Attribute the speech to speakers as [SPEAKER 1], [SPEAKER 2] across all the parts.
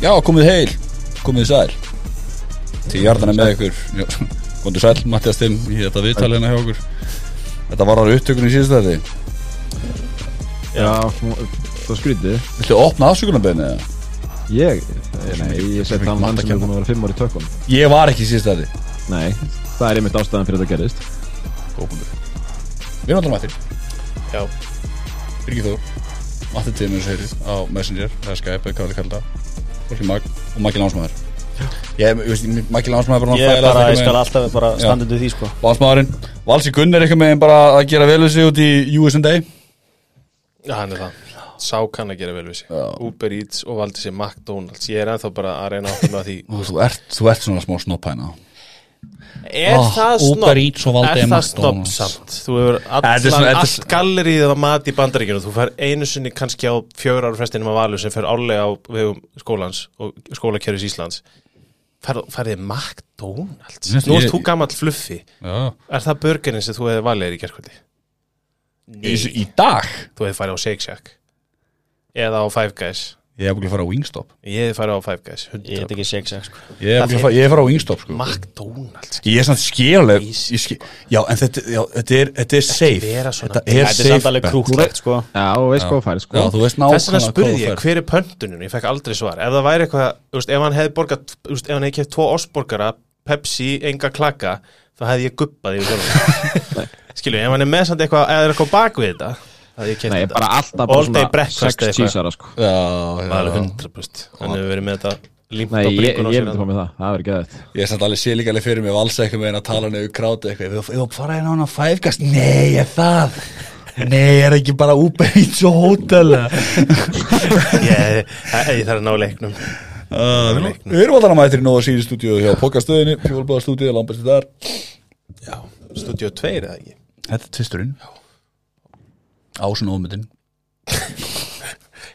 [SPEAKER 1] Já, komið heil, komið sæl. Til hjartan er með ykkur. Kondur sæl, Mattias Timm í þetta viðtalið hérna hjá okkur. Þetta var ára upptökunni í síðust þetta
[SPEAKER 2] Já, það skrítið
[SPEAKER 1] Viltu opna afsökunarbeinu eða?
[SPEAKER 2] Ég, nei, ég seti hann hann sem er búin að vera fimm ári tökum.
[SPEAKER 1] Ég var ekki í síðust þetta
[SPEAKER 2] Nei, það er einmitt ástæðan fyrir þetta gerist
[SPEAKER 1] Góðbundur Við erum alltaf mættir
[SPEAKER 3] Já,
[SPEAKER 1] Birgir Þór. Matti Timm eins og heyrið á Messenger eða Skype eða hvað við kalla það og veist, Maggi Lánsmaður er bara
[SPEAKER 4] Ég, bara, ég skal alltaf bara undir því sko.
[SPEAKER 1] Valsmaðurinn. Valsi Gunn er eitthvað með bara að gera vel við sig út í USA
[SPEAKER 3] Já, hann er það. Sá kann að gera vel við sig.
[SPEAKER 1] Já.
[SPEAKER 3] Uber Eats og valdi sér McDonalds. Ég er ennþá bara að reyna að því.
[SPEAKER 1] Þú, þú, ert, þú ert svona smá snoppæna
[SPEAKER 3] Er
[SPEAKER 1] Ah,
[SPEAKER 3] það
[SPEAKER 1] valdi
[SPEAKER 3] Er það snobb samt? Þú hefur allt gallerið af mat í bandaríkjunum. Þú fær einu sinni kannski á fjögur ára frestinum að valu sem fer árlega á vegum skólans og skólakerfis Íslands. Fær, Færðið McDonalds? Nú ert þú gamall fluffi
[SPEAKER 1] Já.
[SPEAKER 3] Er það burgerinn sem þú hefði valið í gerkvöldi?
[SPEAKER 1] Í, í dag?
[SPEAKER 3] Þú hefði farið á Shake Shack. Eða á Five Guys
[SPEAKER 1] Ég hef búin að fara á Wingstop
[SPEAKER 3] Ég hefði farið á Five Guys
[SPEAKER 4] Ég
[SPEAKER 3] 100%.
[SPEAKER 4] heit ekki shack sko
[SPEAKER 1] Ég hef búin að fara, ég hef farið á Wingstop sko
[SPEAKER 3] McDonalds
[SPEAKER 1] Ég er samt skiljuleg
[SPEAKER 3] Easy.
[SPEAKER 1] skil, Já, en þetta, já, þetta er, þetta er safe
[SPEAKER 3] svona-
[SPEAKER 1] Þetta er
[SPEAKER 4] Þetta er
[SPEAKER 1] safe
[SPEAKER 4] samt alveg
[SPEAKER 1] bet.
[SPEAKER 4] krúklegt sko
[SPEAKER 2] Já, og veist hvað færi, sko
[SPEAKER 1] Já, þú veist
[SPEAKER 3] Þess vegna spurði
[SPEAKER 1] þú
[SPEAKER 3] ég, hver er pöntunum? Ég fekk aldrei svar. Ef það væri eitthvað, þú veist, ef hann hefði þú veist, ef hann hefði keft tvo osborgara, Pepsi, enga klaka, þá hefði ég guppað sjálfum. Skilju, ef hann er með samt eitthvað, er við ég
[SPEAKER 2] Nei, bara alltaf
[SPEAKER 3] All
[SPEAKER 2] bara svona
[SPEAKER 3] breakfast
[SPEAKER 2] sex
[SPEAKER 3] eitthvað.
[SPEAKER 2] cheesara, sko.
[SPEAKER 1] Já,
[SPEAKER 3] Það er alveg
[SPEAKER 1] já
[SPEAKER 3] 100%. Hann hefur verið með þetta límt
[SPEAKER 2] Nei,
[SPEAKER 3] á
[SPEAKER 2] ég,
[SPEAKER 3] bringun á
[SPEAKER 2] ég
[SPEAKER 3] sér.
[SPEAKER 2] myndi fá með það, það verður geðið
[SPEAKER 1] Ég er samt alveg sé líka alveg fyrir mig Valsa eitthvað með henn að tala nefnir kráti eitthvað. Ég vil fara hérna á hana fæfgast Nei, er það. Nei, er ekki bara Eats og hótel.
[SPEAKER 3] Ég, ég þarf að ná leiknum.
[SPEAKER 1] Uh, við erum alltaf mættir í Nóða síri stúdíu hjá Pokastöðinni, fjólbáða stúdíu, Lambert þar.
[SPEAKER 3] Já, stúdíu 2 eða ekki?
[SPEAKER 1] Þetta er tvisturinn Ásun ómyndin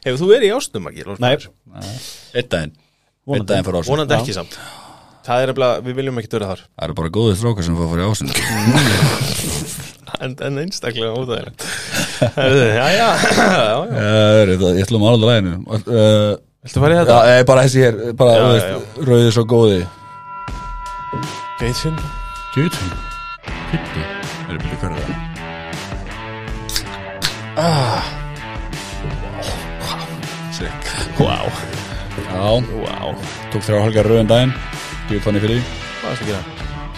[SPEAKER 3] Hefur þú verið í ástum, ekki?
[SPEAKER 4] Nei,
[SPEAKER 1] Eitt daginn Eitt daginn fyrir ásun
[SPEAKER 3] Vonandi ekki samt. Það er eftir við viljum ekki döra þar.
[SPEAKER 1] Það eru bara góðið strákar sem fá að fara í ásun
[SPEAKER 3] En, en einstaklega óþægilegt. Já, já, já, já.
[SPEAKER 1] Ég ætlum að alveg læginu uh,
[SPEAKER 3] Viltu fara í
[SPEAKER 1] Já,
[SPEAKER 3] þetta?
[SPEAKER 1] eh, bara þessi hér Bara,
[SPEAKER 3] Já,
[SPEAKER 1] þú
[SPEAKER 3] já,
[SPEAKER 1] veist, rauðið svo góði
[SPEAKER 3] Geithfinn?
[SPEAKER 1] Kjötun Pitti Er það byrja hverja það? Ah
[SPEAKER 3] Wow,
[SPEAKER 1] Já,
[SPEAKER 3] wow.
[SPEAKER 1] tók þrjá halgar rauðan daginn Bjöð þannig fyrir
[SPEAKER 3] Hvað varst að gera?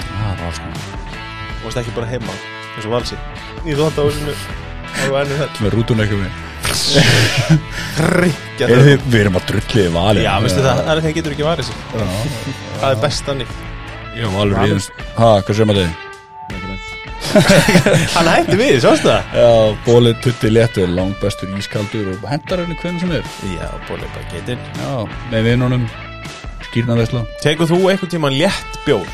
[SPEAKER 1] Það var
[SPEAKER 3] Þú varst ekki bara heima, eins og valsi. Í þóttahúsinu á vennu þetta.
[SPEAKER 1] Með rútun ekki með Er þið, við erum að drulliði valið
[SPEAKER 3] Já, veistu það, það er þegar getur ekki varið sig. Það er best þannig.
[SPEAKER 1] Já, valur þess Ha, hvað sem að þið?
[SPEAKER 3] Hann hætti við, sástu það?
[SPEAKER 1] Já, bólið tutti léttur Langt bestur ískaldur og hendar henni hvernig sem er
[SPEAKER 3] Já, bólið bara getur.
[SPEAKER 1] Já, með vinnunum Skýrnaðvesla
[SPEAKER 3] Tegur þú einhvern tímann létt bjór?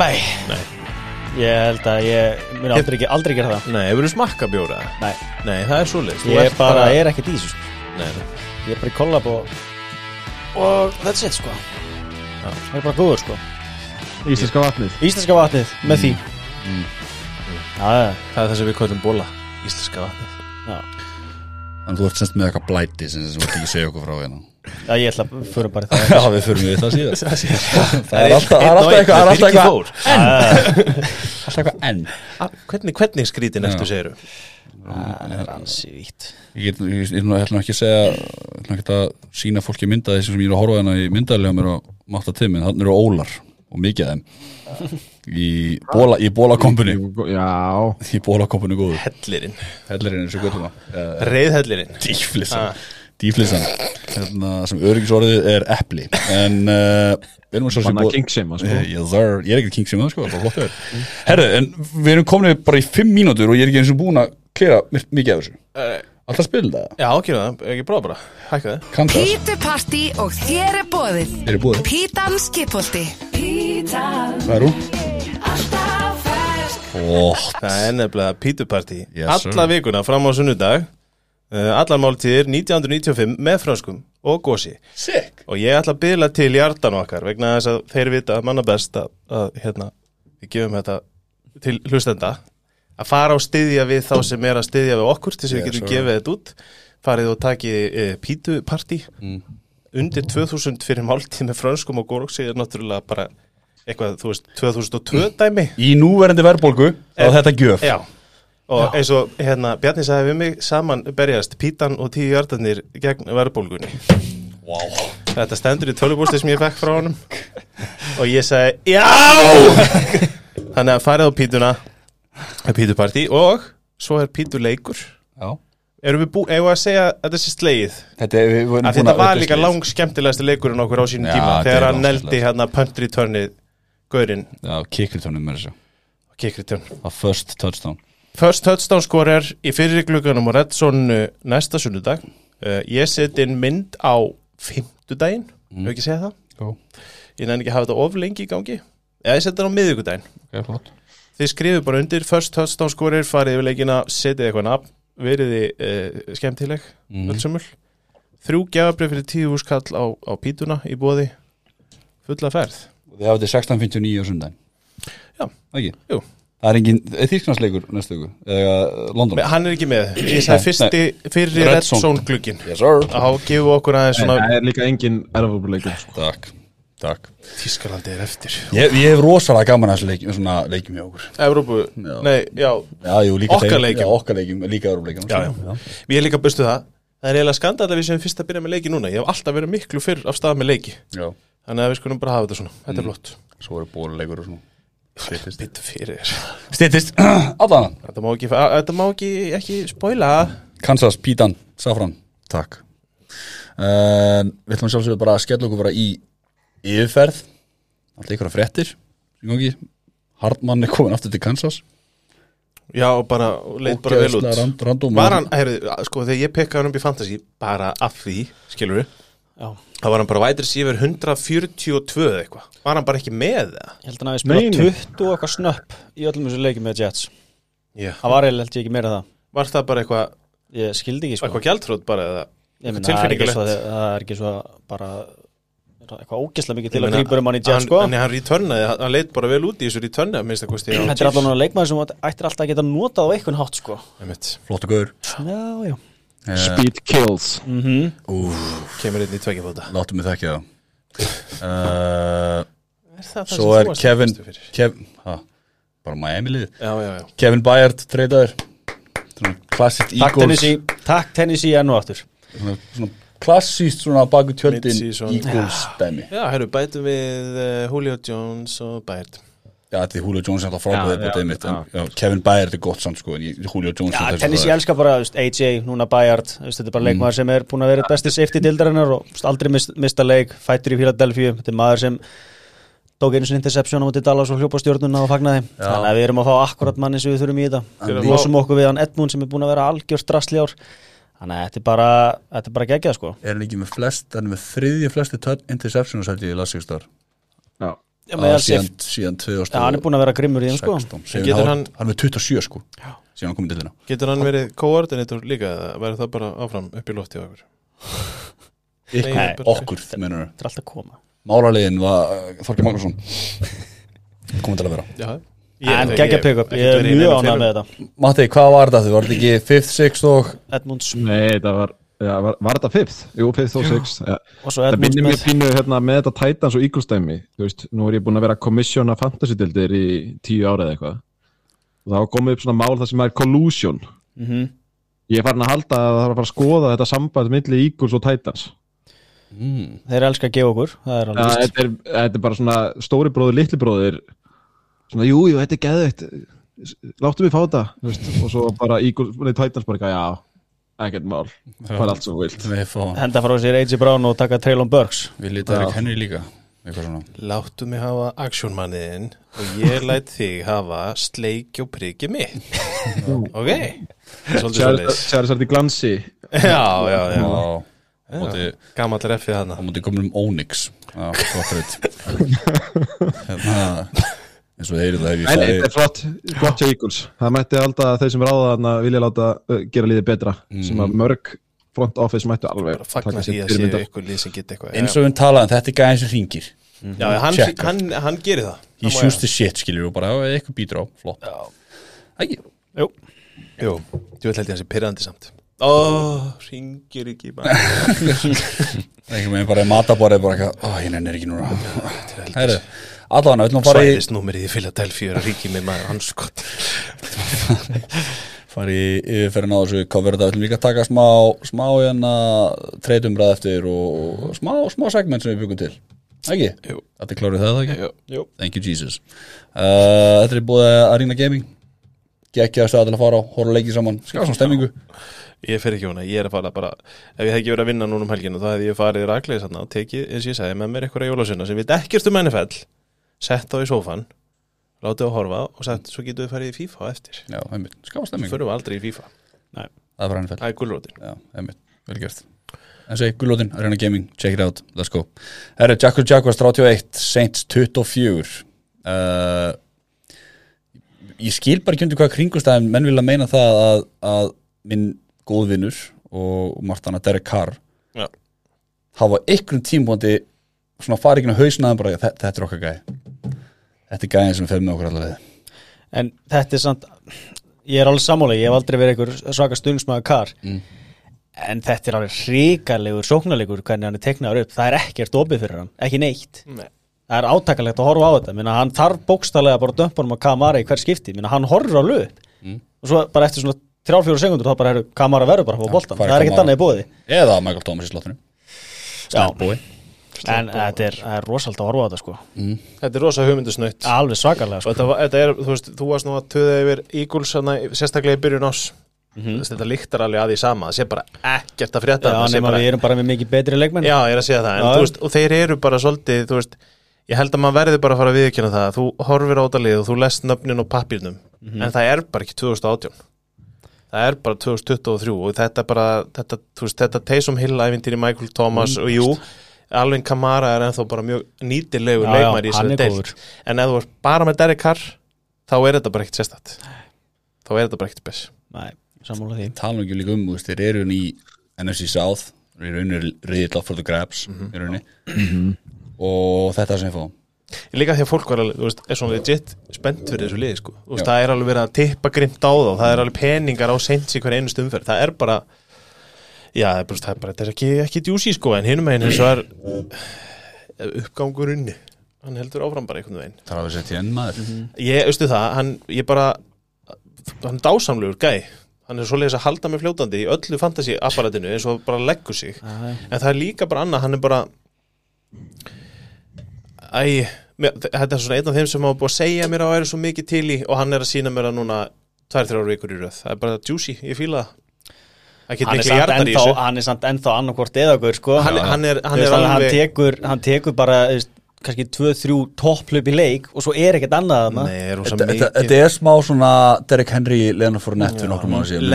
[SPEAKER 4] nei
[SPEAKER 3] Nei.
[SPEAKER 4] Ég held að ég mun aldrei, ekki- aldrei gera það
[SPEAKER 3] Nei, hefur þú smakka bjóra?
[SPEAKER 4] Nei,
[SPEAKER 3] Nei, það er. Þú
[SPEAKER 4] ég
[SPEAKER 3] ert
[SPEAKER 4] bara, er ekkert í þessu sko.
[SPEAKER 3] Nei, nei.
[SPEAKER 4] Ég er bara í kollab og Og that's it sko Það er bara góður sko
[SPEAKER 2] Íslenska vatnið
[SPEAKER 4] Íslenska vatnið með því Já,
[SPEAKER 3] Það er það sem við kallum bóla. Íslenska vatnið.
[SPEAKER 4] já.
[SPEAKER 1] Þannig þú ert semst með eitthvað blæti sem þú ert ekki að segja okkur frá hérna.
[SPEAKER 4] Já, ég ætla að fyrir bara í það.
[SPEAKER 1] Já, við förum við það síðan
[SPEAKER 3] Það
[SPEAKER 1] er alltaf, er eitthvað, það er alltaf eitthvað enn
[SPEAKER 3] Ah, Hvernig, hvernig skrítin eftir segiru?
[SPEAKER 4] Það er ansi vítt.
[SPEAKER 1] Ég ætla ekki að segja Ég ætla ekki að sína fólki mynda þessi sem ég er að horfa hérna í myndaðlega mér á mátta tími en þannig eru ólar og mikið af þeim í bóla, í bólakompuni
[SPEAKER 2] Já,
[SPEAKER 1] í bólakompuni góðu
[SPEAKER 3] Hellirinn.
[SPEAKER 1] Hellirinn er svo göttum að
[SPEAKER 3] Reyðhellirinn.
[SPEAKER 1] Dýflissan
[SPEAKER 3] Ah.
[SPEAKER 1] Dýflissan hérna, sem öryggisorðið er epli en uh, við erum svo
[SPEAKER 2] Banna kingsema, sko.
[SPEAKER 1] yes, sir. ég er ekki king sem það sko, verið herru, en við erum komin bara í fimm mínútur og ég er ekki eins og búin að klera mikið af þessu
[SPEAKER 3] Uh,
[SPEAKER 1] alltaf spila það,
[SPEAKER 3] já, ekki það. Ekki prófa bara. Hækka það.
[SPEAKER 1] kann það
[SPEAKER 5] Pítu Party og þér er bóðið
[SPEAKER 1] er búið,
[SPEAKER 5] Pítan Skipolti
[SPEAKER 1] hvað er hún?
[SPEAKER 3] Það er nefnilega pítupartí.
[SPEAKER 1] Yes.
[SPEAKER 3] Alla vikuna fram á sunnudag. Uh, allar máltíðir 1995 með frönskum og gósi.
[SPEAKER 1] sick
[SPEAKER 3] Og ég ætla að byrja til hjartan okkar vegna þess að þeir vita manna best að, að hérna, við gefum þetta til hlustenda að fara og styðja við þá sem er að styðja við okkur til þess að við getum gefið þetta út farið og takið e, pítupartí
[SPEAKER 1] Mm.
[SPEAKER 3] undir 2000 fyrir máltíð með frönskum og góroksi er náttúrulega bara eitthvað, þú veist, 2002 dæmi.
[SPEAKER 1] Í núverandi verðbólgu þá er þetta gjöf.
[SPEAKER 3] Já, og eins og hérna, Bjarni sagði við mig saman berjast pítan og tíu hjartanir gegn verðbólgunni.
[SPEAKER 1] Wow.
[SPEAKER 3] Þetta stendur í tölubústi sem ég fekk frá honum. Og ég sagði JÁ! Þannig að farið á pítuna pítupartí og svo er pítuleikur
[SPEAKER 1] Já.
[SPEAKER 3] Erum við búið, eigum við að segja að þetta sé slegið?
[SPEAKER 1] Þetta, er- við vorum
[SPEAKER 3] að
[SPEAKER 1] búin
[SPEAKER 3] þetta var líka lang skemmtilegasti leikurinn okkur á sínum
[SPEAKER 1] Já,
[SPEAKER 3] tíma þegar hann neldi hérna punt returnið gaurinn.
[SPEAKER 1] Já, kikritónum með þessu.
[SPEAKER 3] Return
[SPEAKER 1] Það first touchdown.
[SPEAKER 3] First touchdown scorer í fyrir glugganum og Redzone næsta sunnudag. Uh, Ég set inn mynd á fimmtudaginn, mm. ekki segja það?
[SPEAKER 1] Jó.
[SPEAKER 3] Ég nefn ekki að hafa þetta of lengi í gangi. Eða ég set þetta á miðvikudaginn.
[SPEAKER 1] Ok, flott.
[SPEAKER 3] Þið skrifið bara undir First touchdown scorer, farið yfir leikina setið eitthvað nafn, veriði uh, skemmtileg,
[SPEAKER 1] Mhm.
[SPEAKER 3] mm. öllsumul Þrjú gjafabrið fyrir tíu úrskall á, á pítuna í bóði Fulla ferð
[SPEAKER 1] Og Þið hafið þetta 16.59 á sundaginn
[SPEAKER 3] Já.
[SPEAKER 1] Ekki?
[SPEAKER 3] Jú.
[SPEAKER 1] Það er engin þýrknarsleikur næstu ykkur Eða London?
[SPEAKER 3] Men Hann er ekki með, ég sagði fyrsti fyrir
[SPEAKER 1] Red
[SPEAKER 3] Red
[SPEAKER 1] Zone.
[SPEAKER 3] Zone glugginn.
[SPEAKER 1] Yes
[SPEAKER 3] Þá gefum við okkur aðeins svona
[SPEAKER 2] Það er líka engin erfabúleikur sko.
[SPEAKER 1] Takk. Takk.
[SPEAKER 3] Tískalandi er eftir.
[SPEAKER 1] Ég, ég hef rosalega gaman að þessu leikjum, svona leikjum hjá okkur.
[SPEAKER 3] Evrópu,
[SPEAKER 1] Já.
[SPEAKER 3] nei, já.
[SPEAKER 1] Já, jú, líka
[SPEAKER 3] Okkar leikjum.
[SPEAKER 1] Já, okkar leikjum, líka Európa-leikjum
[SPEAKER 3] Já, já. Við erum líka bustu það. Það er eiginlega skandal að við séum fyrst að byrja með leiki núna. Ég hef alltaf verið miklu fyrr af stað með leiki.
[SPEAKER 1] Já
[SPEAKER 3] Þannig að við skulum bara hafa þetta svona. Þetta er
[SPEAKER 1] Mm.
[SPEAKER 3] flott.
[SPEAKER 1] Svo eru bóluleikur og svona. Styttist.
[SPEAKER 3] Bittu fyrir þér.
[SPEAKER 1] Styttist. Allan.
[SPEAKER 3] Þetta má ekki, þetta má ekki, ekki spoila.
[SPEAKER 1] Kansas, Pítan, Safran Takk. Uh, Við ætlum sjálfsögðu bara að skella okkur bara í yfirferð. Alltaf ykkur að gangi. Hardmann er komin aftur til Kansas.
[SPEAKER 3] Já, og bara leit bara vel út.
[SPEAKER 1] Rand,
[SPEAKER 3] Var hann, heyrðu, sko, þegar ég pekkaði hann upp í fantasy Bara af því, skilur við
[SPEAKER 4] Já.
[SPEAKER 3] Það var hann bara vætir sífur 142 eða eitthvað. Var hann bara ekki með það?
[SPEAKER 4] Ég held að hann hafi spilað
[SPEAKER 2] nei.
[SPEAKER 4] 20 og eitthvað snöpp í öllum þessu leikjum með Jets.
[SPEAKER 3] Já.
[SPEAKER 4] Það var eiginlega held ég ekki meira en það.
[SPEAKER 3] Var það bara eitthvað,
[SPEAKER 4] Ég skildi ekki sko.
[SPEAKER 3] eitthvað gjaldfrót bara eða?
[SPEAKER 4] Meina, það er ekki svo,
[SPEAKER 3] tilfinningalegt?
[SPEAKER 4] það er ekki svo bara eitthvað ógeðslega mikið til að grípur um hann í Jets sko.
[SPEAKER 3] hann, hann returnaði, hann leit bara vel út í þessu kosti
[SPEAKER 4] Þetta er allan að leikmaður sem ættir alltaf að geta notað á einhvern hátt sko.
[SPEAKER 1] Flottu gaur.
[SPEAKER 4] Já, já.
[SPEAKER 1] Eh,
[SPEAKER 2] Speed kills.
[SPEAKER 4] Mm
[SPEAKER 3] Kemur inn í tvekja fóta.
[SPEAKER 1] Láttu mig þekki það. Uh,
[SPEAKER 3] Er það það
[SPEAKER 1] Svo
[SPEAKER 3] sem
[SPEAKER 1] er
[SPEAKER 3] þú varst
[SPEAKER 1] Kevin
[SPEAKER 3] bestur fyrir?
[SPEAKER 1] Kevin ha, Bara Miami liðið.
[SPEAKER 3] Já, já, já.
[SPEAKER 1] Kevin Bayard treytaður klassist
[SPEAKER 4] Takk
[SPEAKER 1] Eagles.
[SPEAKER 4] Tennessee, takk Tennessee enn og aftur.
[SPEAKER 1] Svona, svona klassíst svona baku tjöldin
[SPEAKER 3] Mid-season.
[SPEAKER 1] Eagles dæmi.
[SPEAKER 3] Já, herru, bætum við uh, Julio Jones og Bært
[SPEAKER 1] Já, því Julio Jones er alltaf frábæðið
[SPEAKER 2] já,
[SPEAKER 1] dæmið en
[SPEAKER 2] já.
[SPEAKER 1] já, Kevin Bayard er gott samt sko en ég- Julio Jones
[SPEAKER 4] Já,
[SPEAKER 1] er það er-
[SPEAKER 4] elskar bara AJ, núna Bayard Þetta er bara leikmaður sem er búin að vera besti safety dildarinnar og aldrei mist, mista leik fættur í Philadelphia, þetta er maður sem tók einu sinni interception á móti Dallas og hljópa stjórnuna og fagnaði. Þannig að við erum að fá akkurat manni sem við þurfum í þetta. Við losum okkur við hann Edmund sem er búin að vera algjör strasli ár. Þannig að þetta er bara, þetta er bara geggjað sko.
[SPEAKER 1] Er hann ekki með flest, hann er með þriðja flesti interceptions held ég í lasíkstar
[SPEAKER 2] Já
[SPEAKER 1] síðan, síðan 2016
[SPEAKER 4] Já, hann er búin að vera grimmur í þeim sko.
[SPEAKER 3] Getur
[SPEAKER 1] Getur
[SPEAKER 3] hann-
[SPEAKER 1] hann Hann er með 27 sko Síðan hann komið til hérna
[SPEAKER 3] Getur hann verið co-ordinator líka eða verður það bara áfram upp í lofti á okkur?
[SPEAKER 1] Ykkur,
[SPEAKER 3] Nei, bara-
[SPEAKER 1] okkur, mennur
[SPEAKER 4] Þetta er alltaf að koma.
[SPEAKER 1] Málarlegin var uh, Þorki Magnússon. Komið til að vera.
[SPEAKER 3] Já.
[SPEAKER 4] En geggjað pick-up, ég er mjög ánað með þetta.
[SPEAKER 1] Matti, hvað var þetta? Þú var þetta ekki 5th, 6th og
[SPEAKER 4] Edmunds.
[SPEAKER 2] Nei, það var Já, var, var þetta fifth? Jú, fifth og sixth ja. Það minnir mér pínu hérna, með þetta Titans og Eagles dæmi Þú veist, nú er ég búin að vera að komissjóna fantasy-dildir í tíu ára eða eitthvað og var komið upp svona mál það sem er collusion
[SPEAKER 4] Mhm.
[SPEAKER 2] Ég er farin að halda að það þarf að fara að skoða þetta samband milli Eagles og Titans
[SPEAKER 1] mm.
[SPEAKER 4] Þeir elska að gefa okkur Það er
[SPEAKER 2] ja, þetta, er, þetta er bara svona stóri bróðir, litli bróðir svona, jú, jú, þetta er geðveitt Láttu mig fá þetta þú veist, og svo bara Eagles, Titans bara já, ekkert mál. Bara allt svo vilt.
[SPEAKER 4] Henda frá sér AJ Brown og taka Traylon Burks.
[SPEAKER 1] Við lítið Erik Henry líka
[SPEAKER 3] Láttu mig hafa aksjónmanniðin og ég læt þig hafa sleik og priggi mitt. Ok.
[SPEAKER 2] Í glansi.
[SPEAKER 3] Já, já, já.
[SPEAKER 1] Já. Á móti
[SPEAKER 3] Gammal refið
[SPEAKER 1] Á
[SPEAKER 3] hana
[SPEAKER 1] móti komum Onyx. Gott reynd Hérna eins og heyrið það hef ég sagði
[SPEAKER 2] er flott, flott hjá Eagles. Það mætti alltaf að þeir sem ráða þarna vilja láta uh, gera líðið betra sem að mörg front office mættu alveg
[SPEAKER 3] því
[SPEAKER 2] sér
[SPEAKER 3] að eitthvað
[SPEAKER 1] eins og við talaðum, þetta er gæðin sem ringir
[SPEAKER 3] Já, hann, hann, hann gerir það. Það má
[SPEAKER 1] shoots the shit, skiljur og bara, eitthvað býtur á, flott. Ægir?
[SPEAKER 3] Ég. Jú, þú veit held ég hans er pyrrandi samt. Ó, ringir ekki bara.
[SPEAKER 1] Ekki með bara í mataborið bara eitthvað, ó, ég nennir ekki núna allavega, fara í
[SPEAKER 3] Svæðisnúmerið í Philadelphia er að ringi með maður hans skott
[SPEAKER 1] fara í yfirferðin á þessu cover þetta, við ætlum líka að taka smá smá hérna treytumbrað eftir og smá, smá segment sem við byggum til ekki?
[SPEAKER 3] Jú.
[SPEAKER 1] Þetta er klárið það, ekki?
[SPEAKER 3] Jú.
[SPEAKER 4] Jú.
[SPEAKER 1] Thank you Jesus uh, Þetta er búið að Arena Gaming geggja að stöða til að fara á, horfa leikið saman skjá svona stemmingu
[SPEAKER 3] Ég fer ekki hana, ég er að fara bara Ef ég hef ekki verið að vinna núna um helginu þá hefði ég farið ræklega þarna og tekið, eins og ég sagði, með mér eitthvað jólasunna sem við ekkert um NFL sett á í sófan látið að horfa og sett, svo getum við farið í FIFA eftir.
[SPEAKER 1] Já, einmitt, skjá stemmingu
[SPEAKER 3] Förum við aldrei í FIFA,
[SPEAKER 1] Það var hann fell
[SPEAKER 3] það er gulrótin.
[SPEAKER 1] Já, einmitt, vel gert. En segi, gullótin, Arena Gaming, check it out, let's go. Herri, Jackal Jaguars 31, Saints 24 uh, Ég skil bara ekki undir hvað kringustæðin menn vilja meina það að, að minn góðvinnur og Martana Derek Carr
[SPEAKER 3] Já.
[SPEAKER 1] hafa einhverjum tímpóndi svona fara ekki á hausnaðan bara, þetta, er okkar gæði Þetta er gæðin sem fer með okkur allavega
[SPEAKER 4] En þetta er samt Ég er alveg sammála, ég hef aldrei verið einhver svaka stundismæður kar.
[SPEAKER 1] Mm.
[SPEAKER 4] En þetta er alveg ríkalegur sóknarlegur hvernig hann er teknaður upp. Það er ekkert opið fyrir hann, ekki neitt.
[SPEAKER 3] Nei.
[SPEAKER 4] Það er átakalegt að horfa á þetta. Minna, Hann þarf bókstallega bara að dömpa um að Kamara í hver skipti. Minna, Hann horfir á löp
[SPEAKER 1] Mm.
[SPEAKER 4] Og svo bara eftir svona 3-4 sekundur Þá bara er Kamara verður bara að fá boltan
[SPEAKER 1] hvar er
[SPEAKER 4] Það er ekkert annað í bóði
[SPEAKER 1] Eða Michael Thomas í slottinu
[SPEAKER 4] En þetta er, er rosald að horfa á þetta sko.
[SPEAKER 3] Þetta er rosa hugmyndusnöytt
[SPEAKER 4] Alveg svakalega sko.
[SPEAKER 3] þetta, þetta er, þú veist, þú varst nú að töða yfir Eagles, sérstaklega í byrjun ás
[SPEAKER 4] Mhm.
[SPEAKER 3] Þess, þetta líktar alveg að því sama. Það sé bara ekkert að frétta
[SPEAKER 4] Já, nema
[SPEAKER 3] bara,
[SPEAKER 4] við erum bara með mikið betri leikmenn.
[SPEAKER 3] Já, ég er að segja það. En, þú veist, og þeir eru bara svolítið þú veist, ég held að maður verði bara að fara að viðkjöna það. Þú horfir á þetta lið og þú lest nöfnin og pappirnum
[SPEAKER 4] Mhm.
[SPEAKER 3] en það er bara ekki 2018 það er bara 2023 og þetta er bara þetta, þú veist, þetta Taysom Hill æfintýri Michael Thomas og jú, Alvin Kamara er ennþá bara mjög
[SPEAKER 4] já,
[SPEAKER 3] leikmæri í þessari
[SPEAKER 4] er góður.
[SPEAKER 3] en ef þú ert bara með Derek Carr þá er þetta bara ekkert sérstætt þá er þetta bara ekkert spes.
[SPEAKER 4] Nei, sammála því.
[SPEAKER 1] Tala ekki líka um, þú veist, þeir eru í NFC South, þeir eru unni riðill up for the grabs, í rauninni. Og þetta er sem ég fá
[SPEAKER 3] Líka því að fólk var alveg, þú veist, er svona legit spennt fyrir þessu liði, sko. Þú veist, það er alveg verið að tippa grimt á þá, það er alveg peningar á seint í hver einu stumferð, það er bara já, það er bara, það er bara, þetta er ekki, ekki djúsi, sko, en hinum meginn eins og er uppgangurinn hann heldur áfram bara einhvern veginn.
[SPEAKER 1] Það er að við setja enn maður.
[SPEAKER 3] Ég, veistu það, hann, ég bara hann er dásamlegur gæ. Hann er svoleiðis að halda mig fljótandi í öllu fantasy apparatinu eins og bara leggur sig. En það er líka bara annað, hann er bara Æ, mér, þetta er svona einn af þeim sem hafa búið að segja mér að væri svo mikið til í og hann er að sína mér að núna tvær, þrjár vikur í röð, það er bara juicy, ég fíla það
[SPEAKER 4] hann er,
[SPEAKER 3] í
[SPEAKER 4] ennþá,
[SPEAKER 3] þessu.
[SPEAKER 4] hann er samt ennþá annarkvort eðagur sko.
[SPEAKER 3] hann, hann er, hann er
[SPEAKER 4] tekur, hann tekur bara veist, kannski 2-3 topplöp í leik og svo er ekkert annað
[SPEAKER 3] er
[SPEAKER 1] Þetta, er smá svona Derek Henry Leonard Fournette fyrir nokkrum ára síðan.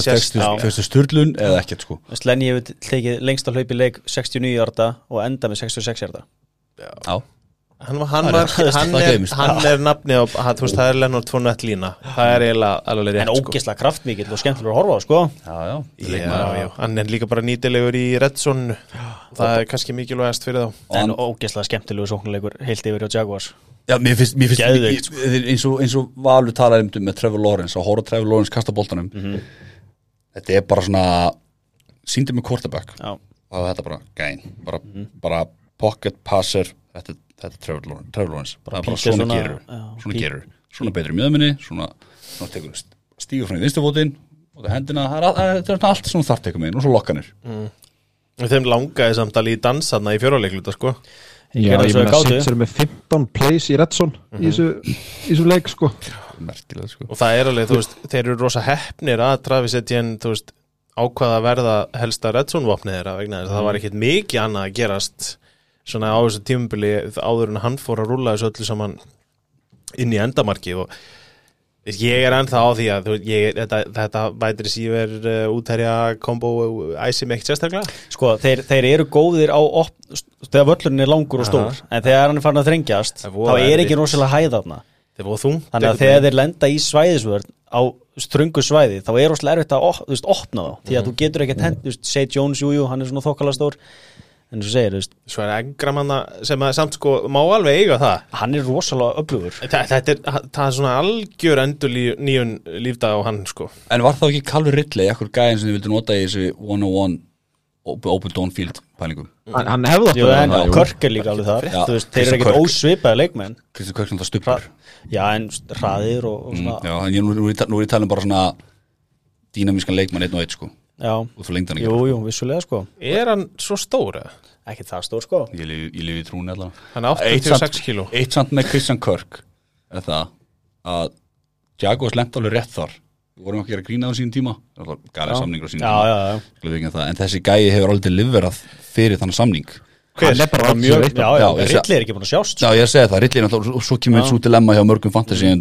[SPEAKER 3] Sérstaklega.
[SPEAKER 1] fyrstu sturlun eða ekkert sko.
[SPEAKER 4] Lenny hefur tekið lengst að hlaupi leik 69 hjarta og enda með 66 hjarta
[SPEAKER 1] Já,
[SPEAKER 3] hann, var- hann,
[SPEAKER 1] er
[SPEAKER 3] var,
[SPEAKER 1] rétt,
[SPEAKER 3] hann, er, hann er nafni á, hann, þú veist, það er Lennart Fournette lína það er eiginlega alveg
[SPEAKER 4] en
[SPEAKER 3] rétt sko.
[SPEAKER 4] kraftmikill og skemmtilegur að horfa á sko.
[SPEAKER 1] já, já,
[SPEAKER 3] Já, já, hann er líka bara nýtilegur í Redson það er kannski mikilvægast fyrir þá.
[SPEAKER 4] En ógeðslega skemmtilegur sóknuleikur heilt yfir á Jaguars.
[SPEAKER 1] Já, mér finnst, mér finnst ég- ég- eins, og, eins og Valur talaði um með Trevor Lawrence og horfa Trevor Lawrence kasta boltanum. Þetta er bara svona síndi með quarterback.
[SPEAKER 4] Já.
[SPEAKER 1] og þetta er bara gæn bara, bara pocket passer. Þetta, þetta er Trevor Lawrence, Trevor Lawrence. það bara
[SPEAKER 4] píkir
[SPEAKER 1] svona
[SPEAKER 4] svona-
[SPEAKER 1] gerur
[SPEAKER 4] já,
[SPEAKER 1] svona gerur, svona betri í mjöðminni svona, svona tekur stígur frá í vinstufótin og það hendina, það er, það er, allt svona þartekum megin og svo lokkanir
[SPEAKER 3] þeim langaði samt að líða dansaðna í fjóralegluta sko.
[SPEAKER 2] Já,
[SPEAKER 4] gerði
[SPEAKER 2] ég
[SPEAKER 4] svo í
[SPEAKER 2] meina
[SPEAKER 4] gátu.
[SPEAKER 2] Saints eru með 15 plays í Redson í þessu, í þessu leik sko.
[SPEAKER 1] Merkilega sko.
[SPEAKER 3] Og það er alveg, þú veist, þeir eru rosa heppnir að Travis Etienne, þú veist ákvaða að verða helsta Redson-vopnið þeirra vegna þess að það var ekkit mikið annað að gerast svona á þessu tímubili áður en hann fór að rúlla þessu öllu saman inn í endamarki og ég er ennþá á því að ég, þetta, þetta vætri síver uh, útherja kombo æsi mig ekkert sérstaklega.
[SPEAKER 4] Sko, þeir, þeir eru góðir á op, þegar völlurinn er langur og stór en þegar hann er farin að þrengjast þá er ekki rosalega hæð þarna.
[SPEAKER 3] Þeir voru þungt
[SPEAKER 4] þannig að þegar þeir lenda í svæðisvörn á ströngu svæði þá er rosalega erfitt að op, veist, opna þá því að þú getur ekki þú veist, Say Jones, jú, jú, hann er svona þokkala stór en þú segir, þú veist,
[SPEAKER 3] Svo er engram hann sem að samt sko má alveg eiga það.
[SPEAKER 4] hann er rosalega öflugur.
[SPEAKER 3] Þa, Þetta er, það er svona algjör endur nýjun lífdag á hann sko.
[SPEAKER 1] En var þá ekki Calvin Ridley, ekkur gæðin sem þið vildu nota í þessu 101 op- Open Downfield pælingum?
[SPEAKER 2] Hann, hann hefði átt
[SPEAKER 4] Jú,
[SPEAKER 2] að það, jú.
[SPEAKER 4] Körk er líka alveg þar.
[SPEAKER 1] Já,
[SPEAKER 4] þú veist, þeir eru ekkert ósvipaði leikmenn.
[SPEAKER 1] Kristján Kvöksson það stupur
[SPEAKER 4] já, en hraðir og, og
[SPEAKER 1] mm,
[SPEAKER 4] svona
[SPEAKER 1] Já, en ég, nú, nú, er ég ta- nú er ég talað um bara svona dýnamískan leikmann einn og einn sko
[SPEAKER 4] já,
[SPEAKER 1] út frá lengdan
[SPEAKER 4] jú, jú, vissulega sko.
[SPEAKER 3] Er hann svo stór eða?
[SPEAKER 4] ekkert það stór sko.
[SPEAKER 1] Ég lifi, ég lifi í trúni allan
[SPEAKER 3] Hann er
[SPEAKER 1] Eitt
[SPEAKER 3] 86
[SPEAKER 1] samt-
[SPEAKER 3] kíló.
[SPEAKER 1] Eitt samt með Christian Kirk er það að Jaguars lent alveg rétt þar. Við vorum ekki að gera grína á sínum tíma. Galið samningur á sínum
[SPEAKER 4] já,
[SPEAKER 1] tíma.
[SPEAKER 4] já, já,
[SPEAKER 1] við ekki um. En þessi gæi hefur aldrei liverað fyrir þannig samning.
[SPEAKER 2] Hann er bara
[SPEAKER 4] mjög, já, já,
[SPEAKER 1] Já,
[SPEAKER 4] Rilli er ekki búin að sjást
[SPEAKER 1] Já,
[SPEAKER 4] sko.
[SPEAKER 1] ég segi það, Ridley er náttúrulega og Svo kemur
[SPEAKER 4] Já.
[SPEAKER 1] svo dilemma hjá mörgum fantasy en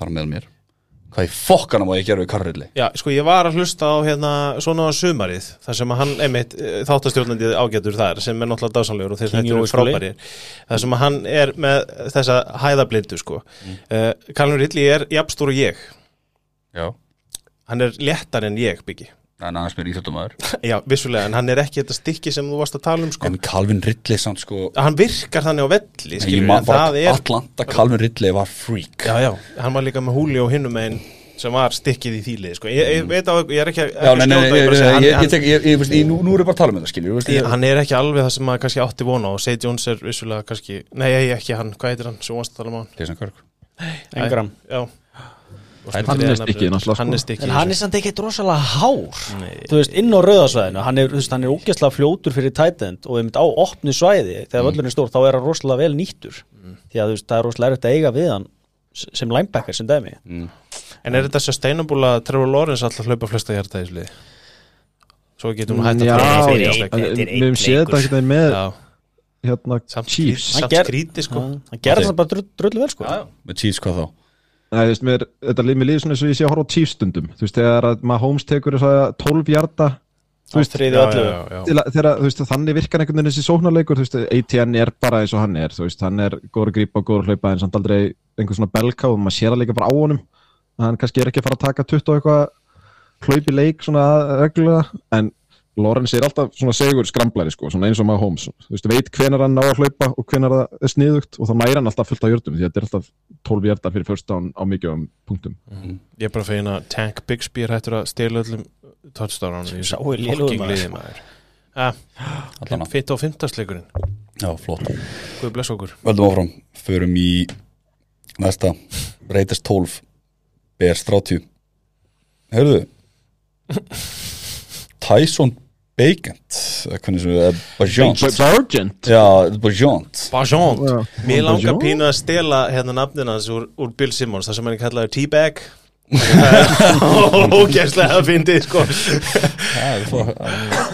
[SPEAKER 1] þar með mér Hvað í fokkana má ég gera við Karl Ridley?
[SPEAKER 3] Já, sko ég var að hlusta á hérna svona á sumarið þar sem að hann einmitt eh, þáttastjórnandi ágætur þar sem er náttúrulega dásanlegur og þeir sem eru frábærir. Þar sem að hann er með þessa hæðablindu sko. Mm. uh, Callum Ridley er jafnstór og ég.
[SPEAKER 1] Já.
[SPEAKER 3] Hann er léttar en ég byggi
[SPEAKER 1] En annars mér íþjóttumæður
[SPEAKER 3] Já, vissulega, en hann er ekki þetta stykki sem þú varst að tala um sko.
[SPEAKER 1] En Calvin Ridley samt sko.
[SPEAKER 3] Hann virkar þannig á velli skilur, en það er
[SPEAKER 1] Atlanta Calvin Ridley var freak.
[SPEAKER 3] Já, já, hann var líka með húli og hinnum einn sem var stykkið í þýlið sko. ég, ég veit á, ég er ekki að
[SPEAKER 1] nú, nú er ég bara að tala um þetta, skiljum
[SPEAKER 3] Ég- hann er ekki alveg það sem maður kannski átti vona og Say Jones er vissulega kannski nei, ekki hann, hvað heitir hann, sem varst að tala um hann?
[SPEAKER 1] Jason Kirk.
[SPEAKER 4] Engram.
[SPEAKER 3] já
[SPEAKER 2] Hann er sko.
[SPEAKER 3] er stykkið
[SPEAKER 4] En hann er samt ekki rosalega hár. Þú veist, inn á rauðasvæðinu Hann er, er ógæslega fljótur fyrir tight end Og einmitt á opnu svæði Þegar völlurinn er stór, þá er hann rosalega vel nýttur. Því að þú veist, það er rosalega erfitt að eiga við hann Sem linebacker, sem dæmi.
[SPEAKER 3] En er þetta sustainable að Trevor Lawrence alltaf hlaupa flesta hjarta í slið svo getum við hægt að um
[SPEAKER 2] en
[SPEAKER 3] fótbolta.
[SPEAKER 2] við höfum séð þetta ekkert með
[SPEAKER 3] já.
[SPEAKER 2] hérna
[SPEAKER 3] samt
[SPEAKER 2] Chiefs.
[SPEAKER 3] samt skríti sko.
[SPEAKER 4] Hann gerði það bara drull, drullu vel, sko.
[SPEAKER 1] Með Chiefs hvað þá?
[SPEAKER 2] Nei, þú veist, mér, þetta líf mér líður svona eins og ég sé að horfa á Chiefs stundum Þú veist, þegar að Mahomes tekur þess að 12 hjarta
[SPEAKER 4] Þú veist,
[SPEAKER 3] Já, já, já.
[SPEAKER 2] að, þegar, þú veist, þannig virkar einhvern veginn þessi sóknarleikur, ATN er bara eins og hann er, veist, hann er góður að grípa og góður að hlaupa en samt aldrei einhver svona belka og maður sér það líka bara á honum. Að hann kannski er ekki að fara að taka 20 og eitthvað hlaupi leik svona reglulega, en Lorenz er alltaf svona segur skramblari, sko, svona eins og maður Holmes, þú veist, veit hvenar hann ná að hlaupa og hvenar það er sniðugt og þá næra hann alltaf fullt á jördum, því að þetta er alltaf 12 hjarta fyrir first down á mikið um punktum.
[SPEAKER 3] ég er bara fegin að Tank Bixby er hættur að stela öllum touchdownum í
[SPEAKER 4] Sá er maður.
[SPEAKER 3] Ah,
[SPEAKER 1] að.
[SPEAKER 3] Fitt og fimmtastleikurinn
[SPEAKER 1] Já, flott.
[SPEAKER 3] Guð bless okkur.
[SPEAKER 1] Völdum áfram, förum í næsta. Raiders 12 Bears 30 Hörðu Tyson Bajant Bajant
[SPEAKER 2] Já.
[SPEAKER 3] Mér langar pínu að stela hérna nafnina hans úr, úr Bill Simmons það sem hann kallaður T-Bag. Ógærslega að fyndið sko.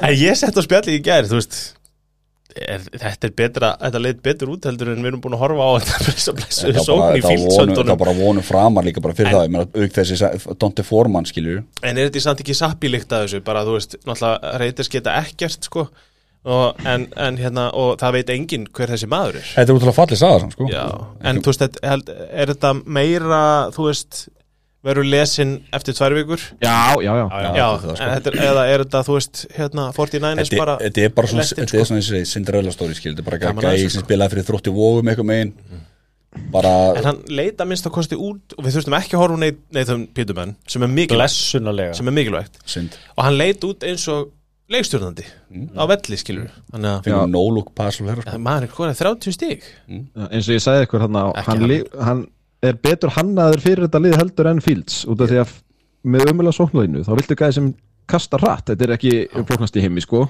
[SPEAKER 3] En ég sett á spjalli í gær Þú veist er, Þetta er betra, þetta leit betur út heldur en við erum búin að horfa á þetta blessa blessu
[SPEAKER 1] Það
[SPEAKER 3] sókn í fíldsöndunum
[SPEAKER 1] bara vonum framar líka bara fyrir það Ég meina, auk þessi Dante Forman skilur
[SPEAKER 3] En er þetta samt ekki sappi líkt að þessu? Bara þú veist, náttúrulega reytist geta ekkert sko. Og, en, en hérna og það veit enginn hver þessi maður er.
[SPEAKER 1] Þetta er útrúlega fallið saga sko.
[SPEAKER 3] Já, en þú veist, held, er þetta meira, þú veist verður lesin eftir tvær vikur?
[SPEAKER 2] Já, já, já.
[SPEAKER 1] Já,
[SPEAKER 3] Já,
[SPEAKER 1] þetta er sko.
[SPEAKER 3] þetta er, eða er þetta, þú veist, hérna 49ers
[SPEAKER 1] Þetta
[SPEAKER 3] bara
[SPEAKER 1] þetta er bara svona, þetta er svona þessi Cinderella story skil, þetta er bara
[SPEAKER 3] þessu,
[SPEAKER 1] sem
[SPEAKER 3] sko.
[SPEAKER 1] spilaði fyrir þrótti vóum eitthvað megin bara,
[SPEAKER 3] En hann leita minnst að kosti út og við þurftum ekki að horfa neitt Nathan Peterman sem er mikilvægt, sem er mikilvægt. Og hann leit út eins og leikstjórnandi
[SPEAKER 1] Mm.
[SPEAKER 3] á velli, skilur þannig að
[SPEAKER 1] fyrir no look pass og hérna,
[SPEAKER 3] maður er hvað 30 stík
[SPEAKER 2] eins og ég sagði ykkur hann, hann,
[SPEAKER 3] hann.
[SPEAKER 2] Er betur hannaður fyrir þetta lið heldur enn Fields út af því að með umjöla sóknleginu þá viltu gæði sem kasta rætt þetta er ekki flóknast í heimi sko.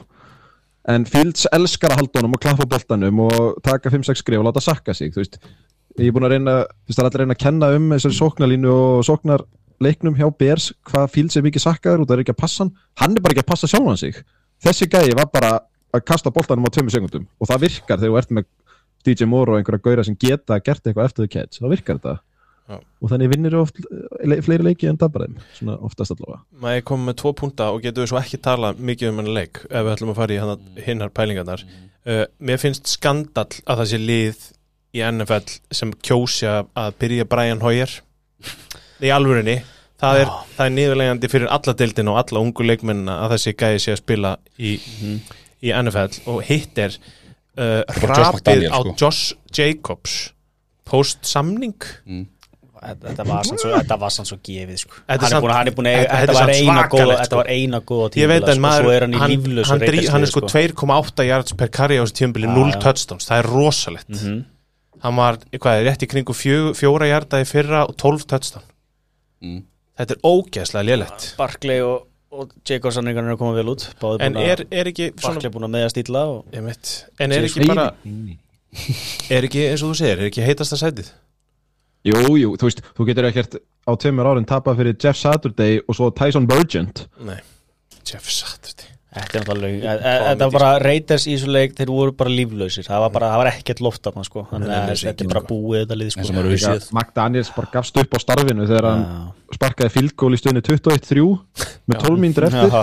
[SPEAKER 2] En Fields elskar að halda honum og klappa boltanum og taka 5-6 skrif og láta sakka sig þú veist, ég er búin að reyna það er allir að reyna að kenna um þessari sóknarlínu og sóknarleiknum hjá Bears hvað Fields er mikið sakkaður af það er ekki að passa hann. Hann er bara ekki að passa sjálfan sig. Þessi gæði var bara að kasta boltanum á tveimur sekundum og það virkar þegar þú ert með DJ Moore og einhverja gauðra sem geta gert eitthvað eftir the catch, þá virkar þetta.
[SPEAKER 3] Já.
[SPEAKER 2] og þannig vinnir þú oft le fleiri leiki en dabbar þeim, svona oftast allavega.
[SPEAKER 3] Maður er komið með tvo punta og getur við svo ekki tala mikið um hennar leik ef við ætlum að fara í hana, hinnar pælingarnar? Uh, mér finnst skandall að það sé lið í NFL sem kjósja að byrja Brian Hoyer. Í alvörinni það er, það er niðurlegandi fyrir alla deildin og alla ungu leikmennina að þessi gæði sé að spila í, í NFL og hitt er uh,
[SPEAKER 1] Josh
[SPEAKER 3] rapið á
[SPEAKER 1] sko.
[SPEAKER 3] Josh Jacobs post samning
[SPEAKER 4] Þetta þetta var sann svo, þetta var sann svo gefið sko. Hann, er búin, hann er búin að
[SPEAKER 3] þetta-
[SPEAKER 4] var eina góða
[SPEAKER 3] svakalegt,
[SPEAKER 4] þetta var eina góða
[SPEAKER 3] ég veit en
[SPEAKER 4] sko,
[SPEAKER 3] maður
[SPEAKER 4] svo er hann í
[SPEAKER 3] hann, hann, drí, hann er sko
[SPEAKER 4] Raiders-liði,
[SPEAKER 3] 2,8 yards per karri á þessu tímabili 0
[SPEAKER 4] já.
[SPEAKER 3] touchdowns, það er rosalegt
[SPEAKER 4] Mhm.
[SPEAKER 3] hann var, hvað er rétt í kringu fjö, fjóra yarda í fyrra og 12 touchdown
[SPEAKER 1] Mm.
[SPEAKER 3] þetta er ógeðslega lélegt
[SPEAKER 4] Barkley og, og Jacobson er að koma vel út Báði
[SPEAKER 3] en er, er ekki svona,
[SPEAKER 4] Barkley búin að meða stíla og
[SPEAKER 3] en er ekki bara er ekki, eins og þú segir, er ekki heitasta sætið?
[SPEAKER 2] Jú, jú, þú veist, þú getur ekkert á tveimur árin tapað fyrir Jeff Saturday og svo Tyson Burgent.
[SPEAKER 3] Nei, Jeff Saturday
[SPEAKER 4] Þetta er náttúrulega Þetta var bara Raiders í þessu leik Þeir voru bara líflausir. Það var bara, það var ekkert loft af hann sko Þannig að þetta er bara búið þetta lið sko.
[SPEAKER 1] séð
[SPEAKER 2] McDaniels bara gafst upp á starfinu þegar hann sparkaði fílgól í stöðinu 21-3 með 12 mínútur eftir.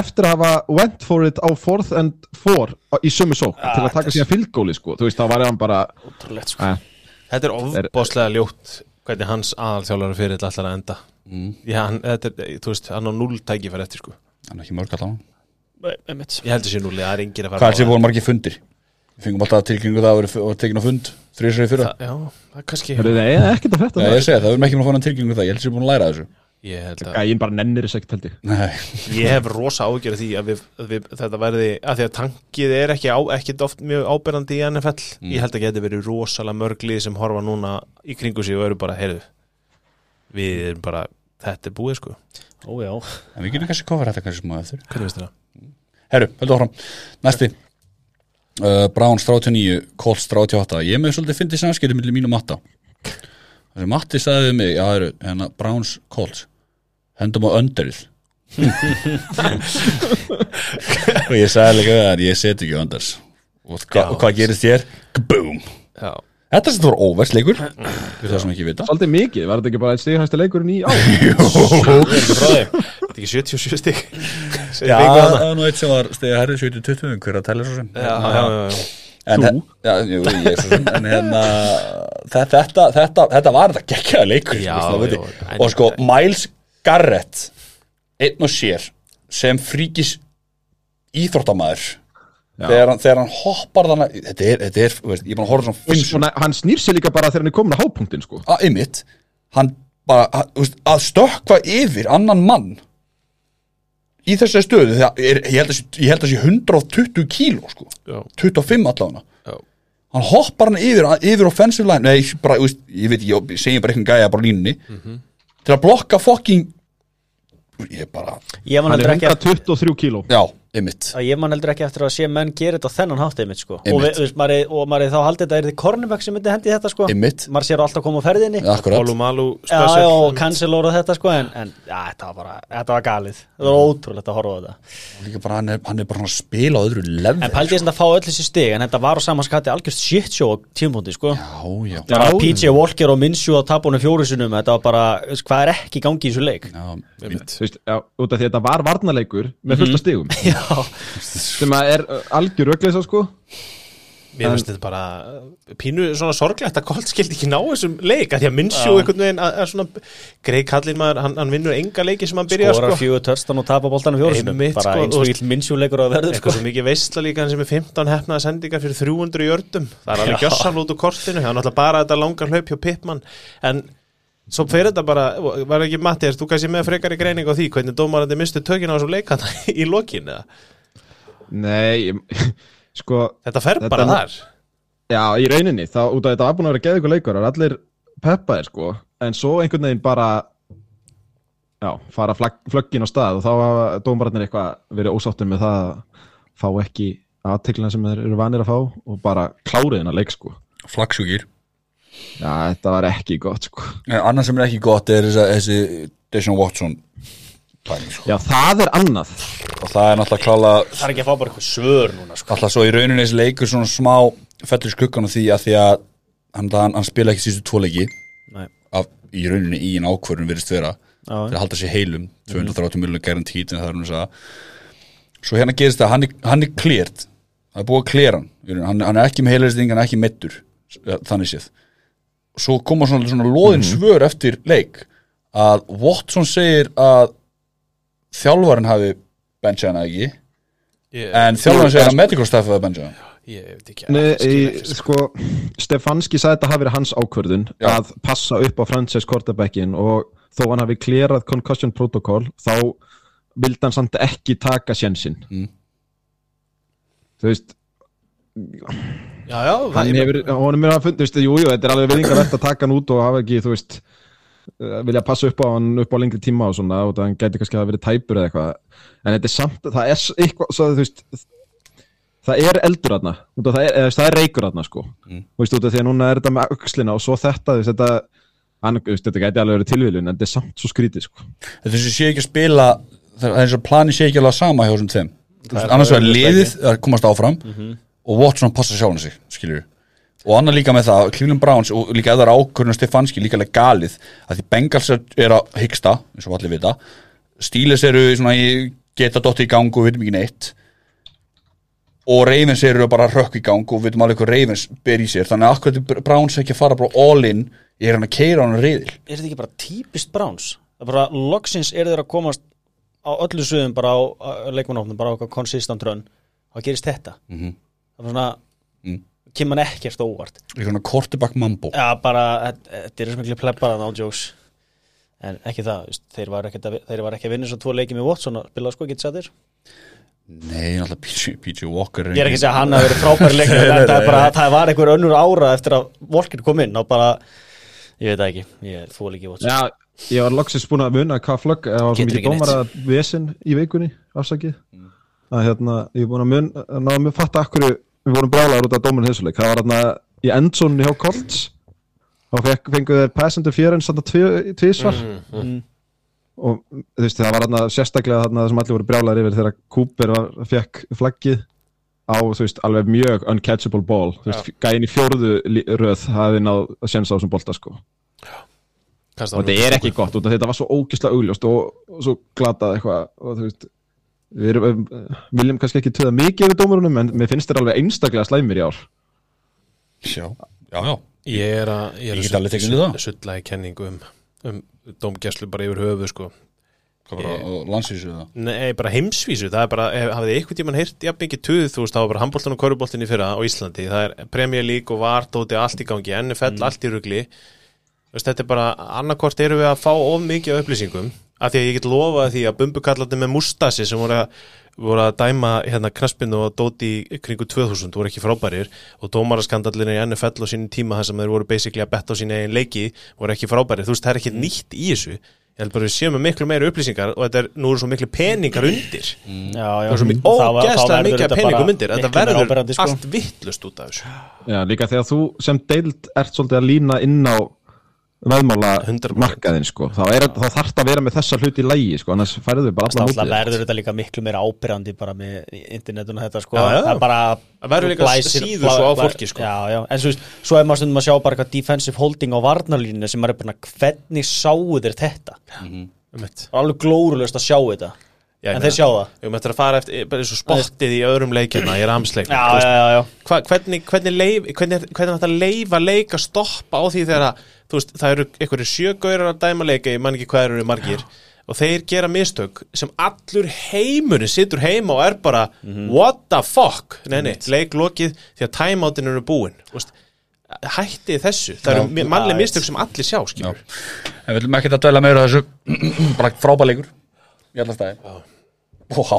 [SPEAKER 2] Eftir að hafa went for it á fourth and four á- í sömu sók til að taka síðan fílgóli sko, þú veist, þá var hann bara
[SPEAKER 4] Ótrúlegt sko.
[SPEAKER 3] Þetta er ofbáslega ljótt hvernig hans aðalþjálfari fyrir þetta allar að enda
[SPEAKER 1] Mm.
[SPEAKER 3] Þetta er,
[SPEAKER 1] er
[SPEAKER 4] einmitt.
[SPEAKER 3] Ég heldur sér nulli, það er engin að fara
[SPEAKER 1] hvað er sér voru margir fundir? Við fengum alltaf tilkynningu það að vera tekin á fund þrjusrið fyrra.
[SPEAKER 3] Það, Já, það er kannski
[SPEAKER 2] hörðu, nei, ekkert að frétta
[SPEAKER 1] Já,
[SPEAKER 2] það.
[SPEAKER 1] ég segi það, við erum ekki búin að fá hann tilkynningu um það, ég held sér búin að læra þessu.
[SPEAKER 3] Ég held að
[SPEAKER 2] Gæinn bara nennir þess ekkert held ég.
[SPEAKER 1] Nei,
[SPEAKER 3] Ég hef rosa ágjörð því að, við, að við, þetta verði að því að tankið er ekki, á, ekki oft mjög áberandi í NFL ég held að geti verið rosalega mörglið sem horfa núna í kringu sig og eru bara, heyrðu við erum bara, þetta er búið sko.
[SPEAKER 4] Ó já.
[SPEAKER 1] En við getum kannski kofar þetta kannski smá eftir.
[SPEAKER 3] Hvernig veist það?
[SPEAKER 1] Herru, höldum áfram, næsti. Uh, Browns 39, Colts 38 Ég með svolítið fyndið samskipti millir mín og Matta. Þessi Matti sagði við mig Já, herru, hérna Browns, Colts. Hendum á önderið. Og ég sagði líka hann Ég seti ekki önders. Og, hva, hvað gerist þér? Boom
[SPEAKER 3] Já,
[SPEAKER 1] Þetta sem þú það sem ekki vita.
[SPEAKER 2] Svolítið mikið, var þetta ekki bara eitt stigahæsti leikurinn í á
[SPEAKER 3] þetta ekki 77 stík
[SPEAKER 1] Já, það var nú eitt sem var stegið herri 70-20 Hver að tella svo sem.
[SPEAKER 3] Já, já, já, já.
[SPEAKER 1] En
[SPEAKER 2] Þú?
[SPEAKER 1] Já, jú, ég svo sem En hérna þe- Þetta, þetta, þetta var þetta geggjaða leikur
[SPEAKER 3] Já,
[SPEAKER 1] sko,
[SPEAKER 3] já, en-
[SPEAKER 1] Og sko, Miles Garrett Einn og sér Sem fríkis íþróttamæður þegar hann, þegar hann hoppar þannig Þetta er, þetta er, veist, ég er bara að horfa svona
[SPEAKER 2] svona, hann snýr sér líka bara þegar hann er komin á hápunktinn sko.
[SPEAKER 1] Að ymmit hann bara, að, þú veist, að stökkva yfir annan mann í þessari stöðu þegar er, ég, held að, ég held að sé 120 kíló sko,
[SPEAKER 3] Já.
[SPEAKER 1] 25 allavega.
[SPEAKER 3] Já.
[SPEAKER 1] hann hoppar hann yfir, yfir offensive line, nei, bara, veist, ég veit ég, ég segi bara eitthvað gæja bara á línunni. Til að blokka fucking ég bara,
[SPEAKER 4] Ég
[SPEAKER 2] Hann er
[SPEAKER 4] ekki eftir
[SPEAKER 2] 123 kíló.
[SPEAKER 1] Já, ymmit
[SPEAKER 4] að Ég man heldur ekki eftir að sé menn gera þetta á þennan hátt einmitt sko. Og,
[SPEAKER 1] Einmitt.
[SPEAKER 4] við, þú veist, maður, er- og maður er þá haldið þetta er þið Kornebæk sem myndi hendi þetta sko?
[SPEAKER 1] Einmitt.
[SPEAKER 4] Maður sér alltaf koma á ferðinni.
[SPEAKER 3] Malu
[SPEAKER 4] já, og cancelóra þetta sko En, en já, þetta var bara, þetta var galið. Það var ótrúlegt að horfa á þetta.
[SPEAKER 1] Bara hann er, hann er bara að spila á öðru level
[SPEAKER 4] En ég sem að fá öll þessi stig En þetta var á saman skatti algjörst shit show á tímpúndi sko.
[SPEAKER 1] Já, já,
[SPEAKER 4] Það var
[SPEAKER 2] Já,
[SPEAKER 4] PJ Walker og Minshew að tapunum fjórusunum Þetta var bara, þú veist, hvað er ekki gangi í þessu leik?
[SPEAKER 1] Já, ymmit
[SPEAKER 2] Þú veist, já, út af því að þetta var varnarleikur með fullta stigum.
[SPEAKER 4] Já,
[SPEAKER 2] sem að er uh, algjör rögleisa sko.
[SPEAKER 3] Mér finnst þetta bara uh, pínu svona sorglegt að Colt skildi ekki ná þessum leik að því að Minsjú einhvern veginn að, að svona Greg Kallin maður, hann, hann vinnur enga leiki sem hann byrja
[SPEAKER 4] skorar
[SPEAKER 3] sko.
[SPEAKER 4] fjögur törstan og tapa boltanum fjórusunum
[SPEAKER 3] Einmitt,
[SPEAKER 4] Bara
[SPEAKER 3] sko,
[SPEAKER 4] eins og
[SPEAKER 3] veist-
[SPEAKER 4] ill Minshew leikur að verður sko.
[SPEAKER 3] eitthvað svo mikið veistla líka hann sem er 15 hefnaða sendingar fyrir 300 jördum það er alveg úr kortinu það er náttúrulega bara þetta langa hlaup hjá Pippmann en svo fyrir þetta bara var ekki Mattias, þú kannski með frekari greining á því hvernig dómarandi mistu tökina á þessum leikana í lokin eða?
[SPEAKER 2] Nei, sko
[SPEAKER 3] þetta fer
[SPEAKER 2] Þetta
[SPEAKER 3] bara
[SPEAKER 2] er-
[SPEAKER 3] þar.
[SPEAKER 2] Já, í rauninni, þá út af þetta var búin að vera geðugur leikur og allir peppaðir sko. En svo einhvern veginn bara já, fara flagg, flöggin á stað og þá hafa dómararnir eitthvað verið ósáttur með það að fá ekki aðteklina sem þeir eru vanir að fá og bara klárið hennar leik sko.
[SPEAKER 1] Flagsjúkir
[SPEAKER 2] Já, þetta var ekki gott sko.
[SPEAKER 1] Annars sem er ekki gott er þessi, þessi Deshaun Watson pæling, sko.
[SPEAKER 2] Já, það er annað.
[SPEAKER 1] Og það er náttúrulega klála
[SPEAKER 4] Það er ekki að fá bara eitthvað svör núna sko.
[SPEAKER 1] Alltaf svo í rauninni þessi leikur svona smá fellur skuggan á því að því að hann, hann, hann spila ekki sístu tvo leiki.
[SPEAKER 4] Nei.
[SPEAKER 1] af, í rauninni í en ákvörðun virðist vera til að halda sér heilum 230 miljonar garantít en það er hún að sagða svo hérna gerist það, hann er, hann er cleared það er búið að clear hann hann, hann er ekki með heilaristing, hann er ekki meittur þannig séð svo koma svona, svona loðin svör eftir leik að Watson segir að þjálfarinn hafi benchað hann ekki
[SPEAKER 3] Ég,
[SPEAKER 1] En þjálfarinn segir að medical staff að benja
[SPEAKER 3] ég veit ekki
[SPEAKER 2] Nei,
[SPEAKER 3] ég sko.
[SPEAKER 2] Stefanski sagði þetta hafi verið hans ákvörðun
[SPEAKER 1] Já.
[SPEAKER 2] að passa upp á franchise quarterbackin og þó hann hafi klerað concussion protocol þá vildi hann samt ekki taka sjensinn
[SPEAKER 1] Mm.
[SPEAKER 2] þú veist
[SPEAKER 3] Já, já,
[SPEAKER 2] hann hefur, honum er að fundið, þú veist, jú, jú, þetta er alveg viðingarlegt að taka hann út og hafa ekki, þú veist eh, vilja passa upp á hann upp á lengri tíma og svona og það gæti kannski að verið tæpur eða eitthvað. En þetta er samt, það er eitthvað svo, þú veist, það er eldur þarna, út af það er, það er reykur þarna sko,
[SPEAKER 1] Mm.
[SPEAKER 2] þú veist, út af því að núna er þetta með aukslina og svo þetta, þú veist, þetta hann, þú veist, þetta gæti alveg verið tilvílun en þetta er samt svo skrítið sko.
[SPEAKER 1] Þetta sem sé ekki að spila Það er eins og plani sé ekki alveg sama hjá þessum veist, Annars vegar liðið að komast áfram Og Watson passa sjálfum sig, skilur Og annað líka með það, Cleveland Browns Og líka eða ákvörðun Stefanski líka alveg galið Að því Bengals er, að hyggsta eins og allir vita. Steelers eru svona geta dotti í gang og við veitum ekki neitt. Og Ravens eru bara að rökk í gang og við veitum alveg hvað Ravens ber í sér. Þannig að akkur þetta Browns ekki að fara bara all in ég er hann að keira á hann riðil?
[SPEAKER 4] Er þetta ekki bara típist Browns? Það er bara, loksins er þeir að komast á öllu suðum bara á, á leikmannófnum, bara á konsistant run. Þá gerist þetta.
[SPEAKER 1] Mhm.
[SPEAKER 4] Það er svona,
[SPEAKER 1] Mm.
[SPEAKER 4] kemur hann ekkert óvart.
[SPEAKER 1] Ég er hann að quarterback mambo.
[SPEAKER 4] Já, bara, þetta er sem ekki plebbara á jokes en ekki það, þeir var ekki að, þeir var ekki að vinna svo tvo leiki með Watson og spila sko, getið sættir
[SPEAKER 1] Nei, náttúrulega PJ, Walker
[SPEAKER 4] Ég er ekki að segja að hann hafi verið frábæri leikir en það, er bara, það var einhver önnur ára eftir að Walker kom inn og bara ég veit það ekki, ég þól ekki Watson
[SPEAKER 2] Já, ég var loksins búin að muna hvað flögg það var svo
[SPEAKER 4] Getur
[SPEAKER 2] mikið dómar að vesen í vikunni afsakið að hérna, ég er búin að mun að náða að fatta akkur við vorum brjálaður út af dómarinn þessuleik það var hérna í endzónni hjá Colts. Þá fekk, fengu þeir passenger fjörinn samt að tvísvar
[SPEAKER 4] mm.
[SPEAKER 2] og þú veist það var hérna sérstaklega þarna sem allir voru brjálaður yfir þegar Cooper var, fekk flaggið á þú veist alveg mjög uncatchable ball. Þú veist gæin í fjórðu lí- röð hafi náð að sjensa á þessum bolta sko.
[SPEAKER 3] Kasta
[SPEAKER 2] og þetta er ekki gott út af þetta var svo ógislega augljóst og, og svo glatað eitthvað og þú veist við erum, um, viljum kannski ekki töða mikið yfir dómarunum en mér finnst þetta alveg einstaklega slæmir í ár.
[SPEAKER 1] Já, já, já.
[SPEAKER 3] Ég er að Ég er að
[SPEAKER 1] það.
[SPEAKER 3] sulla í kenningu um, um dómgæslu bara yfir höfu sko.
[SPEAKER 1] Hvað bara á landsvísu það
[SPEAKER 3] Nei, bara heimsvísu, það er bara, hef- hafið þið eitthvað tímann heyrt jafn mikið tuð, þú veist, það var bara handbóltan og köruboltin í fyrra á Íslandi, það er Premier League og VAR, dóti, allt í gangi, NFL, allt í veist, þetta er bara, annarkvort erum við að fá of mikið af upplýsingum, af því að ég get lofað því að bumbukallandi með mustasi sem voru að, voru að dæma hérna knaspinu og dóti í kringu 2000 voru ekki frábærir og dómaraskandallinni í NFL á sínum tíma þar sem þeir voru basically að betta á sín eigin leiki voru ekki frábærir, þú veist, það er ekki nýtt í þessu. Ég held bara að við séum með miklu meiri upplýsingar og þetta er, nú eru svo miklu peningar undir.
[SPEAKER 4] Já, já,
[SPEAKER 3] það er svo
[SPEAKER 4] verður
[SPEAKER 3] mikið
[SPEAKER 4] þetta
[SPEAKER 3] peningum undir. Þetta
[SPEAKER 4] miklu meira
[SPEAKER 3] verður
[SPEAKER 4] sko.
[SPEAKER 3] allt vittlust út af þessu.
[SPEAKER 2] Já, líka þegar þú sem deild ert svolítið að lína inn á veðmála
[SPEAKER 3] 100%.
[SPEAKER 2] markaðin sko. þá, er, þá þarf það að vera með þessa hluti í lægi sko, annars færðu við bara alla
[SPEAKER 4] Náttúrulega
[SPEAKER 2] mótið
[SPEAKER 4] verður þetta líka miklu meira ábyrjandi bara með internetun og þetta sko
[SPEAKER 3] Já, já.
[SPEAKER 4] það er bara
[SPEAKER 3] Það verður líka
[SPEAKER 4] blæsir-
[SPEAKER 3] síður svo á fólki, sko.
[SPEAKER 4] já, já. en svo, svo er maður stundum að sjá bara eitthvað defensive holding á varnarlínu sem er bara hvernig sáu þeir þetta Það er alveg glórulöst að sjá þetta
[SPEAKER 3] Já, ég
[SPEAKER 4] en þeir sjá það.
[SPEAKER 3] Við möttum að fara eftir, bara eins og spottið í öðrum leikina, ég er amsleik
[SPEAKER 4] já, já, já, já.
[SPEAKER 3] Hva, hvernig, hvernig, leif, hvernig, hvernig er þetta leifa leik að stoppa á því þegar að, þú veist, það eru einhverju sjögaurar að dæma leika, ég man ekki hvað eru margir og þeir gera mistök sem allur heimurinn situr heima og er bara what the fuck? Nei, nei, leik lokið því að timeoutin eru búin Þú veist, hætti þessu það eru
[SPEAKER 1] Já.
[SPEAKER 3] mannlega
[SPEAKER 4] Já,
[SPEAKER 3] mistök sem allir sjá
[SPEAKER 1] Já.
[SPEAKER 3] skilur
[SPEAKER 1] En við viljum ekki að dæla meira af þessu. Bara frábæleikur Í alla staði. Og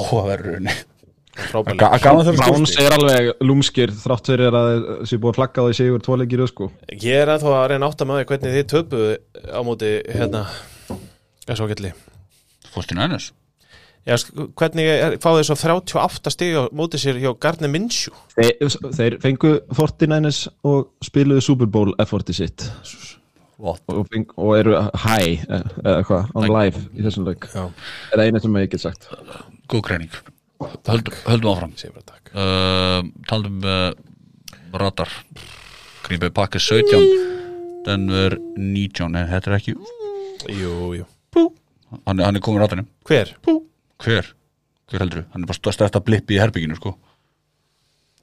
[SPEAKER 1] þurfa
[SPEAKER 2] Browns er alveg lúmskir þrátt fyrir að þessi búið að flagga á því sigur tvoleikir sko.
[SPEAKER 3] Ég er að þó að reyna átt að maður hvernig þið töpuðu á móti hérna þessu ágætli Já, sk- hvernig er, fá þið svo 38 stig á móti sér hjá Gardner Minshew?
[SPEAKER 2] Þeir, þeir fengu 49ers og spiluðu Super Bowl efforti sitt.
[SPEAKER 1] What?
[SPEAKER 2] Og, og eru high eh, eða hvað, on live í þessum leik.
[SPEAKER 3] Já,
[SPEAKER 2] er eina sem ég get sagt?
[SPEAKER 1] Góð greining. Höldum, höldum áfram. Uh, Taldum uh, Radar. Grímið pakka 17 Denver 19 En þetta er ekki
[SPEAKER 3] Jú, jú.
[SPEAKER 1] Hann, hann er komin radarinn
[SPEAKER 3] Hver?
[SPEAKER 1] Hver? Hver heldur Hann er bara stærsta blippi í herbygginu sko.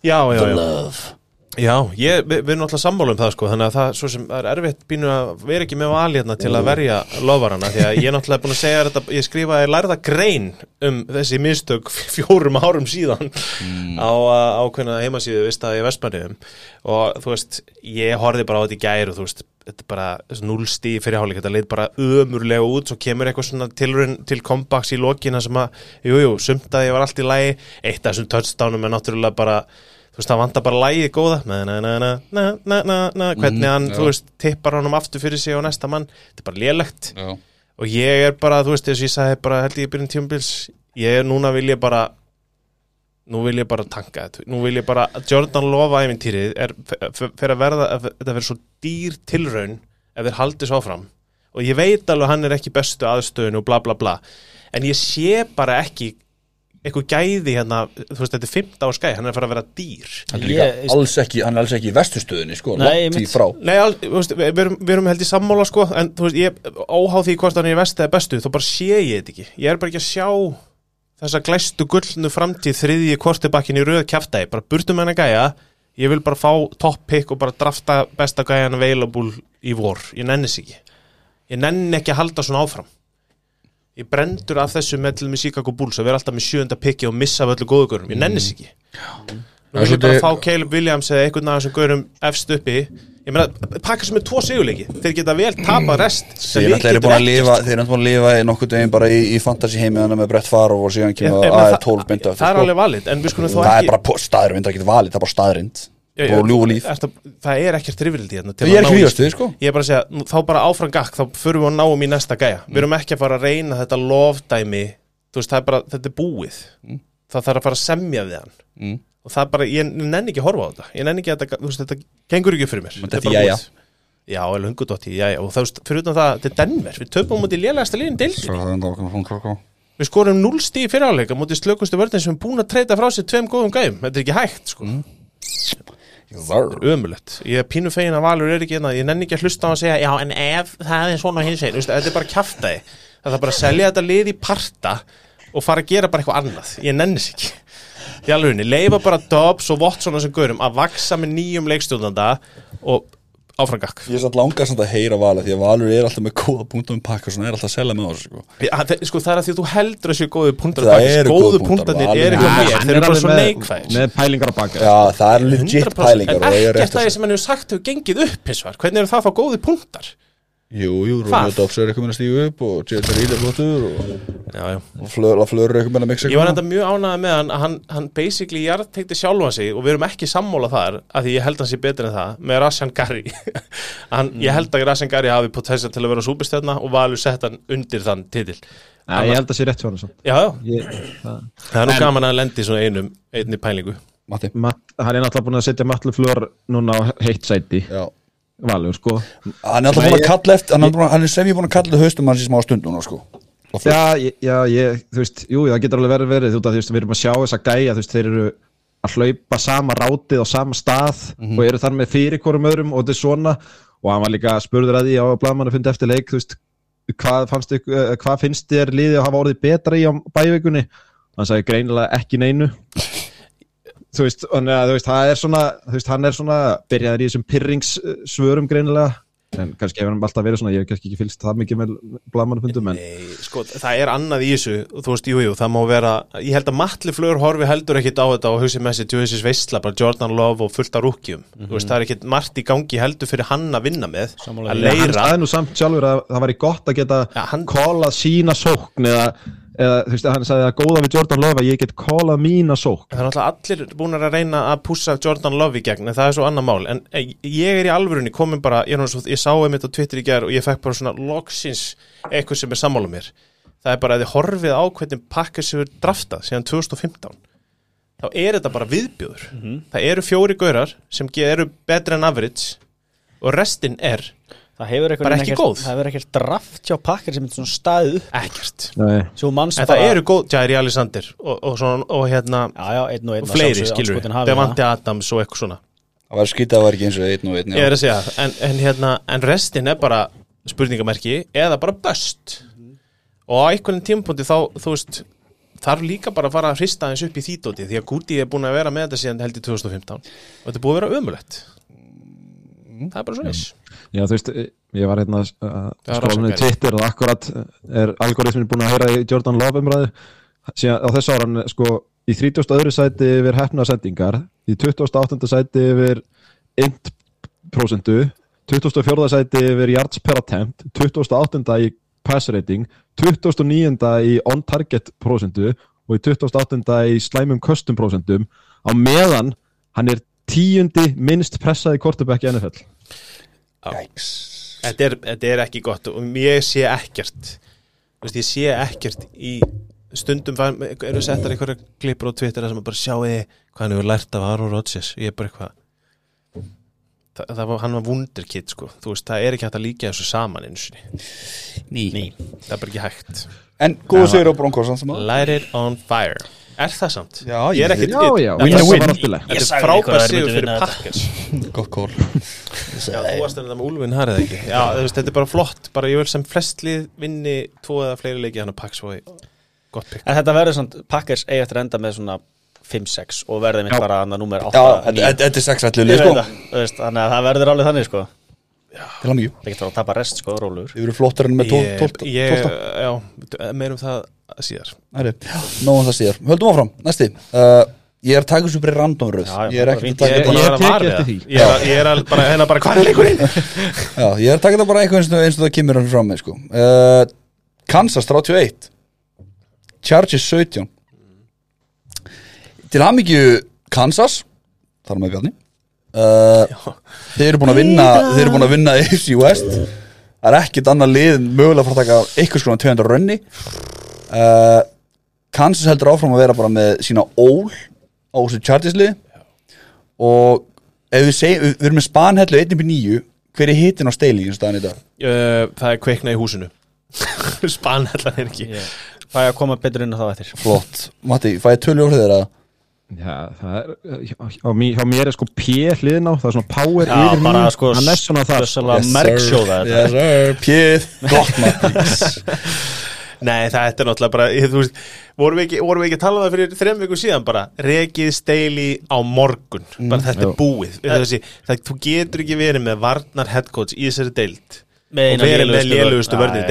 [SPEAKER 3] Já, já, já.
[SPEAKER 1] Love
[SPEAKER 3] Já, ég, við, við erum alltaf sammála um það sko þannig að það, svo sem, er erfitt bínu að vera ekki með val hérna til að verja lofarana því að ég er náttúrulega búin að segja þetta ég skrifaði lærða grein um þessi mistök fjórum árum síðan á að ákveðna heimasíðu vist að ég vestmannum og þú veist, ég horfði bara á þetta í gær og þú veist, þetta er bara núlsti fyrir hálfleik, þetta leit bara ömurlega út svo kemur eitthvað svona tilrun til kompaks í lokina sem að, jú, jú, sumt að ég var allt í lagi, eitt af þessum touchdownum er náttúrulega bara þú veist, það vantar bara lægið góða. Na, na, na, hvernig hann,
[SPEAKER 1] mm,
[SPEAKER 3] þú veist, tippar honum aftur fyrir sig og næsta mann, þetta er bara lélegt.
[SPEAKER 1] Já.
[SPEAKER 3] og ég er bara, þú veist, þess að ég sagði bara, held ég byrjum tjómbils ég er núna vil ég bara nú vil ég bara tanka þetta. Nú vil ég bara, Jordan lofa æfintýrið fyrir að verða, þetta fyrir svo dýr tilraun ef þeir haldi svo áfram. Og ég veit alveg hann er ekki bestu aðstöðun og bla bla bla. En ég sé bara ekki eitthvað gæði hérna, þú veist, þetta er 15 ára skæði, hann er að fara að vera dýr.
[SPEAKER 1] Hann er líka
[SPEAKER 4] Ég-
[SPEAKER 1] alls ekki, hann er alls ekki í vestustöðunni sko,
[SPEAKER 4] Nei,
[SPEAKER 1] langt í frá.
[SPEAKER 3] Nei, al, þú veist, við, erum, við erum held í sammála sko, en þú veist, ég, óháð því hvort hann er í vest eða bestu, þá bara sé ég þetta ekki. Ég er bara ekki að sjá þessa glæstu gullnu framtíð þriðji kortibakkin í röð kjaftaði, bara burtum henni gæja. Ég vil bara fá topp pick og bara drafta besta gæjan available í vor, ég nennis ekki. Ég nenni ekki að halda svona áfram ég brendur af þessu með til með Chicago Bulls að vera alltaf með sjönda pikki og missa af öllu góðugurum, ég nennis ekki. Nú vil ég bara fá Caleb Williams eða einhvern af þessum gaurum efst uppi. Ég meina, pakka sem er tvo sigurleiki. Þeir geta vel tapa rest sem
[SPEAKER 1] Þeir eru búin að lifa Þeir eru búin að lifa í nokkuð deginn bara í, í fantasy heimiðana með Brett Favre og síðan kemur að
[SPEAKER 3] meina,
[SPEAKER 1] AR12 mynda
[SPEAKER 3] Það er alveg valið, en við skulum þó
[SPEAKER 1] Það er
[SPEAKER 3] ekki
[SPEAKER 1] bara staðrind, það er ekki valið, það er bara staðrind og ljúf og líf.
[SPEAKER 3] ertu- Það er ekkert rifrildi hérna til
[SPEAKER 1] Ég er ekki
[SPEAKER 3] í-
[SPEAKER 1] ríðast við, sko.
[SPEAKER 3] Ég er bara að segja, nú, þá bara áfram gakk Þá förum við að náum í næsta gæja. Við erum ekki að fara að reyna þetta lofdæmi Þú veist, það er bara, þetta er búið. Það þarf að fara að semja við hann.
[SPEAKER 1] Mm.
[SPEAKER 3] Og það er bara, ég nenni ekki að horfa á þetta. Ég nenni ekki að þetta, þú veist, þetta gengur ekki fyrir mér.
[SPEAKER 1] Men
[SPEAKER 3] Þetta er bara
[SPEAKER 1] er
[SPEAKER 3] búið. Já, alveg hungudotti, já, já, og þú veist, fyrir utan það, þetta er Denver, við töpum mútið lélegasta liðin deildin. Við skorum 0 stíð fyrirháleika mútið slökustu vörðin sem er búin að treyta frá sér tveim góðum gæjum, þetta er ekki hægt, sko. Ömulegt. Ég er pínu fegin að Valur er ekki hérna, ég nenni ekki að hlusta á að segja, já, en ef það er svona hins einn, þetta er bara kjaftaði. Það er bara að selja þetta lið í parta og fara að gera bara eitthvað annað. Ég nennis ekki. Í alveg leifa bara Dobbs og Watson og þessum gaurum að vaksa með nýjum leikstjóðanda og áframgakk.
[SPEAKER 1] Ég er samt langað samt að heyra Valur því að Valur er alltaf með góða punktum pakka og svona er alltaf að selja með þessu sko.
[SPEAKER 3] Ja, þe- sko, það er að því að þú heldur þessu góðu punktar
[SPEAKER 1] Það
[SPEAKER 3] að
[SPEAKER 1] eru
[SPEAKER 3] góðu
[SPEAKER 1] góðu punktar,
[SPEAKER 3] punktarnir
[SPEAKER 1] alveg.
[SPEAKER 3] er eitthvað
[SPEAKER 1] Ja,
[SPEAKER 3] mér, þeir eru bara svo
[SPEAKER 2] með-
[SPEAKER 3] neikvæðir
[SPEAKER 2] Með pælingar á baka
[SPEAKER 1] Já, það er legit
[SPEAKER 3] 100%.
[SPEAKER 1] pælingar
[SPEAKER 3] en
[SPEAKER 1] og ég er
[SPEAKER 3] ekkert
[SPEAKER 1] rétt
[SPEAKER 3] það
[SPEAKER 1] að
[SPEAKER 3] sem hann hefur sagt hefur gengið upp hins vegar, hvernig eru það að fá góði punktar
[SPEAKER 1] Jú, jú? Rómur Dobbs er eitthvað með að stígu upp og J.J. Reed er flottur og, Fleur, Fleur er eitthvað með að mixa
[SPEAKER 3] ég var enda mjög ánægð með hann að hann, hann basically jarðtekti sjálfa sig og við erum ekki sammála þar að því ég held hann sé betur en það með Rashan Gary. Hann, ég held að Rashan Gary hafi potensial til að vera súbistjarna og Valur sett hann undir þann titil.
[SPEAKER 2] Já, ég held að sé rétt fyrir hann
[SPEAKER 3] já,
[SPEAKER 2] ég, það.
[SPEAKER 3] það er nú gaman að lendi í svona einum einni pælingu.
[SPEAKER 1] Matti.
[SPEAKER 2] Matt, Hann er náttúrulega búin að setja Matlu Flör núna á heitt sæti.
[SPEAKER 1] Já
[SPEAKER 2] Valur sko
[SPEAKER 1] Hann er alltaf búin að kalla eftir Hann er, búin, hann er sem ég búin að kalla haustum hans í smá stund núna sko
[SPEAKER 2] Já, já, ég, þú veist, jú, það getur alveg verið verið þú veist, við erum að sjá þessa gæja, þú veist, þeir eru að hlaupa sama rátið á sama stað
[SPEAKER 1] Mhm.
[SPEAKER 2] og eru þar með fyrir hvorum öðrum og þetta er svona og hann var líka spurður að því á blaðmannu fundi eftir leik, þú veist, hvað, ykkur- eh, hvað finnst þér liðið að hafa orðið betra í á bævikunni? Hann sagði greinilega ekki neinu þú veist, þannig að þú veist, það er svona þú veist, hann er svona, byrjaður í þessum pyrringssvörum greinilega. En kannski hefur hann alltaf verið svona, ég hef kannski ekki fylgst það mikið með blaðmannufundum en
[SPEAKER 3] Nei, sko, það er annað í þessu þú veist, jú, jú, það má vera ég held að Matli Fleur horfi heldur ekkit á þetta og hugsi með sér Tjóðisins veistla, bara Jordan Love og fullt af rúkjum, þú veist, það er ekkit margt í gangi heldur fyrir hann að vinna með
[SPEAKER 4] Sammála
[SPEAKER 3] að leira.
[SPEAKER 2] Staði nú samt sjálfur að það væri gott að geta
[SPEAKER 3] Ja, hann-
[SPEAKER 2] kólað sína sókn eða, eða þú veist, hann sagði að góða við Jordan Love að ég get kólað mína sókn.
[SPEAKER 3] Það er náttúrulega allir búin að reyna að pússa Jordan Love í gegn, en það er svo annar mál. En eh, ég er í alvörunni komin bara ég, er nú svo, ég sá einmitt á Twitter í gerð og ég fekk bara svona loksins eitthvað sem er sammála mér. Það er bara að þið horfið á hvernig pakkar sem er draftað síðan 2015 þá er þetta bara viðbjóður. Það eru fjóri gaurar sem eru betri en average og restin er
[SPEAKER 4] Það hefur eitthvað
[SPEAKER 3] Bara ekki góð.
[SPEAKER 4] Það hefur ekkert draft hjá pakkar sem er svona staðið upp.
[SPEAKER 3] Ekkert.
[SPEAKER 2] Nei.
[SPEAKER 4] Svo manns
[SPEAKER 3] en það eru góð, Jairi Alexander og, og, svona, og hérna
[SPEAKER 4] Já, já, einn og einn
[SPEAKER 3] og fleiri skilur Devante. Adams og eitthvað svona.
[SPEAKER 1] Það var skýtað að var ekki eins og einn og einn
[SPEAKER 3] ég er að segja en, en, hérna, en restin er bara spurningamerki eða bara böst og á einhvern tímapunkti þá, þú veist þarf líka bara að fara að hrista eins upp í þýtóti því að Guti er búin að vera með þetta síðan held í 2015 og þetta er búið að vera ömulegt það er bara svo neins
[SPEAKER 2] Já, þú veist, ég var hérna að skróla með
[SPEAKER 3] rannsaka.
[SPEAKER 2] Twitter og akkurat er algoritmin búin að heyra í Jordan Love umræðu síðan á þessu ára hann sko í 30. öðru sæti yfir hefna sendingar í 28. sæti yfir int prosentu 24. sæti yfir yards per attempt 28. í pass rating 29. í on target prosentu og í 28. í slæmum custom prosentum á meðan hann er tíundi minnst pressaði kortebæk í NFL
[SPEAKER 3] þetta er, þetta er ekki gott og ég sé ekkert. Þú veist, ég sé ekkert í stundum eru settar einhverja klippur á Twitter þar sem bara sjáu hvað hann hefur lært af Aaron Rodgers. Ég er bara eitthvað Þa, það var, hann var wunderkid sko. Þú veist, það er ekki hægt að líka þessu saman eins og
[SPEAKER 1] Ný.
[SPEAKER 3] ný, það er bara ekki hægt.
[SPEAKER 1] En góðu sigur á Broncos
[SPEAKER 3] it on fire er það samt?
[SPEAKER 1] Já,
[SPEAKER 3] ég er
[SPEAKER 1] ég-
[SPEAKER 3] ekkert
[SPEAKER 2] Já, já, win
[SPEAKER 3] er-
[SPEAKER 2] win
[SPEAKER 3] þetta
[SPEAKER 4] Ég
[SPEAKER 3] er
[SPEAKER 4] sagði ykkur að
[SPEAKER 3] frábær
[SPEAKER 4] þeir
[SPEAKER 3] sigur fyrir. Packers
[SPEAKER 1] Gott kól
[SPEAKER 3] Já, þú varst að þetta með Úlfin harið ekki? Já, þetta er bara flott. Bara ég vil sem flestlið vinni tvo eða fleiri leiki hann að pakk svo í gott pikk
[SPEAKER 4] En þetta verður svona, Packers eigi eftir að enda með svona 5-6 og verði mitt bara annað númer 8
[SPEAKER 1] Já, þetta er sexrætlu lið
[SPEAKER 4] Ég
[SPEAKER 1] sko.
[SPEAKER 4] það, þannig að það verður alveg þannig sko
[SPEAKER 1] Til hann
[SPEAKER 4] Það getur að tapa rest sko, rólur
[SPEAKER 1] Þið eru flottar enn með
[SPEAKER 3] Ég,
[SPEAKER 1] 12
[SPEAKER 3] ég, já, meirum það síðar.
[SPEAKER 1] Nóðum það síðar. Höldum áfram, næsti. Uh, Ég er að taka þessu bara í randomröð Ég er ekki
[SPEAKER 4] fínt.
[SPEAKER 1] að taka
[SPEAKER 2] Ég-
[SPEAKER 1] þetta
[SPEAKER 2] ég-
[SPEAKER 3] er, að- að bara, hérna bara hvað er leikurinn?
[SPEAKER 1] Já, ég er að taka þetta bara eitthvað eins og, eins og það kemur hann frá mig sko. uh, Kansas 31 Chargers 17 Til hamingju Kansas. Þar með bjarni uh, Þeir eru búin að vinna Þeir eru búin að vinna AFC West. Það er ekkit annað lið mögulega að fara að taka eitthvað skona 200 rönni. Uh, Kansas heldur áfram að vera bara með sína ól á þessu Chargers lið. Og ef við segjum, við við erum með spanhellu 1.9 hver er hitin á steili í staðan í dag?
[SPEAKER 3] uh, Það er kveikna í húsinu. Spanhellan er ekki.
[SPEAKER 4] Fæ að koma betur inn á þá eftir.
[SPEAKER 1] Flott, Matti, fæ ég tölu orðið þeirra?
[SPEAKER 2] Já, það er, hjá, hjá, mér, hjá mér er sko P hliðin á, það er svona power
[SPEAKER 4] Já,
[SPEAKER 2] yfir
[SPEAKER 4] bara sko
[SPEAKER 2] hann er svona það
[SPEAKER 4] Sjössalega merksjóða þetta.
[SPEAKER 1] Yes pjöð, gott
[SPEAKER 3] Nei, það er náttúrulega bara ég, þú veist, vorum, við ekki, vorum við ekki að tala um það fyrir þrem viku síðan bara? Rekið steili á morgun. Bara þetta
[SPEAKER 2] Jú.
[SPEAKER 3] er búið. Þessi, það, Þú getur ekki verið með varnar headcoach í þessari deild.
[SPEAKER 4] Með
[SPEAKER 3] og verið með lélugustu
[SPEAKER 4] Já,
[SPEAKER 3] vörnir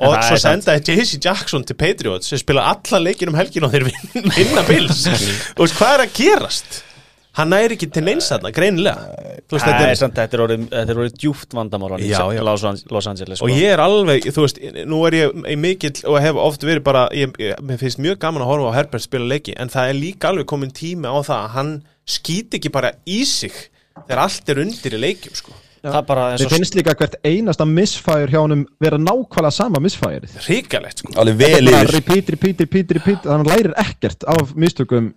[SPEAKER 3] og svo sendaði JC Jackson til Patriots sem spila allan leikin um helgin og þeir vin- vinna Bills og veist, hvað er að gerast hann næri ekki til neins þarna, greinilega Þú veist,
[SPEAKER 4] Það
[SPEAKER 3] þetta
[SPEAKER 4] er þetta er orðið, orðið djúpt vandamál í. Los, An- Los Angeles sko.
[SPEAKER 3] og ég er alveg, þú veist, nú er ég í mikill og hef oft verið bara ég, ég, mér finnst mjög gaman að horfa á Herbert spila leiki en það er líka alveg komin tími á það að hann skýt ekki bara í sig þegar allt er undir í leikjum sko.
[SPEAKER 4] Það bara eins
[SPEAKER 2] Mér
[SPEAKER 4] og
[SPEAKER 2] finnst líka hvert einasta misfæður hjá honum vera nákvæmlega sama misfærið
[SPEAKER 3] ríkalegt sko.
[SPEAKER 2] Repeat, repeat, repeat, repeat. Þannig hann lærir ekkert af mistökum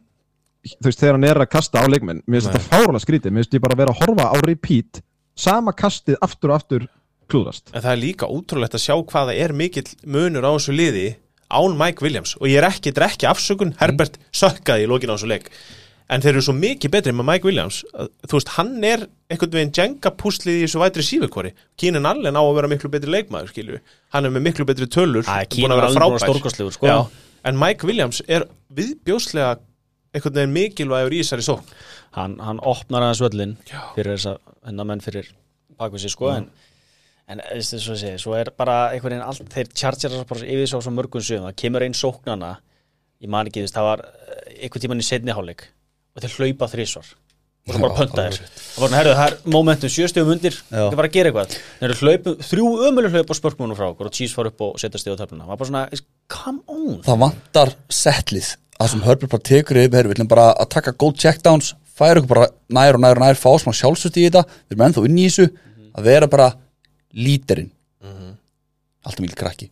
[SPEAKER 2] þú veist, þegar hann er að kasta á leikmenn. Mér finnst þetta fárulega skrítið, mér finnst ég bara vera að horfa á repeat, sama kastið aftur og aftur klúðast
[SPEAKER 3] en það er líka útrúlegt að sjá hvaða er mikill munur á þessu liði án Mike Williams. Og ég er ekki, þetta er ekki afsökun. Herbert sökkaði í lokin á þessu leik en þeir eru svo mikið betri með Mike Williams. Að, þú veist, hann er einhvern veginn jenga púslið í þessu vætri sífekori Keenan Allen á að vera miklu betri leikmaður skilju, hann er með miklu betri tölur
[SPEAKER 4] Æ, Keenan
[SPEAKER 3] að vera
[SPEAKER 4] að
[SPEAKER 3] frábær.
[SPEAKER 4] sko.
[SPEAKER 3] Já, en Mike Williams er viðbjóslega einhvern veginn mikilvægur í þessari sókn.
[SPEAKER 4] Hann, hann opnar aðeins völlin fyrir þess að hennar menn fyrir bakvið sér sko en en þess að segja, svo er bara einhvern veginn allt, þeir chargerar bara yfir svo, svo mörgum sögum, það kemur einn sóknana ég man ekki þess, það var eh, einhvern tímann í setni hálfleik og þeir hlaupa þrísvar og svo bara pönta þér það var herru, það er momentum sjöstegum undir. Það var að gera eitthvað, þeir eru hlaupu þrjú ömuleg hlaup á spörkmunum frá okkur og Cheese fór upp og setja stig á töfluna, það var bara svona come on,
[SPEAKER 1] Það vantar settlið að sem Herbert bara tekur yfir við ætlum bara að taka góð checkdowns færa okkur bara nær og nær og nær fá smá sjálfsvöld í þetta. Við erum ennþá inn í þessu. Að vera bara líterinn alltaf mikil krakki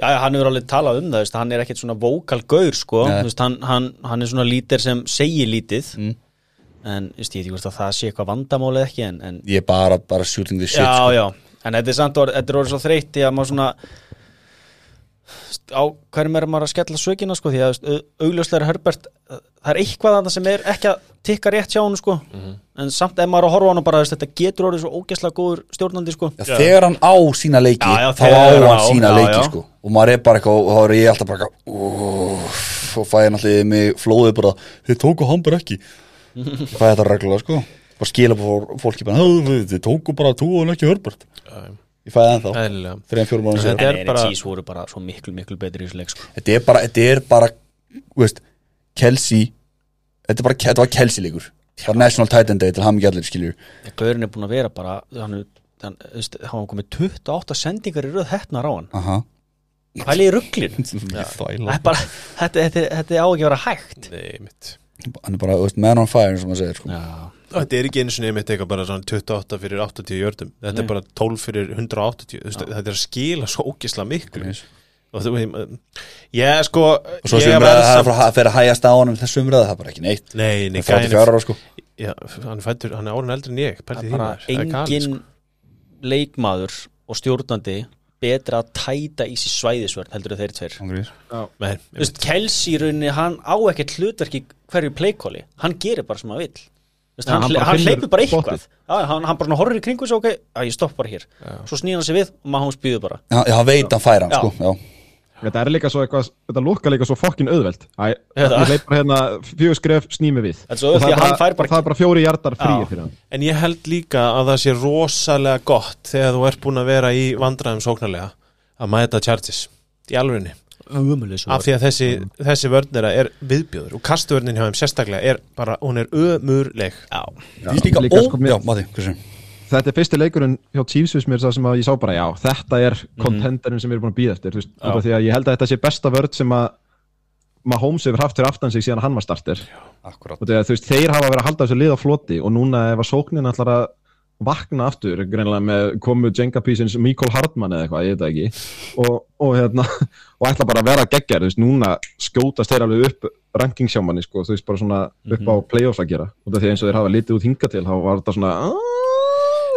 [SPEAKER 4] Já, hann hefur alveg talað um það, veist, hann er ekkert svona vókal gaur, sko, hann, hann, hann er svona lítir sem segir lítið,
[SPEAKER 1] Mm.
[SPEAKER 4] en veist, ég veit ekki hvort að það sé eitthvað vandamál eða ekki, en, en
[SPEAKER 1] ég er bara, bara shooting the shit
[SPEAKER 4] já,
[SPEAKER 1] sko.
[SPEAKER 4] já, en þetta er samt orð, þetta er orðið svo þreytt því að maður svona á hverjum er maður að skella sökina, sko, því að veist, au- augljóslega er Herbert, það er eitthvað þarna sem er ekki að tikka rétt hjá hann, sko, en samt ef maður er að horfa á hann bara, veist, þetta getur orðið svo ógeðslega góður stjórnandi, sko.
[SPEAKER 1] Já, þegar hann á sína leiki
[SPEAKER 4] Já, já,
[SPEAKER 1] þá á
[SPEAKER 4] hann
[SPEAKER 1] hann
[SPEAKER 4] á,
[SPEAKER 1] sína
[SPEAKER 4] já,
[SPEAKER 1] leiki
[SPEAKER 4] já.
[SPEAKER 1] sko. og maður er bara eitthvað og þá er ég alltaf bara og fæði náttúrulega í mig flóðið bara þið tóku hann bara ekki. Fæði þetta reglulega sko? Bara skila fór fólki bara "Hö, þið tóku bara þú og ekki hörbart ég fæði ennþá.
[SPEAKER 3] Eðlilega.
[SPEAKER 1] þreim fjórum mánu
[SPEAKER 3] Þetta
[SPEAKER 1] sér
[SPEAKER 3] er
[SPEAKER 4] En
[SPEAKER 3] bara-
[SPEAKER 4] NXT voru bara svo miklu, miklu betri í þessu leik sko.
[SPEAKER 1] þetta er bara þetta er bara þú veist Kelsey þetta, er bara, þetta var Kelsey leikur það var National Titan Day til hann ekki allir skiljur
[SPEAKER 4] Gaurin er búin að vera bara hann, hann, hann komið 28 sendingar í röð hettnar á hann.
[SPEAKER 1] Aha.
[SPEAKER 4] Pæli í rugglin
[SPEAKER 1] Þvæla.
[SPEAKER 4] bara, þetta, þetta, þetta á ekki að vera hægt.
[SPEAKER 3] Nei, mitt
[SPEAKER 1] hann er bara þú veist, man on fire sem maður segir sko.
[SPEAKER 4] Já,
[SPEAKER 3] Þetta er ekki einu sinni einmitt eitthvað bara svona 28 fyrir 80 jördum Þetta
[SPEAKER 4] Nei.
[SPEAKER 3] er bara 12 fyrir 180 Þú veist, Þetta er að skila svo ógisla miklu. Og þú veist Ég sko
[SPEAKER 1] og svo
[SPEAKER 3] ég
[SPEAKER 1] sem
[SPEAKER 3] verð
[SPEAKER 1] umræða það
[SPEAKER 3] samt-
[SPEAKER 1] er að fyrir að hægast á honum þessu umræða það bara ekki neitt.
[SPEAKER 3] Nei, nei,
[SPEAKER 1] það er 34 ára sko.
[SPEAKER 3] Já, hann fættur, hann er árun eldri en ég
[SPEAKER 4] það er bara
[SPEAKER 3] það
[SPEAKER 4] engin leikmaður og stjórnandi betra að tæta í sér svæðisvörn heldur en þeir tveir.
[SPEAKER 3] Sko. Nei,
[SPEAKER 4] Kelsey í rauninni, hann á ekkert hlutverk í hverju pleikóli, hann gerir bara sem hann vill Þú veist,
[SPEAKER 2] Já,
[SPEAKER 4] hann,
[SPEAKER 2] hann
[SPEAKER 4] hann,
[SPEAKER 2] bara
[SPEAKER 4] hleypur bara eitthvað. Já, hann, hann bara svona horfir í kringu sig, ok, að ég stopp bara hér. Svo snýr hann sig við og maður hans býður bara.
[SPEAKER 1] Já, já, hann veit hann færa hann
[SPEAKER 4] Já.
[SPEAKER 1] sko já.
[SPEAKER 2] Þetta er líka svo eitthvað, þetta lúkka líka svo fokkin auðvelt. Æ,
[SPEAKER 4] Þetta-
[SPEAKER 2] ég bara hérna fjögur skref snými við.
[SPEAKER 4] Er svo
[SPEAKER 2] Og
[SPEAKER 4] að hann fær bara-
[SPEAKER 2] og það er bara fjóri hjartar fríi
[SPEAKER 4] Já.
[SPEAKER 2] fyrir hann.
[SPEAKER 3] En ég held líka að það sé rosalega gott þegar þú ert búin að vera í vandræðum sóknarlega að mæta Chargers. Í alvegni
[SPEAKER 4] Ömulis
[SPEAKER 3] af því að þessi, þessi vörnira er viðbjöður og kastvörnin hjá þeim sérstaklega er bara, hún er ömurleg.
[SPEAKER 4] Já,
[SPEAKER 1] því líka,
[SPEAKER 2] líka
[SPEAKER 1] ó,
[SPEAKER 2] sko
[SPEAKER 1] já, Mati, hversu?
[SPEAKER 2] Þetta er fyrsti leikurinn hjá Chiefs mér sem ég sá bara, já, þetta er kontenderinn sem við erum búin að býða eftir, veist, því að ég held að þetta sé besta vörð sem að Mahomes hefur haft fyrir aftan sig síðan hann var starter.
[SPEAKER 1] Akkurat.
[SPEAKER 2] Og þegar þú veist, þeir hafa verið að halda þessu lið á floti og núna ef að sóknin ætlar að vakna aftur, greinlega með komu Jenga Písins Mikol Hardman eða eitthvað, ég veit það ekki. Og, og hérna, og ætla bara að vera geggjar, þú veist, núna skjótast þeir alveg upp ranking sjámanni, sko, þú veist, bara svona upp á playoffs að gera, út af því eins og þeir hafa litið út hinga til, þá var þetta svona aaaah,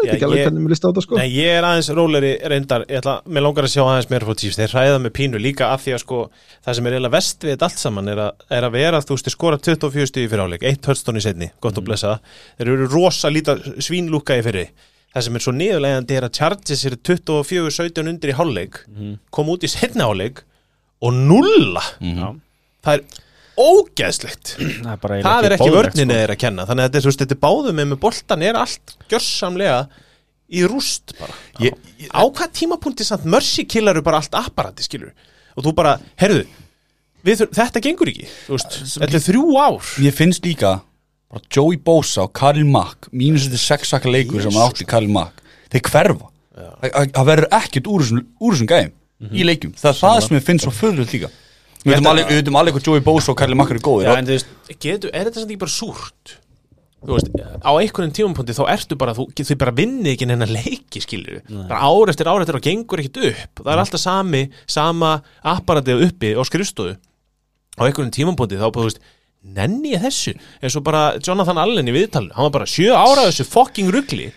[SPEAKER 2] veit ekki alveg hvernig mér líst á þetta, sko.
[SPEAKER 3] Nei, ég er aðeins róleri reyndar. Ég ætla, mér langar að sjá aðeins meira frá Chiefs þeir hræða með pínu líka af því að sko það sem er eiginlega vest við þetta allt saman er að, er að vera þú veist, þeir skora 24 stíði fyrir áleik eitt hörstóni setni, gott og blessa þeir eru rosa líta svínlúka í fyrir það sem er svo niðurlegandi er að Chargers eru 24-17 undir í hálfleik kom út í setni hálfleik og nulla.
[SPEAKER 4] Já
[SPEAKER 3] það er ógeðslegt.
[SPEAKER 4] Það er,
[SPEAKER 3] það er ekki
[SPEAKER 4] sko.
[SPEAKER 3] þeir að kenna. Þannig að þetta er, veist, þetta báðum með með boltan er allt gjörsamlega í rúst bara.
[SPEAKER 1] Ég-
[SPEAKER 3] á hvað tímapunkti samt mercy killaru bara allt apparati skilur og þú bara, herðu við, þur- þetta gengur ekki veist, þetta er þrjú ár.
[SPEAKER 1] Ég finnst líka Joey Bosa og Karl Mack mínus þetta sex saka leikur sem hann átti Karl Mack þeir hverfa. Það- verður ekkert úr þessum, úr þessum gæðum í leikjum. Það er það sem ég finnst svo fyrir líka við veitum alveg, við veitum alveg hvað Joey Bosa og Karl Mack eru góðir.
[SPEAKER 4] Já,
[SPEAKER 1] og-
[SPEAKER 4] en þú veist,
[SPEAKER 3] Getu, er þetta samt ekki bara súrt? Þú veist, á einhvern tímapunkti þá ertu bara, þú, þau bara vinni ekki neina leiki skilur, bara ár eftir ár eftir og gengur ekkit upp, það er alltaf sami sama apparatið uppi á skrifstofu. Á einhvern tímapunkti þá þú veist, nenni ég þessu. Eins og bara Jonathan Allen í viðtalinu hann var bara sjö ára af þessu fucking ruggli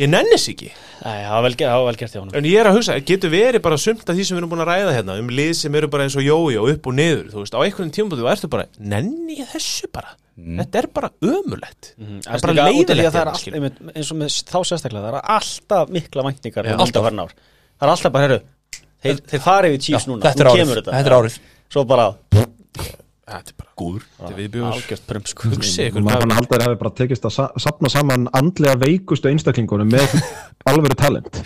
[SPEAKER 3] ég nenni þess ekki.
[SPEAKER 4] Nei, það var vel, vel gert hjá honum.
[SPEAKER 3] En ég er að hugsa, getur verið bara sumt af því sem við erum búin að ræða hérna um lið sem eru bara eins og jói og upp og niður þú veist, á einhvern tímabúti þú ertu bara nenni ég þessu bara, þetta er bara ömulegt
[SPEAKER 4] Það
[SPEAKER 3] það
[SPEAKER 4] er bara leiðilegt Það er
[SPEAKER 3] hérna,
[SPEAKER 4] eins og með þá sérstaklega Það er alltaf mikla
[SPEAKER 3] Já.
[SPEAKER 4] um undanfarin ár. Það er alltaf bara, herru Þeir, þeir farið við
[SPEAKER 1] Já,
[SPEAKER 4] núna nú kemur
[SPEAKER 1] þetta er árið.
[SPEAKER 4] Svo bara
[SPEAKER 3] þetta er bara
[SPEAKER 1] góður.
[SPEAKER 3] þetta er viðbjöður
[SPEAKER 4] algjört prump sko.
[SPEAKER 3] hugsi ykkur
[SPEAKER 2] fann að halda þeir hafi bara tekist að sa sapna saman andlega veikustu einstaklingunum með alvöru talent.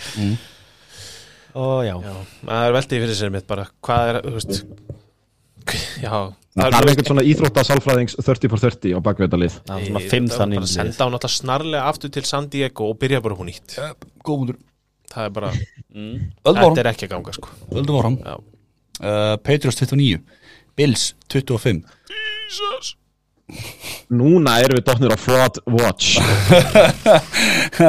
[SPEAKER 4] Ó, já.
[SPEAKER 3] Já, það er veldið fyrir sér mitt bara hvað er, þú veist já,
[SPEAKER 2] það er einhvern svona íþrótta sálfræðings 30 for 30 á bakveita lið.
[SPEAKER 4] Það var svona fimm þannig
[SPEAKER 3] bara
[SPEAKER 4] lið.
[SPEAKER 3] senda á náttúrulega snarlega aftur til San Diego og byrja bara hún nýtt.
[SPEAKER 1] Góður
[SPEAKER 3] það er bara,
[SPEAKER 1] öldum
[SPEAKER 3] þetta
[SPEAKER 1] áram
[SPEAKER 3] er ekki að ganga sko.
[SPEAKER 1] Öldum áram
[SPEAKER 3] Já.
[SPEAKER 1] uh, Patriots 29 Bills 25
[SPEAKER 2] núna erum við dotnir á fraud watch.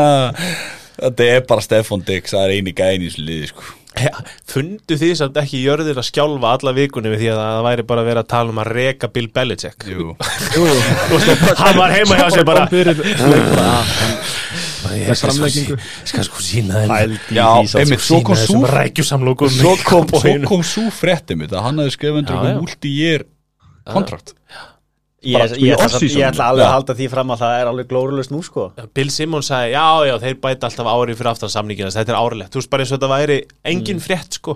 [SPEAKER 1] Þetta er bara Stefan Dix það er eini gæðin í liði sko.
[SPEAKER 3] Já, fundu þið samt ekki jörðir að skjálfa alla vikunni við því að það væri bara að vera að tala um að reka Bill Belichick?
[SPEAKER 1] Jú.
[SPEAKER 3] hann var heima hjá sér bara
[SPEAKER 2] bara,
[SPEAKER 3] ég ég skal sko sína þeim
[SPEAKER 1] Já, einmitt, svo kom
[SPEAKER 3] rækjusamlokum
[SPEAKER 1] svo kom, svo kom svo frétti mitt að hann hefði undir
[SPEAKER 3] Já,
[SPEAKER 1] eitthvað
[SPEAKER 3] já.
[SPEAKER 1] multi-year kontrakt
[SPEAKER 4] Ég, ég, ætla, ég ætla alveg að halda því fram að það er alveg glórulust nú sko.
[SPEAKER 3] Bill Simmons sagði, já, já, þeir bæta alltaf ári fyrir aftan samningina, þetta er árlegt, þú veist bara eins og þetta væri engin frétt, sko.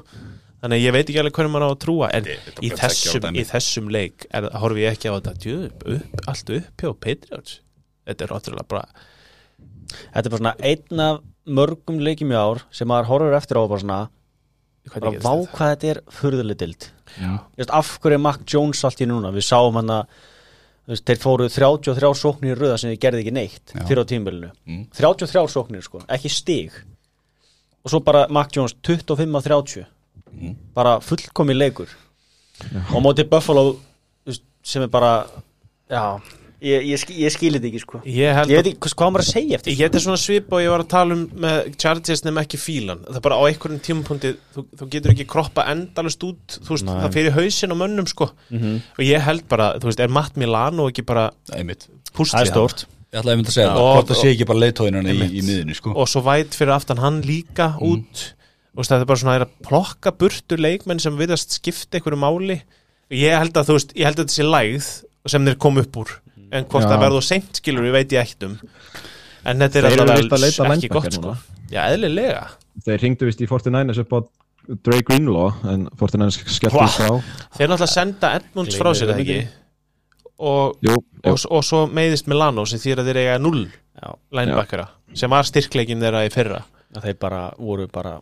[SPEAKER 3] Þannig að ég veit ekki alveg hvernig maður á að trúa en
[SPEAKER 1] Þetta er
[SPEAKER 3] í þessum, í þessum leik er, horfi ég ekki á þetta. Djöð, upp, allt upp hjá Patriots. Þetta er ótrúlega bara
[SPEAKER 4] Þetta er bara svona einn af mörgum leikjum í ár sem maður horfur eftir á og bara svona bara vá hvað þetta er furðuleg dild af hverju er Mac Jones allt í núna? Við sáum hann að þeir fóru 33 sóknir í röða sem þeir gerði ekki neitt
[SPEAKER 1] Já.
[SPEAKER 4] fyrir á tímbilinu
[SPEAKER 1] Mm.
[SPEAKER 4] 33 sóknir sko, ekki stig. Og svo bara Mac Jones 25 af 30
[SPEAKER 1] Mm.
[SPEAKER 4] bara fullkomi leikur. Og á móti Buffalo sem er bara já, ég, ég, skil, ég skilir þetta ekki sko.
[SPEAKER 3] Ég
[SPEAKER 4] ég veit ekki hvað, maður að segja eftir
[SPEAKER 3] Ég geti svona svip og ég var að tala um með Chargers nefn ekki fílan. Það er bara á einhverjum tímapunkti þú, þú getur ekki kroppa endalust út þú veist,
[SPEAKER 4] Nei.
[SPEAKER 3] það fyrir hausinn á mönnum sko. Og ég held bara, þú veist, er Matt Milano ekki bara
[SPEAKER 1] einmitt.
[SPEAKER 3] púst
[SPEAKER 4] það er stórt.
[SPEAKER 1] Ég ætla að mynda að segja það,
[SPEAKER 3] Og-
[SPEAKER 1] hvort það sé ekki bara leiðtóðinu í, í miðunni sko.
[SPEAKER 3] og svo væt fyrir aftan hann líka út. Og það er bara svona er að plokka burtu leikmenn sem viðast skipta einhverju máli. Ég held að þú veist, ég held að þetta sé lægð sem þeir kom upp úr en hvort
[SPEAKER 2] Já.
[SPEAKER 3] það verður seint skilur ég veit ég ekkert um. En þetta er alltaf
[SPEAKER 2] að leita
[SPEAKER 3] ekki gott sko.
[SPEAKER 2] núna.
[SPEAKER 3] já, eðlilega.
[SPEAKER 2] Þeir ringdu vist í 49ers upp á Dre Greenlaw en 49ers skellti
[SPEAKER 3] Hva?
[SPEAKER 2] frá.
[SPEAKER 3] Þeir náttúrulega senda Edmunds frá sér ekki? Og,
[SPEAKER 2] Jú, jú.
[SPEAKER 3] og, og svo meiðist Milano sem þýr að þeir eiga null
[SPEAKER 4] já,
[SPEAKER 3] linebackera sem var styrkleikin þeirra í fyrra.
[SPEAKER 4] Að þeir bara voru bara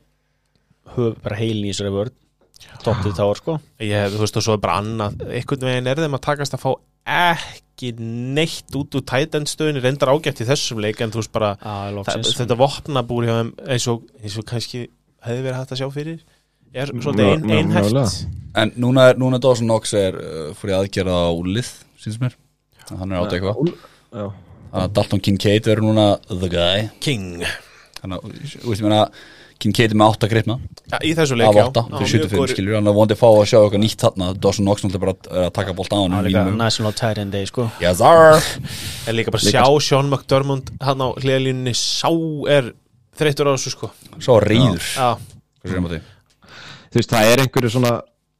[SPEAKER 4] höf, bara heilin í þessari vörð toppið þá sko.
[SPEAKER 3] Ég, þú veist og svo er bara annað. Einhvern veginn er þeim að takast að fá ekki neitt út úr tætend stöðunni reyndar ágætt í þessum leik en þú veist bara
[SPEAKER 4] að,
[SPEAKER 3] það, þetta vopnabúr hjá þeim eins og, eins og kannski hefði verið hægt að sjá fyrir er ein,
[SPEAKER 2] Mö- mö-
[SPEAKER 3] einhæft.
[SPEAKER 2] Mögulega.
[SPEAKER 1] En núna er, núna er Dawson Knox er uh, fyrir aðgerða á úlið, síns mér. Hann er átt eitthvað. Þannig að Dalton Kincaid verður núna the guy.
[SPEAKER 3] King.
[SPEAKER 1] Þannig að, þú veist, ég meina Kincaid er með átta gripna.
[SPEAKER 3] Ja, í þessu leik
[SPEAKER 1] af
[SPEAKER 3] já. Já,
[SPEAKER 1] fyrir
[SPEAKER 3] mjög
[SPEAKER 1] 75
[SPEAKER 3] góður-
[SPEAKER 1] skilur að vondi fá að sjá eitthvað nýtt þarna. Dawson Knox náttúrulega bara er að taka bolt á hann
[SPEAKER 4] líka National Tight End Day sko.
[SPEAKER 1] Yes sir.
[SPEAKER 3] Er líka bara að sjá Sean McDermott hann á hliðalínunni sá er þreyttur á þessu sko.
[SPEAKER 1] Að því?
[SPEAKER 2] Þú veist, það er einhverju svona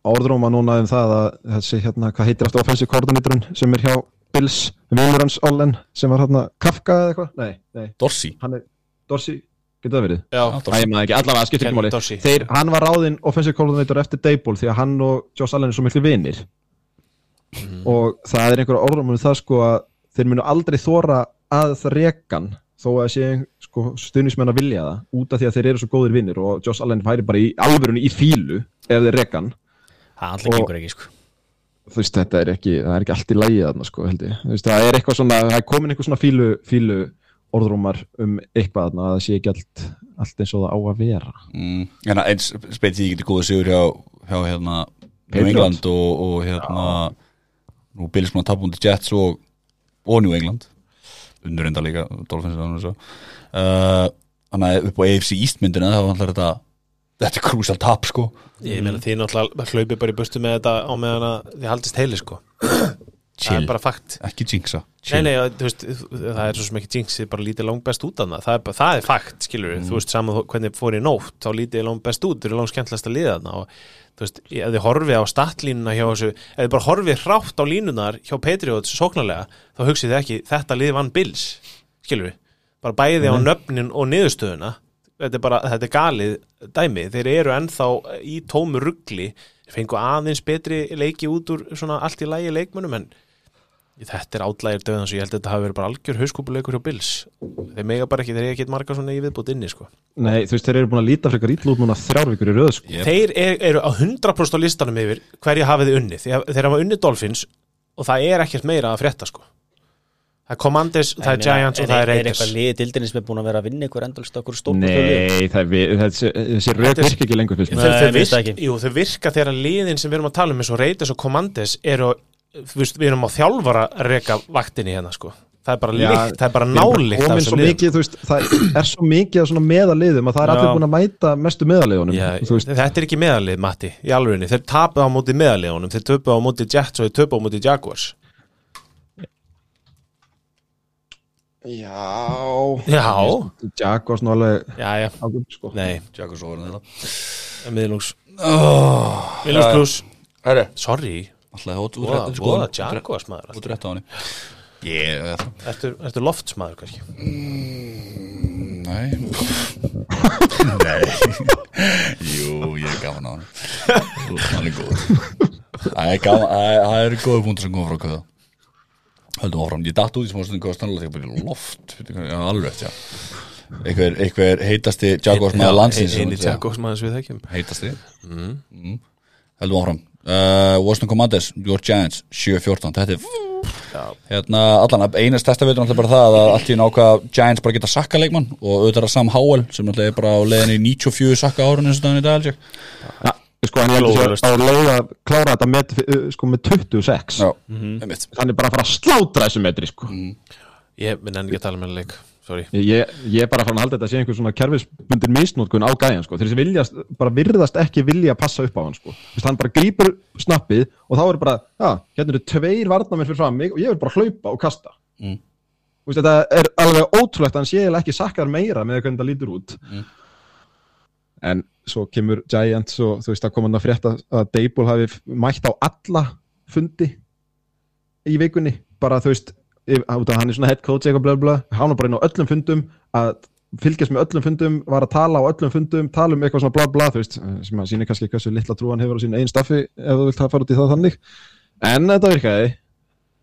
[SPEAKER 2] orðróma núna um það að þessi hérna, hvað heitir aftur offensive coordinatorinn sem er hjá Bills, Vilur hans Ollen sem var hérna Kafka eða eitthvað? Nei, nei,
[SPEAKER 1] Dorsey.
[SPEAKER 2] Hann er Dorsey, getur það verið?
[SPEAKER 3] já,
[SPEAKER 2] Æ, ég maður ekki, allavega skiptir
[SPEAKER 3] Ken
[SPEAKER 2] ekki máli. Þeir, hann var ráðinn offensive coordinator eftir Dayból því að hann og Josh Allen er svo miklu vinir. Og það er einhverja orðróma um það sko að þeir munu aldrei þóra að það rekan þó að sé sko, stuðnismenn að vilja það út af því að þeir eru svo góðir vinnir og Josh Allen færi bara í alvörunni í fílu ef þeir rekan
[SPEAKER 4] það alltaf
[SPEAKER 2] Og-
[SPEAKER 4] gengur ekki sko.
[SPEAKER 2] þú veist, þetta er ekki, það er ekki allt í lægi þarna sko, held ég, þú veist, það er eitthvað svona það er komin eitthvað svona fílu, fílu orðrúmar um eitthvað þarna að það sé ekki allt, allt eins og það á að vera.
[SPEAKER 1] Mm, hérna, eins speit því ekki góða sigur hjá, hjá hérna New. England og, og hérna nú Bills búin að tapa mútið Jets og, og New England. Undur enda líka Dolphins og svo. Uh, þannig að upp á AFC East myndina þá var þetta þetta er krúsal tap sko.
[SPEAKER 3] Ég meina þið náttúrulega hlaupi bara í burtu með þetta á meðan að þið haldist heili sko það er bara fakt.
[SPEAKER 1] Ekki jinxa.
[SPEAKER 3] Nei, nei, þú veist, það er svo sem ekki jinx þið bara lítið langt best út af það, það er, bara, það er fakt skilur við, þú veist, saman hvernig fór í nótt þá lítið langt best út, þau eru langt skemmtilegast að liða þarna. Og þú veist, ef þið horfið á statlínuna hjá þessu, ef þið bara horfið hrátt á línunar hjá Patriots sóknarlega þá hugsið þið ekki, þetta lið vann Bills skilur við, bara bæði á nöfnin og niðurstöðuna. Þetta er bara, þetta er galið dæmi. Þeir eru ennþá í tómu ruggli fengu aðeins betri leiki út úr svona allt í lægi leikmönnum en þetta er átlægir döðan svo ég held að þetta hafi verið bara algjör hauskúpuleikur hjá Bills þeir mega bara ekki, þeir eiga ekki marga svona í viðbútt inni sko.
[SPEAKER 2] Nei, þú veist, þeir eru búin að líta frekar ítl út núna þrjár vikur í röð sko.
[SPEAKER 1] Yep.
[SPEAKER 3] þeir er, eru á 100% á listanum yfir hverja hafið þið unni, þeir, hafa unni Dolphins og það er ekkert meira að frétta sko. það er Commanders, það er Giants og það er
[SPEAKER 4] er
[SPEAKER 3] Raiders
[SPEAKER 4] eitthvað liðið dildinni sem er búin að vera að vinna ykkur endalst okkur lið?
[SPEAKER 2] Nei, það er við, þessi, röð
[SPEAKER 3] Þetta er-
[SPEAKER 2] virka ekki lengur
[SPEAKER 3] jú, þau virka þegar liðin sem við erum að tala um eins og Raiders og Commanders eru, veist, við erum á þjálfara að reka vaktinni hérna sko. það er bara líkt, það er bara nálikt
[SPEAKER 2] það er svo mikið af svona meðaliðum að það er
[SPEAKER 4] Já.
[SPEAKER 2] allir búin að mæta mestu meðaliðunum
[SPEAKER 3] þetta er ekki meðalið, Matti, í alvegni þeir tapu á móti meðaliðunum, þeir töpu á móti Jets og þeir töpu á móti Jaguars.
[SPEAKER 2] Já.
[SPEAKER 3] Já,
[SPEAKER 2] Jaguars alveg
[SPEAKER 3] já, já,
[SPEAKER 2] águm, sko.
[SPEAKER 3] nei,
[SPEAKER 1] Jaguars
[SPEAKER 3] miðlungs.
[SPEAKER 1] Oh,
[SPEAKER 3] Miðlungs pluss,
[SPEAKER 1] Herri,
[SPEAKER 3] sorry
[SPEAKER 1] alltaf
[SPEAKER 3] Voða, voða Jaguars maður
[SPEAKER 1] út rétt á
[SPEAKER 3] Ertu, ertu loftsmaður kannski?
[SPEAKER 1] Nei. Nei. Jú, ég er gaman á hann hann er góð það er eru góðu punktur sem koma frá köða höldum áfram, ég datt út í smá stundum góða stannlega þegar bara loft, já, alveg já. Einhver, einhver heitasti Jaguars landsins.
[SPEAKER 3] maður sem við þekkjum.
[SPEAKER 1] Heitasti? Mm. höldum áfram uh, Washington Commanders, Your Giants 7-14, þetta er hérna, allan, eina stærsta veitur náttúrulega bara það að allt í nákvæða Giants bara geta sakka leikmann og auðvitað er það Sam Howell sem er bara á leiðinni í 94 sakka árun eins og þannig í dag Jack.
[SPEAKER 2] Ja, sko, hann er á leið að klára þetta met, uh, sko, með 26
[SPEAKER 1] já, einmitt.
[SPEAKER 2] Hann er bara að fara að slátra þessu metri sko.
[SPEAKER 3] Ég minn enn ekki að tala með leik. Sorry
[SPEAKER 2] ég, ég er bara fara að halda þetta að sé einhver svona kerfisbundir misnótkun á gæjan sko. þeir sem viljast, bara virðast ekki vilja að passa upp á hann sko. Hann bara grípur snappið og þá er bara, já, hérna eru tveir varnamenn fyrir fram mig og ég vil bara hlaupa og kasta
[SPEAKER 1] Mm.
[SPEAKER 2] Vist, þetta er alveg ótrúlegt hann sé eiginlega ekki sakkar meira með hvernig það lítur út
[SPEAKER 1] Mm.
[SPEAKER 2] en svo kemur Giants og þú veist að koma hann að frétta að Dable hafi mætt á alla fundi í vikunni bara þú veist, hann er svona head coach eitthvað bla bla, hann var bara inn á öllum fundum að fylgjast með öllum fundum var að tala á öllum fundum, tala um eitthvað svona bla bla þú veist, sem að síni kannski hversu litla trú hann hefur á sín einn staffi ef þú vilt hafa fara út í það þannig. En þetta virkaði.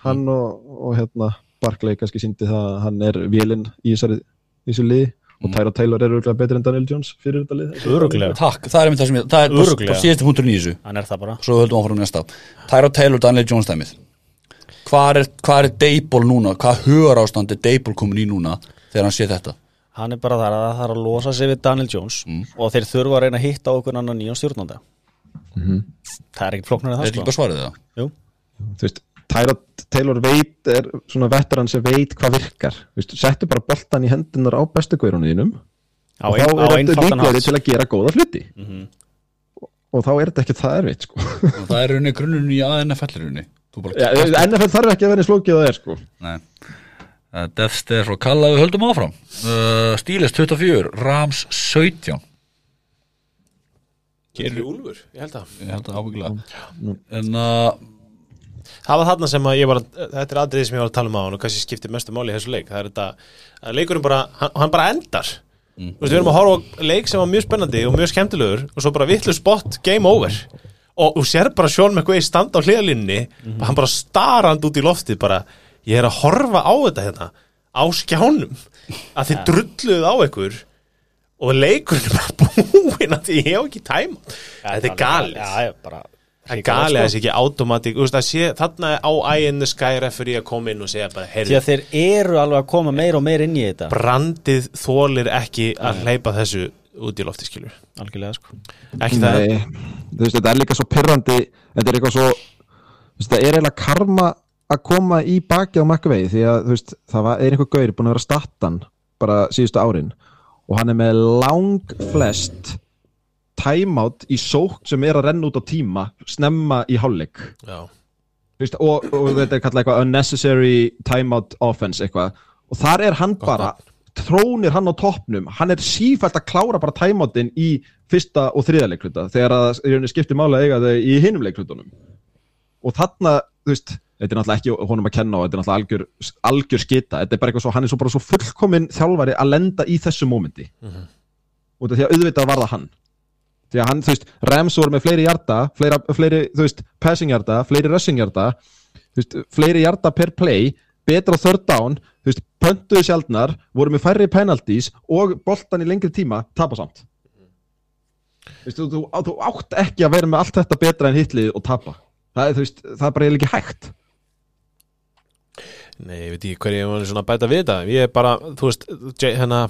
[SPEAKER 2] Hann og, og hérna Barkley kannski síndi það að hann er vélinn í þessu liði. Og Tyra Taylor er örgulega betri en Daniel Jones fyrir þetta lið.
[SPEAKER 4] Öruglega,
[SPEAKER 1] takk, það er einmitt það sem ég það er bara- síðasti punkturinn í þessu.
[SPEAKER 4] Hann er það bara.
[SPEAKER 1] Svo höldum áfram næsta. Tyra Taylor, Daniel Jones dæmið hvað er, er Dable núna? Hvað hugar ástand er Dable komin í núna þegar hann sé þetta?
[SPEAKER 4] Hann er bara þar að það þarf að losa sig við Daniel Jones og þeir þurfa að reyna að hitta okkur annan nýjan stjórnanda. Það er ekkert flóknar en
[SPEAKER 1] er
[SPEAKER 4] það
[SPEAKER 1] þetta ekki
[SPEAKER 4] sko.
[SPEAKER 1] bara svarið það?
[SPEAKER 2] Þú veist, Taylor veit er svona veteran sem veit hvað virkar. Þú veist, settu bara boltan í hendunar á bestu gaurunum þínum
[SPEAKER 4] á
[SPEAKER 2] og
[SPEAKER 4] ein-
[SPEAKER 2] þá er þetta
[SPEAKER 4] hátt
[SPEAKER 2] til að gera góða hluti.
[SPEAKER 4] Mhm.
[SPEAKER 2] og, og þá er þetta ekki það erfitt sko.
[SPEAKER 1] Það er rauninni grunnurinn í bara
[SPEAKER 2] ja, NFL þarf ekki að vera eins flókið að það er sko.
[SPEAKER 1] Nei. Uh, Death Stare frá Kalla við höldum áfram. Uh, Stíles 24, Rams 17
[SPEAKER 3] Gerir Úlfur, ég held að
[SPEAKER 1] Ég held að ábyggilega. En uh,
[SPEAKER 3] Það var þarna sem að ég var að, þetta er aðriðið sem ég var að tala um á hann og kannski skiptir mestu máli í þessu leik. Það er þetta, að leikurinn bara, hann, hann bara endar. Þú veist, við erum að horfa á leik sem var mjög spennandi og mjög skemmtilegur og svo bara vitlu spott, game over og þú sér bara með hvað standa á hliðalínni hann bara starand út í loftið bara, ég er að horfa á þetta hérna á skjánum að þið drulluð á ykkur og leikurinn er bara búinn að því ég hef ekki tæma. Þetta er galið.
[SPEAKER 4] já, bara
[SPEAKER 3] Það er galið að þessi ekki automatík Þarna á the sky referee að koma inn og segja bara
[SPEAKER 4] Því að þeir eru alveg að koma meir og meir inn í þetta.
[SPEAKER 3] Brandið þólir ekki að hleypa þessu út í lofti skilur.
[SPEAKER 4] Algjörlega sko.
[SPEAKER 3] Ekki það?
[SPEAKER 2] Nei, þú veist, þetta er líka svo pirrandi þetta er eitthvað svo þú veist, það er eiginlega karma að koma í baki á McAvey því að þú veist, það var, er einhver gaur búin að vera stattan bara síðustu árin og hann er með lang flest timeout í sók sem er að renna út á tíma snemma í hálfleik.
[SPEAKER 3] Já,
[SPEAKER 2] Þú veist, og, og þetta er kallað eitthvað unnecessary timeout offense eitthvað. Og þar er hann bara trónir hann á toppnum, hann er sífælt að klára bara timeoutin í fyrsta og þriða leikluta þegar að í rauninni skiptir máli að eiga þau í hinum leiklutunum. Og þarna, þú veist þetta er náttúrulega ekki honum að kenna og þetta er náttúrulega algjör, algjör skita, þetta er bara eitthvað svo hann er svo bara svo fullkomin þjálfari að lenda í þessu mómenti. Og þetta því að auðvitað var það hann. Því að hann, þú veist, Rams voru með fleiri hjarta fleiri, fleiri þú veist, passing hjarta fleiri rushing hjarta veist, fleiri hjarta per play betra third down, þú veist, pöntuðu sjaldnar voru með færri penalties og boltan í lengri tíma, tapa samt. Þú veist, þú, þú, átt ekki að vera með allt þetta betra en hitlið og tapa. Það er, þú veist, það er bara ekki hægt.
[SPEAKER 3] Nei, ég veit ekki hverju ég var svona bæta við þetta. Ég er bara, þú veist, hérna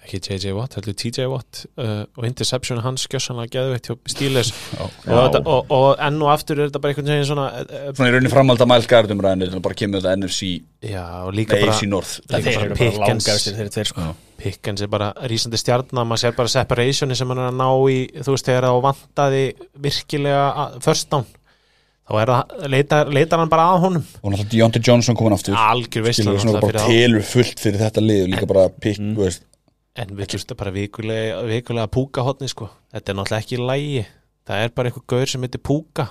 [SPEAKER 3] ekki JJ Watt, heldur TJ Watt uh, og interception hans skjössanlega geðveitt hjá Stíles og, og, og enn og aftur er þetta bara einhvern veginn svona uh,
[SPEAKER 1] Svona í rauninni framhald að mælgardum ræðinu bara kemur þetta NFC
[SPEAKER 3] já, og líka bara bara Pickens.
[SPEAKER 4] sko.
[SPEAKER 3] Pickens er bara rísandi stjarnar maður sér bara separationi sem hann er að ná í þú veist þegar það vantaði virkilega first down þá leitar, leitar hann bara að honum.
[SPEAKER 1] Og náttúrulega Deontay Johnson komin aftur.
[SPEAKER 3] Algjör
[SPEAKER 1] Skilur svona bara telur fullt fyrir þetta lið og Líka bara pikk, þú veist
[SPEAKER 3] en við þurftum bara vikulega, vikulega púka hotni sko, þetta er náttúrulega ekki lægi það er bara einhver gaur sem heitir púka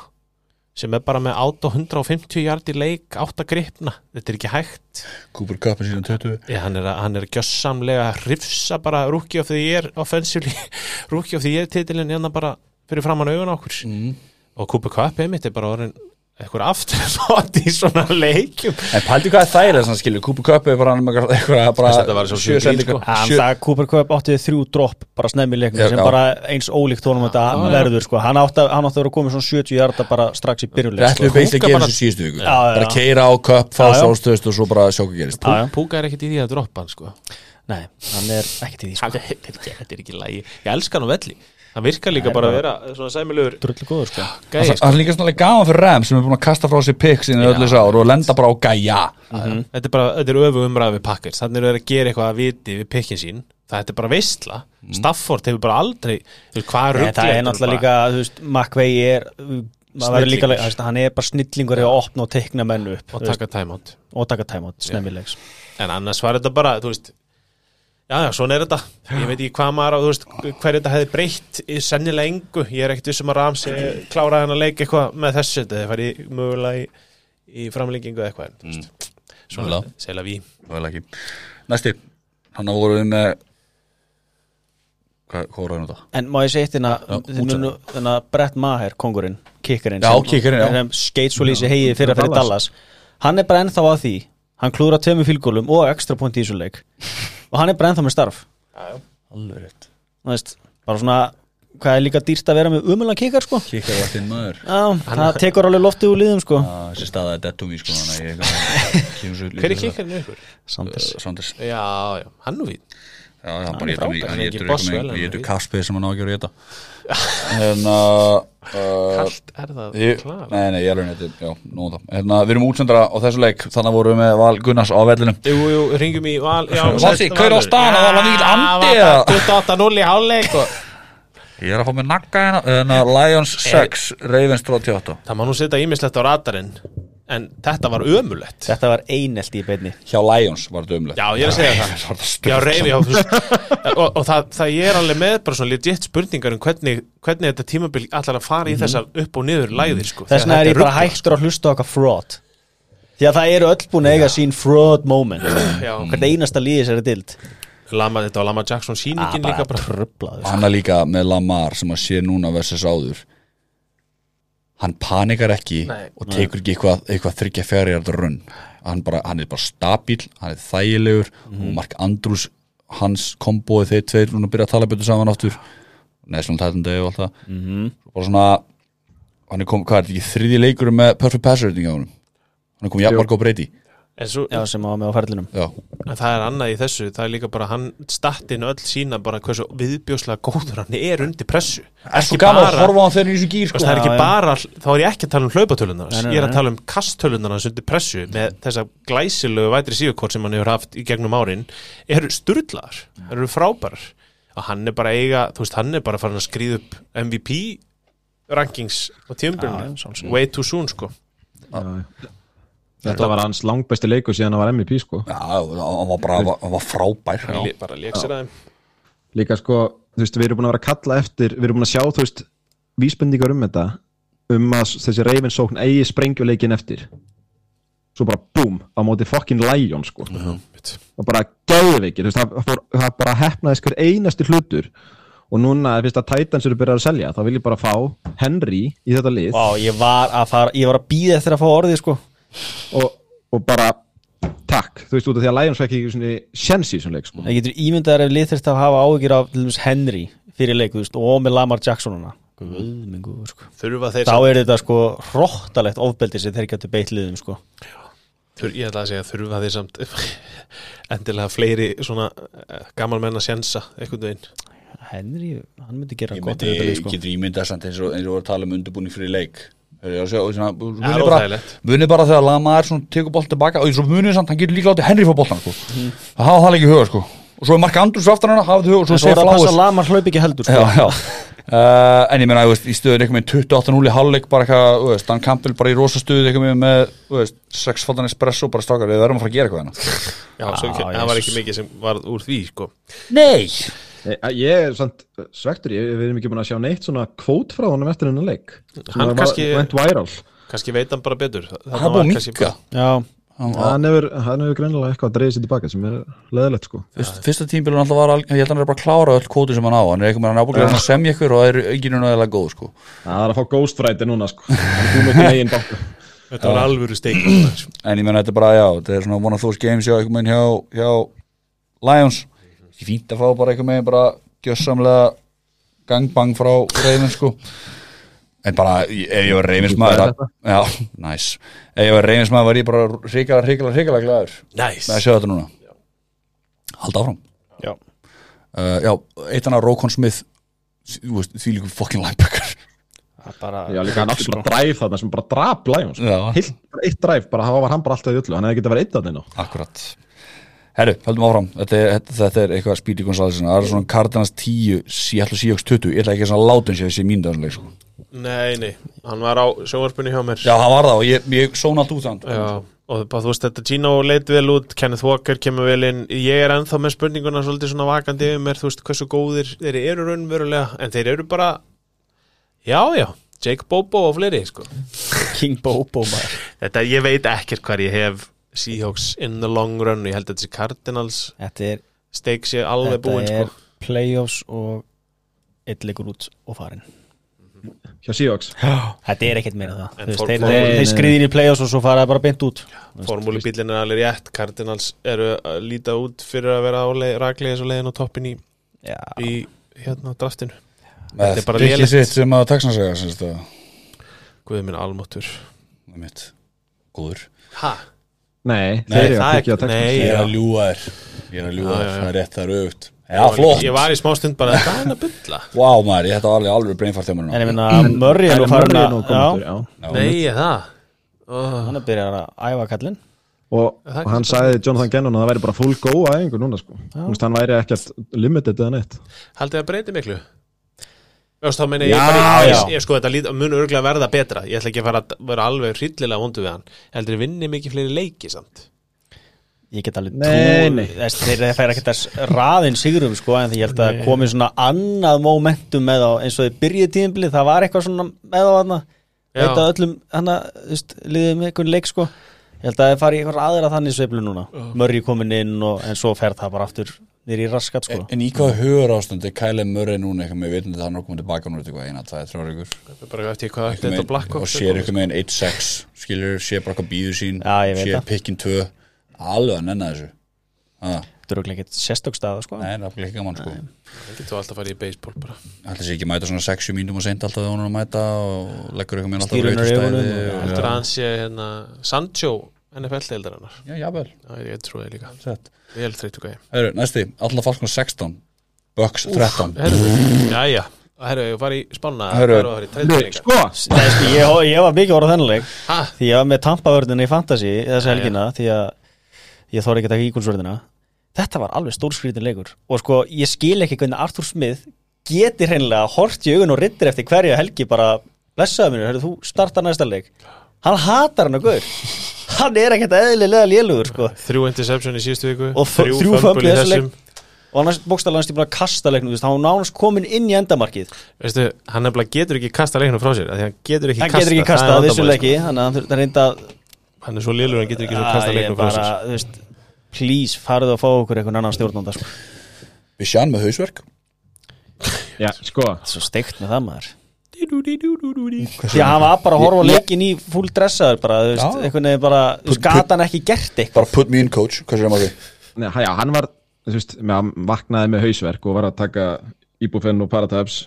[SPEAKER 3] sem er bara með át og 150 hjarti leik átt að gripna, þetta er ekki hægt.
[SPEAKER 1] Cooper Cup er síðan 20
[SPEAKER 3] Já, hann er, að- hann er gjössamlega að hrifsa bara rookie of the year offensively, rookie of the year titilin hérna bara fyrir framann augun á okkur.
[SPEAKER 1] Mm.
[SPEAKER 3] og Cooper Cup einmitt er bara orðin eitthvað aftur í svona leikjum
[SPEAKER 1] En pældi hvað er þær þess að skilju Cooper Cup er bara eitthvað bara
[SPEAKER 3] Þetta var svo
[SPEAKER 1] sjö
[SPEAKER 3] sjö bíl,
[SPEAKER 1] sendingar-
[SPEAKER 3] sko.
[SPEAKER 4] Hann
[SPEAKER 1] sjö-
[SPEAKER 4] það Cooper Cup átti þrjú dropp bara snemmi í leiknum
[SPEAKER 1] Já,
[SPEAKER 4] sem
[SPEAKER 1] já.
[SPEAKER 4] bara eins ólíkt honum þetta verður sko. hann átti að hann átti að vera komið svona 70 hjarta bara strax í byrjuleik
[SPEAKER 1] Þetta er
[SPEAKER 4] sko.
[SPEAKER 1] beislega að gera þessu síðustu viku
[SPEAKER 4] Já, já,
[SPEAKER 1] Bara keira á Cup, fá sólstöðust og svo bara sjá hvað gerist.
[SPEAKER 3] Púka er ekkert í því að droppa hann sko
[SPEAKER 4] Nei, hann er ekkert í því sko.
[SPEAKER 3] Þetta er ekki- er lægi ég elska hann velli það virkar líka bara að vera svona sæmilegur
[SPEAKER 4] drullu góður sko.
[SPEAKER 1] Það það er líka svona gaman fyrir Ram sem er búin að kasta frá sér picks inn í öllu þessu ár og lenda bara á gæja.
[SPEAKER 3] Þetta er bara, þetta er öfu umræð við pakkir þannig er að gera eitthvað að viti við pikkin sín. Það er bara veistla. Stafford hefur bara aldrei þú veist, hvað ruggli
[SPEAKER 4] það er náttúrulega líka þú veist, McVay er hann er bara snillingur að opna og teikna menn upp
[SPEAKER 3] og taka timeout.
[SPEAKER 4] Og taka tæmátt snemmilegs
[SPEAKER 3] en annars var þetta bara, þú veist já, já, svona er þetta. Ég veit ekki hvað maður, á, þú veist, hver þetta hefði breytt í sennilega engu, ég er ekkert vissum að Ramsey kláraði hann að leika eitthvað með þessu þetta hefði farið mögulega í, í framlengingu eða eitthvað, veist. Svona,
[SPEAKER 1] Mögulega.
[SPEAKER 3] segla við
[SPEAKER 1] Vel ekki. Næsti, hann voru við með Hvað hvað voru við þetta?
[SPEAKER 4] En má ég segja eitt hérna, hérna Brett Maher, kongurinn, kikkarinn
[SPEAKER 1] Já, kikkarinn, já.
[SPEAKER 4] sem skeit svo lýsi hegið fyrir að fyrir
[SPEAKER 2] Dallas.
[SPEAKER 4] Hann er bara ennþá að því. Hann klúra tveimur fylgólum og ekstra point í þessu leik og hann er bara ennþá með starf.
[SPEAKER 1] Alveg rétt.
[SPEAKER 4] Bara svona hvað er líka dýrst að vera með umulega kikkar sko?
[SPEAKER 1] Kikar var þinn maður.
[SPEAKER 4] Já, það tekur alveg loftið úr liðum sko.
[SPEAKER 1] Já, Þessi staða er dead to me sko
[SPEAKER 3] hver er kikkarinn ykkur?
[SPEAKER 4] Sanders.
[SPEAKER 1] Sanders.
[SPEAKER 3] Já, já, hann nú við
[SPEAKER 1] Já, hann bara
[SPEAKER 3] er
[SPEAKER 1] getur
[SPEAKER 3] er er
[SPEAKER 1] kaspið sem hann á að gera í þetta Hérna uh,
[SPEAKER 3] kallt er það klar
[SPEAKER 1] nei, nei, ég er alveg þetta, já, nú það Hérna, við erum útsendara á þessu leik. Þannig vorum við með Val Gunnars á vellinum.
[SPEAKER 3] Jú, jú, ringjum í val já,
[SPEAKER 1] Valsi,
[SPEAKER 3] sæll,
[SPEAKER 1] hver á staðan? Það var mikill
[SPEAKER 3] Já,
[SPEAKER 1] andi, eða?
[SPEAKER 3] bara 28-0 í hálfleik. Og
[SPEAKER 1] Ég er að fá með nagga hérna Hérna, Lions 6, Ravens 38
[SPEAKER 3] það má nú setja ímislegt á radarinn en þetta var ömulegt
[SPEAKER 4] Þetta var einelt í beinni.
[SPEAKER 1] Hjá Lions var þetta umlega
[SPEAKER 3] Já, ég er að segja það. Já, reyfi, já, og, og það, það ég er alveg með bara svona legit spurningar um hvernig, hvernig þetta tímabil allar að fara í þessar upp og niður læðir sko,
[SPEAKER 4] Þess vegna er ég bara hættur að hlusta á okkar fraud. Því að það eru öll búin að eiga sín fraud moment.
[SPEAKER 3] Já.
[SPEAKER 4] Hvert einasta líði sér er dild
[SPEAKER 3] Lama, þetta var Lama Jackson sýningin líka bara.
[SPEAKER 4] tröflaður
[SPEAKER 1] Hann er líka með Lamar sem að sé núna versus áður Hann panikar ekki
[SPEAKER 3] Nei.
[SPEAKER 1] og tekur ekki eitthvað, eitthvað þryggja fjari runn. Hann, bara, hann er bara stabíl, hann er þægilegur og Mark Andrews hans kombóið þeir tveir núna byrja að tala betur saman aftur. National Titan Day og allt það. Mm -hmm. bara svona hann er kom, hvað er þetta ekki þriði leikur með perfect passer rating á honum? Hann er komið jafnvark á breyti
[SPEAKER 3] svo,
[SPEAKER 4] Já, sem á með á ferlinum.
[SPEAKER 1] Já,
[SPEAKER 3] en það er annað í þessu það er líka bara hann stattin öll sína bara hversu viðbjóslega góður hann er undir pressu.
[SPEAKER 1] Er svo gaman að horfa á hann þegar hann er í þessu gýr Sko,
[SPEAKER 3] það er ekki
[SPEAKER 4] Já, já.
[SPEAKER 3] bara, þá er ég ekki að tala um hlaupatölunar
[SPEAKER 4] Nei, nei,
[SPEAKER 3] ég er að tala um kasttölunar hans undir pressu með þessa glæsilegu vætri síðukort sem hann hefur haft í gegnum árin eru sturlaðar, eru frábærar. Og hann er bara eiga, þú veist, hann er bara farin að skrýða upp MVP rankings á
[SPEAKER 4] Já, já,
[SPEAKER 3] tíumbrunni,
[SPEAKER 4] sjálfsögðu.
[SPEAKER 3] way too soon sko
[SPEAKER 2] Þetta var hans langbesti leikur síðan hann var MVP sko.
[SPEAKER 1] Já, hann var bara hann var frábær.
[SPEAKER 3] Lé- bara lék sér að þeim.
[SPEAKER 2] Líka sko, þú veist, við erum búin að vera að kalla eftir Við erum búin að sjá, þú veist, vísbendingar um þetta Um að þessi reyfinsókn eigi sprengjuleikin eftir. Svo bara búm, á móti fucking Lion sko. Og bara gæðveikir, þú veist, það, fór, það bara hefnaðist hver einasti hlutur. Og núna, fyrst að Titans eru byrjað að selja Þá vil ég bara fá Henry í þetta lið.
[SPEAKER 4] Vá, ég var að fara, ég var að býða eftir að fá orðið sko
[SPEAKER 2] og, og bara takk, þú veist út af því að Lions ekki svona sjens í þessum leik sko.
[SPEAKER 4] Það getur ímyndaðar ef lið þurft að hafa áhyggjur af til dæmis Henry fyrir leik, veist, og með Lamar Jacksonuna Guðmingu, sko.
[SPEAKER 3] Þurfa þeir
[SPEAKER 4] Þá
[SPEAKER 3] samt-
[SPEAKER 4] er þetta sko hróttalegt ofbeldi sem þeir getur beitt liðum sko.
[SPEAKER 3] Þur, ég ætla að segja þurfa þeir samt endilega fleiri svona gamal menn að sjensa einhvern veginn?
[SPEAKER 4] Henry, hann myndi gera
[SPEAKER 1] ég
[SPEAKER 4] gott
[SPEAKER 1] myndi,
[SPEAKER 4] í þetta lið sko.
[SPEAKER 1] getur ímyndað samt eins og, eins og að tala um undirbúning fyrir leik Munið bara, þegar Lama er svona tekur boltin tilbaka og munið samt, hann getur líka látið Henry fá boltan sko.
[SPEAKER 4] Mhm.
[SPEAKER 1] það hafa það líka í huga sko. og svo er Mark Andrews aftan huga og svo sé
[SPEAKER 4] er að Lamar hlaup ekki heldur sko
[SPEAKER 1] já, já. Uh, en ég veist, í stöðun eitthvað með 28-0 í hálfleik bara eitthvað, Dan Campbell bara í rosa stöðu eitthvað með, með þú veist, sexfaldan espresso bara stakar, við verðum að fara að gera eitthvað hérna
[SPEAKER 3] Já, það var ekki mikið sem var úr því sko.
[SPEAKER 1] Nei!
[SPEAKER 2] Ég, er samt svektur, ég, við erum ekki búin að sjá neitt svona kvót frá honum eftir hennar leik.
[SPEAKER 3] Hann kannski-
[SPEAKER 2] went viral.
[SPEAKER 3] Kannski veit hann bara betur.
[SPEAKER 1] Hann er búið
[SPEAKER 4] Já,
[SPEAKER 1] Hann-
[SPEAKER 2] hann hefur, hann hefur greinilega eitthvað að dreigja sér tilbaka sem er leðilegt sko.
[SPEAKER 1] Fyrst, fyrsta tímbilun alltaf var, ég held að hann er bara að klára öll kóti sem hann á, hann er eitthvað með hann ábúinlega að semja ykkur og það er ekki náttúrulega góð sko.
[SPEAKER 2] það er að fá ghostfriday núna sko. Hann
[SPEAKER 3] þetta var alvöru steik
[SPEAKER 1] en ég menna þetta er bara, já, þetta er svona one of those games hjá, hjá Lions ég fínt að fá bara eitthvað meginn bara gjössamlega gangbang frá reyðin sko. En bara, ef ég var reyðinsmaður já, næs ef ég var reyðinsmaður var ég bara hrikalega, hrikalega, hrikalega glæður
[SPEAKER 3] næs
[SPEAKER 1] með að sjá þetta núna. Halda áfram.
[SPEAKER 4] Já.
[SPEAKER 1] Uh, já, eitt annað Rókon Smith þú veist, því líka fucking linebacker.
[SPEAKER 4] Það er bara
[SPEAKER 2] já líka hann átti bara dræf þarna sem bara
[SPEAKER 1] Já.
[SPEAKER 2] Heilt, bara eitt dræf, bara það var hann bara alltaf í öllu hann hefði getið að vera eitt að þeirna
[SPEAKER 1] Akkurat Herru, höldum áfram, þetta er, þetta, þetta er eitthvað Speedy Gonzales það er svona Cardinals 10 Seattle Seahawks 20, ég ætla ekki að láta eins og þessi mínu dagsleik sko.
[SPEAKER 3] nei, nei, hann var á sjónvarpunni hjá mér.
[SPEAKER 1] Já, hann var það og ég, ég sóna allt út þann
[SPEAKER 3] Já, og bara, þú veist, þetta Gino leit vel út Kenneth Walker kemur vel inn. Ég er ennþá með spurninguna svolítið svona vakandi yfir mér, þú veist, hversu góðir þeir eru raunverulega, en þeir eru bara já, já, Jake Bobo og fleiri, sko.
[SPEAKER 4] King Bobo maður.
[SPEAKER 3] Þetta, ég veit ekkert hvar ég hef Seahawks in the long run ég held að þessi Cardinals.
[SPEAKER 4] Þetta er,
[SPEAKER 3] steik sé alveg
[SPEAKER 4] þetta
[SPEAKER 3] búin,
[SPEAKER 4] er
[SPEAKER 3] sko.
[SPEAKER 4] playoffs og eitt leikur út og farin
[SPEAKER 2] hjá Seahawks.
[SPEAKER 4] Þetta er ekkert meira það.
[SPEAKER 3] En
[SPEAKER 4] Þú veist,
[SPEAKER 3] fór-
[SPEAKER 4] Þeir,
[SPEAKER 3] fór-
[SPEAKER 4] þeir, þeir skriðin í playoffs og svo fara það bara beint út.
[SPEAKER 3] Formúlubílinn er alveg rétt. Cardinals eru að líta út fyrir að vera á leið, raklega svo leiðin á toppin í,
[SPEAKER 4] Já,
[SPEAKER 3] í hérna draftinu. Þetta er bara
[SPEAKER 1] Rikki
[SPEAKER 3] lélegt.
[SPEAKER 1] sitt sem að Texans segja semst að
[SPEAKER 3] Guð minn almáttur
[SPEAKER 1] er mitt Góður.
[SPEAKER 3] Ha?
[SPEAKER 2] Nei,
[SPEAKER 1] Nei,
[SPEAKER 2] þeir eru
[SPEAKER 3] það
[SPEAKER 2] að
[SPEAKER 3] nei.
[SPEAKER 1] Ég er að ljúga þér. Ég er að ljúga
[SPEAKER 3] Já,
[SPEAKER 1] þér, það er rétt, það aukt Já, flott.
[SPEAKER 3] Ég var í smá stund bara Hvað er hann að bylla?
[SPEAKER 1] Vá maður, ég hætti alveg alveg mér
[SPEAKER 4] en ég minna Murray er nú farin að
[SPEAKER 3] Nei, er það.
[SPEAKER 4] Hann er byrjað að æfa kallinn.
[SPEAKER 2] Og,
[SPEAKER 3] Það
[SPEAKER 2] og hann
[SPEAKER 3] ekki
[SPEAKER 2] sagði Jonathan Gannon að það væri bara full go að einhver núna sko. Þú veist, hann væri ekkert limited eða neitt.
[SPEAKER 3] Haldið að breyti miklu? Þú veist, þá meina ég
[SPEAKER 2] Já,
[SPEAKER 3] bara ég,
[SPEAKER 4] já.
[SPEAKER 3] ég, sko, þetta mun örgulega verða betra. Ég ætla ekki að fara að vera alveg hryllilega vondu við hann. Ég heldur ég vinni mikið fleiri leiki samt?
[SPEAKER 4] Ég get alveg
[SPEAKER 2] Nei,
[SPEAKER 4] trú
[SPEAKER 2] nei.
[SPEAKER 4] þess, Þeir færa ekkert að raðin sigurum sko, en því ég held að komi svona annað momentum með á eins og þið byrjuð tíðinbili það var eitthvað svona með á hana
[SPEAKER 3] Já.
[SPEAKER 4] Veit að öllum hana, þú veist, liðum einhvern leik sko. Ég held að það fari eitthvað aðra þannig sveiflu núna. Murray komin inn og, en svo fer það bara aftur nýr í raskat sko.
[SPEAKER 1] En í hvaða hugur ástand er Kyle Murray núna eitthvað með vitandi að hann er komið tilbaka núna eitthvað eina, tvæði, þrjár ykkur
[SPEAKER 3] Það er bara eftir hvað þetta er Blackhawks
[SPEAKER 1] og sér ykkur með einn 1-6 skilur, sér bara hvað býður sín
[SPEAKER 4] Já,
[SPEAKER 1] sér pikkin 2 alveg að nenna þessu. Ah,
[SPEAKER 4] Þetta er okkur ekkert sérstokstaða sko.
[SPEAKER 1] Nei, það er ekki gaman sko.
[SPEAKER 3] Það getur alltaf að fara í baseball bara.
[SPEAKER 1] Ætli sé ekki mæta svona 60 mínútum og seint alltaf þegar hún er að mæta og leggur eitthvað með alltaf
[SPEAKER 4] í
[SPEAKER 3] hérna Sancho NFL-deildar hennar
[SPEAKER 1] Já, jafnvel.
[SPEAKER 3] Já, ég trúi það líka.
[SPEAKER 1] Sett.
[SPEAKER 3] Vel þreytu gæði
[SPEAKER 1] Herru, næsti, alltaf falskona 16 Bucks 13
[SPEAKER 3] Herru, já, já Herru, ég var í spána
[SPEAKER 1] Herru.
[SPEAKER 2] Sko,
[SPEAKER 4] Nei, sko, ég, ég var mikið orðað þennan leik.
[SPEAKER 3] Ha?
[SPEAKER 4] því ég var með tampavörðina í fantasy þessa
[SPEAKER 3] Já,
[SPEAKER 4] helgina því að ég þóri ekki að taka ígúlsvörðina þetta var alveg stórskrítin leikur. Og sko ég skil ekki hvernig Arthur Smith geti hreinlega hort í augun og rittir eftir hverja helgi bara blessaðu mér, herru þú startar næsta leik. Hann hatar hann að guður hann er ekkert eðlilega lélugur sko.
[SPEAKER 3] Þrjú interception í síðustu viku
[SPEAKER 4] Og þrjú í þessum og hann bókstæðlega hann bara kasta leiknum þú veist, hann var nánast komin inn í endamarkið.
[SPEAKER 3] Veistu, hann nefnilega getur ekki kasta leiknum frá sér af Því hann getur ekki
[SPEAKER 4] hann
[SPEAKER 3] kasta
[SPEAKER 4] getur ekki
[SPEAKER 3] það
[SPEAKER 4] kastað
[SPEAKER 3] er
[SPEAKER 4] að þessu
[SPEAKER 3] vandamálið,
[SPEAKER 4] leiki þannig að hann
[SPEAKER 3] sko. Hann er svo lélur, hann getur ekki kasta leiknum frá sér.
[SPEAKER 4] please, farðu að fá okkur einhvern annan stjórnanda sko.
[SPEAKER 1] Við sjáum með hausverk.
[SPEAKER 2] Já, sko.
[SPEAKER 4] Svo steikt með það maður því að hann var bara að horfa leikin í full dressaður bara, þú veist, einhvern veginn bara þú veist, gat hann ekki gert eitthvað
[SPEAKER 1] Bara put me in coach, hvað sér maður því?
[SPEAKER 2] Nei, já, hann var, þú veist, hann vaknaði með hausverk og var að taka Ibufen og Paratabs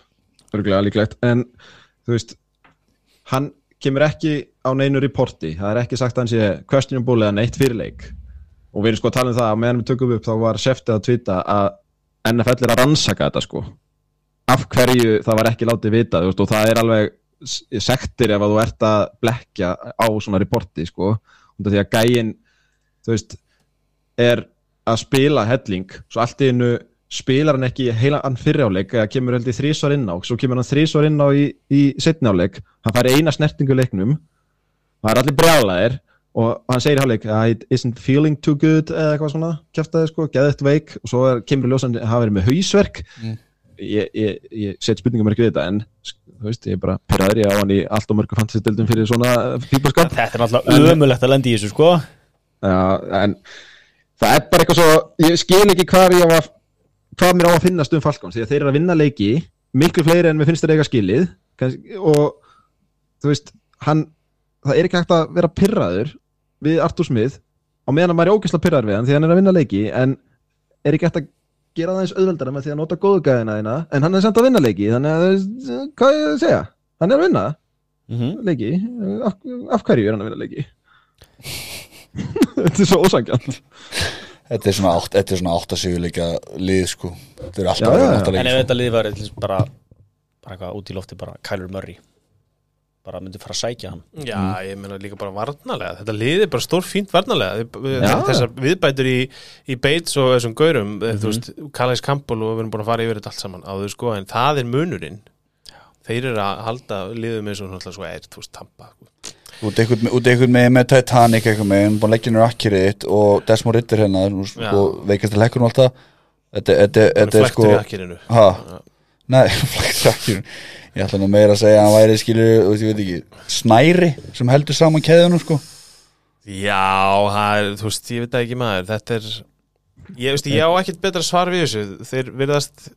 [SPEAKER 2] örgulega líklegt, en þú veist hann kemur ekki á neinu reporti, það er ekki sagt að hann sé questionable eða neitt fyrirleik og við erum sko að tala um það að meðan við tökum upp þá var seftið að tvita að NFL er að rannsaka þetta sko af hverju það var ekki látið vita þú veist, og það er alveg sektir ef að þú ert að blekja á svona reporti sko, því að gæin þú veist, er að spila helling svo allt í einu spilar hann ekki heila hann fyriráleik eða kemur held í þrísvar inn á svo kemur hann þrísvar inn á í, í setnáleik hann fær eina snertingu leiknum það er allir brjálæðir og hann segir hálfleik it isn't feeling too good eða eitthvað svona kjæftaði sko, geðið veik og svo er, kemur ljósan að hafa verið með hausverk ég, ég, ég set spurningum ekki við þetta en þú veist, ég er bara pyrraður ég á hann í allt og mörgu fantasy-dildum fyrir svona fíbalskap
[SPEAKER 4] Þetta er náttúrulega ömulegt að lendi í þessu sko.
[SPEAKER 2] Já, en það er bara eitthvað svo, ég skil ekki hvað ég á að, hvað mér á að finnast um Falcons því að þeir eru að vinna leiki, miklu fleiri en mér finnst þeir eiga skilið kannski, og þú veist, hann það er ekki hægt að vera pyrraður við Artur Smith á meðan að maður er ógeðslega pyrraður við hann því hann er að vinna leiki en er ekki hægt að gera það eins auðveldara með því að nota góðu gæðina þína en hann er samt að vinna leiki þannig að, þú veist, hvað er ég að segja? Hann er að vinna
[SPEAKER 4] Mhm.
[SPEAKER 2] leiki. Af, af hverju er hann að vinna leiki? Þetta er svo ósangjan
[SPEAKER 1] Þetta er svona átt, þetta er svona átt að sigurleika lið sko. Þetta er alltaf
[SPEAKER 2] Já, já, já.
[SPEAKER 1] átt að
[SPEAKER 4] En ef
[SPEAKER 1] leika
[SPEAKER 4] þetta liði var bara bara eitthvað út í lofti bara Kyler Murray bara myndi fara að sækja hann.
[SPEAKER 3] Já, ég meina líka bara varnalega Þetta liði bara stór fínt varnalega
[SPEAKER 2] Já.
[SPEAKER 3] Þessar viðbætur í, í Bates og þessum gaurum Þú veist, Calais Campbell og við erum búin að fara yfir þetta allt saman. Á þau sko En það er munurinn. Þeir eru að halda liðum eins og náttúrulega svo er, þú veist, tampa
[SPEAKER 1] Út einhvern út einhvern með, með Titanic eitthvað með Búin að leggja hennar akkirið og Desmond Ritter hérna nú,
[SPEAKER 3] Já.
[SPEAKER 1] sko, veikast til hekkur og allt það. Þetta, þetta, þetta er sko Nei, flektur í akkirinu Ég ætla nú meira að segja að hann væri skilur ég veit ekki, snæri sem heldur saman keðunum sko.
[SPEAKER 3] Já, það er, þú veist, ég veit ekki maður. Þetta er Ég veist, ég á ekkert betra svar við þessu. Þeir virðast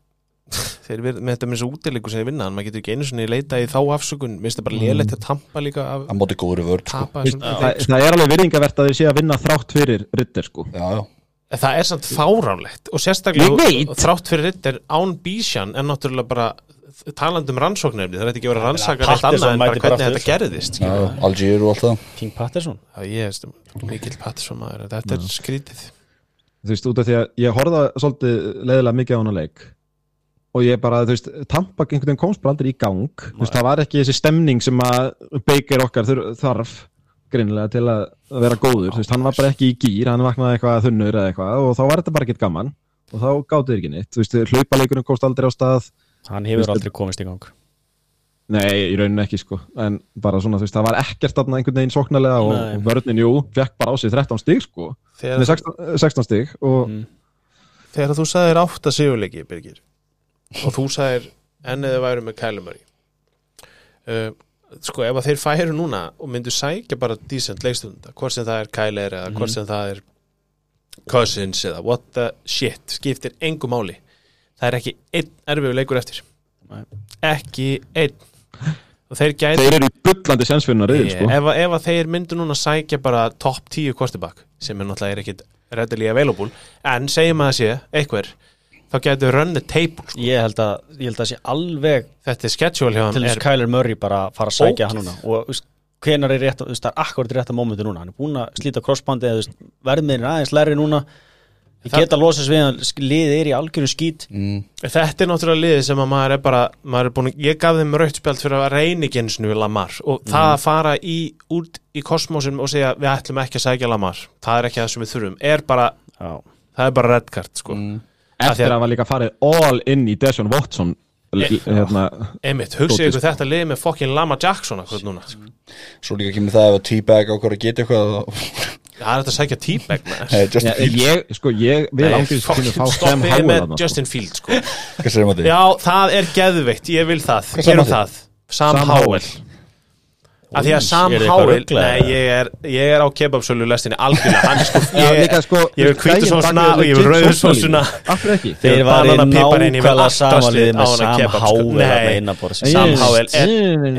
[SPEAKER 3] Þeir virð, með þetta með þessu útileiku sem þeir vinna maður getur ekki einu sinni leita í þá afsökun. Minnst það bara lélegt að tampa líka af,
[SPEAKER 1] Hann móti góður vörð sko.
[SPEAKER 2] Það, það er alveg virðingavert að þeir sé að vinna þrátt fyrir Ritter sko.
[SPEAKER 1] Já, já.
[SPEAKER 3] En Það er samt fáránlegt. Og sérstaklega þrátt fyrir Ritter án Bísjan er náttúrulega bara talandi um rannsóknarefni, það er ekki verið að rannsaka neitt annað en bara hvernig
[SPEAKER 4] aftur.
[SPEAKER 3] þetta gerðist
[SPEAKER 1] Algier og allt það.
[SPEAKER 4] King Patterson?
[SPEAKER 3] Já, ég er mikill Patterson maður þetta er skrítið.
[SPEAKER 2] Þú veist, út af því að ég horfða svolítið leðilega mikið á hana leik og ég bara, þú veist, Tampa einhvern veginn komst bara aldrei í gang. Þú veist, það var ekki þessi stemning sem að Baker okkar þarf greinilega til að vera góður, þú veist, hann var bara ekki í gýr hann vaknaði eitthvað þunnur eða eitthvað og þá var þetta bara ekkert gaman og þá gáttu þeir ekki neitt. Þú veist, hlaupaleikurinn komst aldrei á stað
[SPEAKER 4] Hann hefur aldrei komist í gang.
[SPEAKER 2] Nei, í rauninni ekki sko. En bara svona, þú veist, það var ekkert þarna einhvern veginn sóknarlega og, og vörnin, jú, fekk bara á sig 13 stig sko,
[SPEAKER 3] þegar,
[SPEAKER 2] með 16, 16 stig og
[SPEAKER 4] Mm.
[SPEAKER 3] þegar þú sagðir átt að sigurleiki Birgir og þú sagðir enn eða væru með kælumari uh, sko ef að þeir færu núna og myndu sækja bara decent leikstunda hvort sem það er kælir eða hvort sem það er cousins eða what the shit skiptir engu máli það er ekki einn erfiður leikur eftir.
[SPEAKER 4] Nei.
[SPEAKER 3] ekki einn. Og þeir gæti
[SPEAKER 2] þeir eru í bullandi sensfinna reyðil
[SPEAKER 3] Ég-
[SPEAKER 2] sko.
[SPEAKER 3] Ef, að- ef að þeir myndu núna sækja bara topp 10 quarterback sem er náttúrulega er ekkit readily available en segjum að það sé einhver þá getur run the table sko.
[SPEAKER 4] Ég held að, ég held að sé alveg
[SPEAKER 3] þetta er schedule hjá
[SPEAKER 4] til
[SPEAKER 3] hann
[SPEAKER 4] þess
[SPEAKER 3] er,
[SPEAKER 4] Kyler Murray bara að fara að sækja hann núna. Og þú veist, hvenar er rétt, þú veist, það er akkurat rétt að mómentu núna. Hann er búin að slíta crossbandi eða þú veist, verðmiðin er aðeins lærri núna ég geta að losa við hann liðið er í algjörum skít.
[SPEAKER 1] Mm.
[SPEAKER 3] þetta er náttúrulega liðið sem að maður er bara maður er búin, ég gaf þeim rautt spjald fyrir að og við Lamar og það að fara í, út í kosmosin og segja við ætlum ekki að sækja Lamar. Það er ekki það sem við þurfum. Er bara, það er bara red card sko.
[SPEAKER 1] Mm.
[SPEAKER 2] Eftir
[SPEAKER 3] að-
[SPEAKER 2] að var líka farið all in í Deshaun Watson hérna,
[SPEAKER 3] einmitt, hugsið ykkur þetta liðið með fokkin Lama Jackson akkur núna
[SPEAKER 1] Svo líka kemur það að T-bag ákvar að geta eitthvað
[SPEAKER 3] það er þetta að
[SPEAKER 2] Já,
[SPEAKER 1] Fields.
[SPEAKER 2] ég, sko, ég vil
[SPEAKER 3] fucking
[SPEAKER 2] kynna fá Sam
[SPEAKER 3] stoppið
[SPEAKER 2] Howell
[SPEAKER 3] með
[SPEAKER 2] þarna, sko.
[SPEAKER 3] Justin Fields sko. Já, það er geðveitt, ég vil það. Gerum
[SPEAKER 1] Sam
[SPEAKER 3] það, Sam, Howell. Af því að Sam
[SPEAKER 4] er
[SPEAKER 3] Howell? Nei, ég er, ég er á kebabsölu lestinni algjörlega Hann er sko,
[SPEAKER 2] Já,
[SPEAKER 3] ég,
[SPEAKER 2] líka, sko,
[SPEAKER 3] ég
[SPEAKER 2] gæinn
[SPEAKER 3] sósuna
[SPEAKER 2] bak við
[SPEAKER 3] og ég rauðu
[SPEAKER 2] sósnalínu.
[SPEAKER 3] sósuna
[SPEAKER 2] Af hverju ekki?
[SPEAKER 4] þeir var í nákvæmlega
[SPEAKER 3] allt
[SPEAKER 4] samanlið
[SPEAKER 3] draslið á
[SPEAKER 4] með Sam
[SPEAKER 3] sko.
[SPEAKER 4] Howell
[SPEAKER 3] Nei.
[SPEAKER 4] þarna innanborðs.
[SPEAKER 3] Sam
[SPEAKER 2] Yes.
[SPEAKER 3] Howell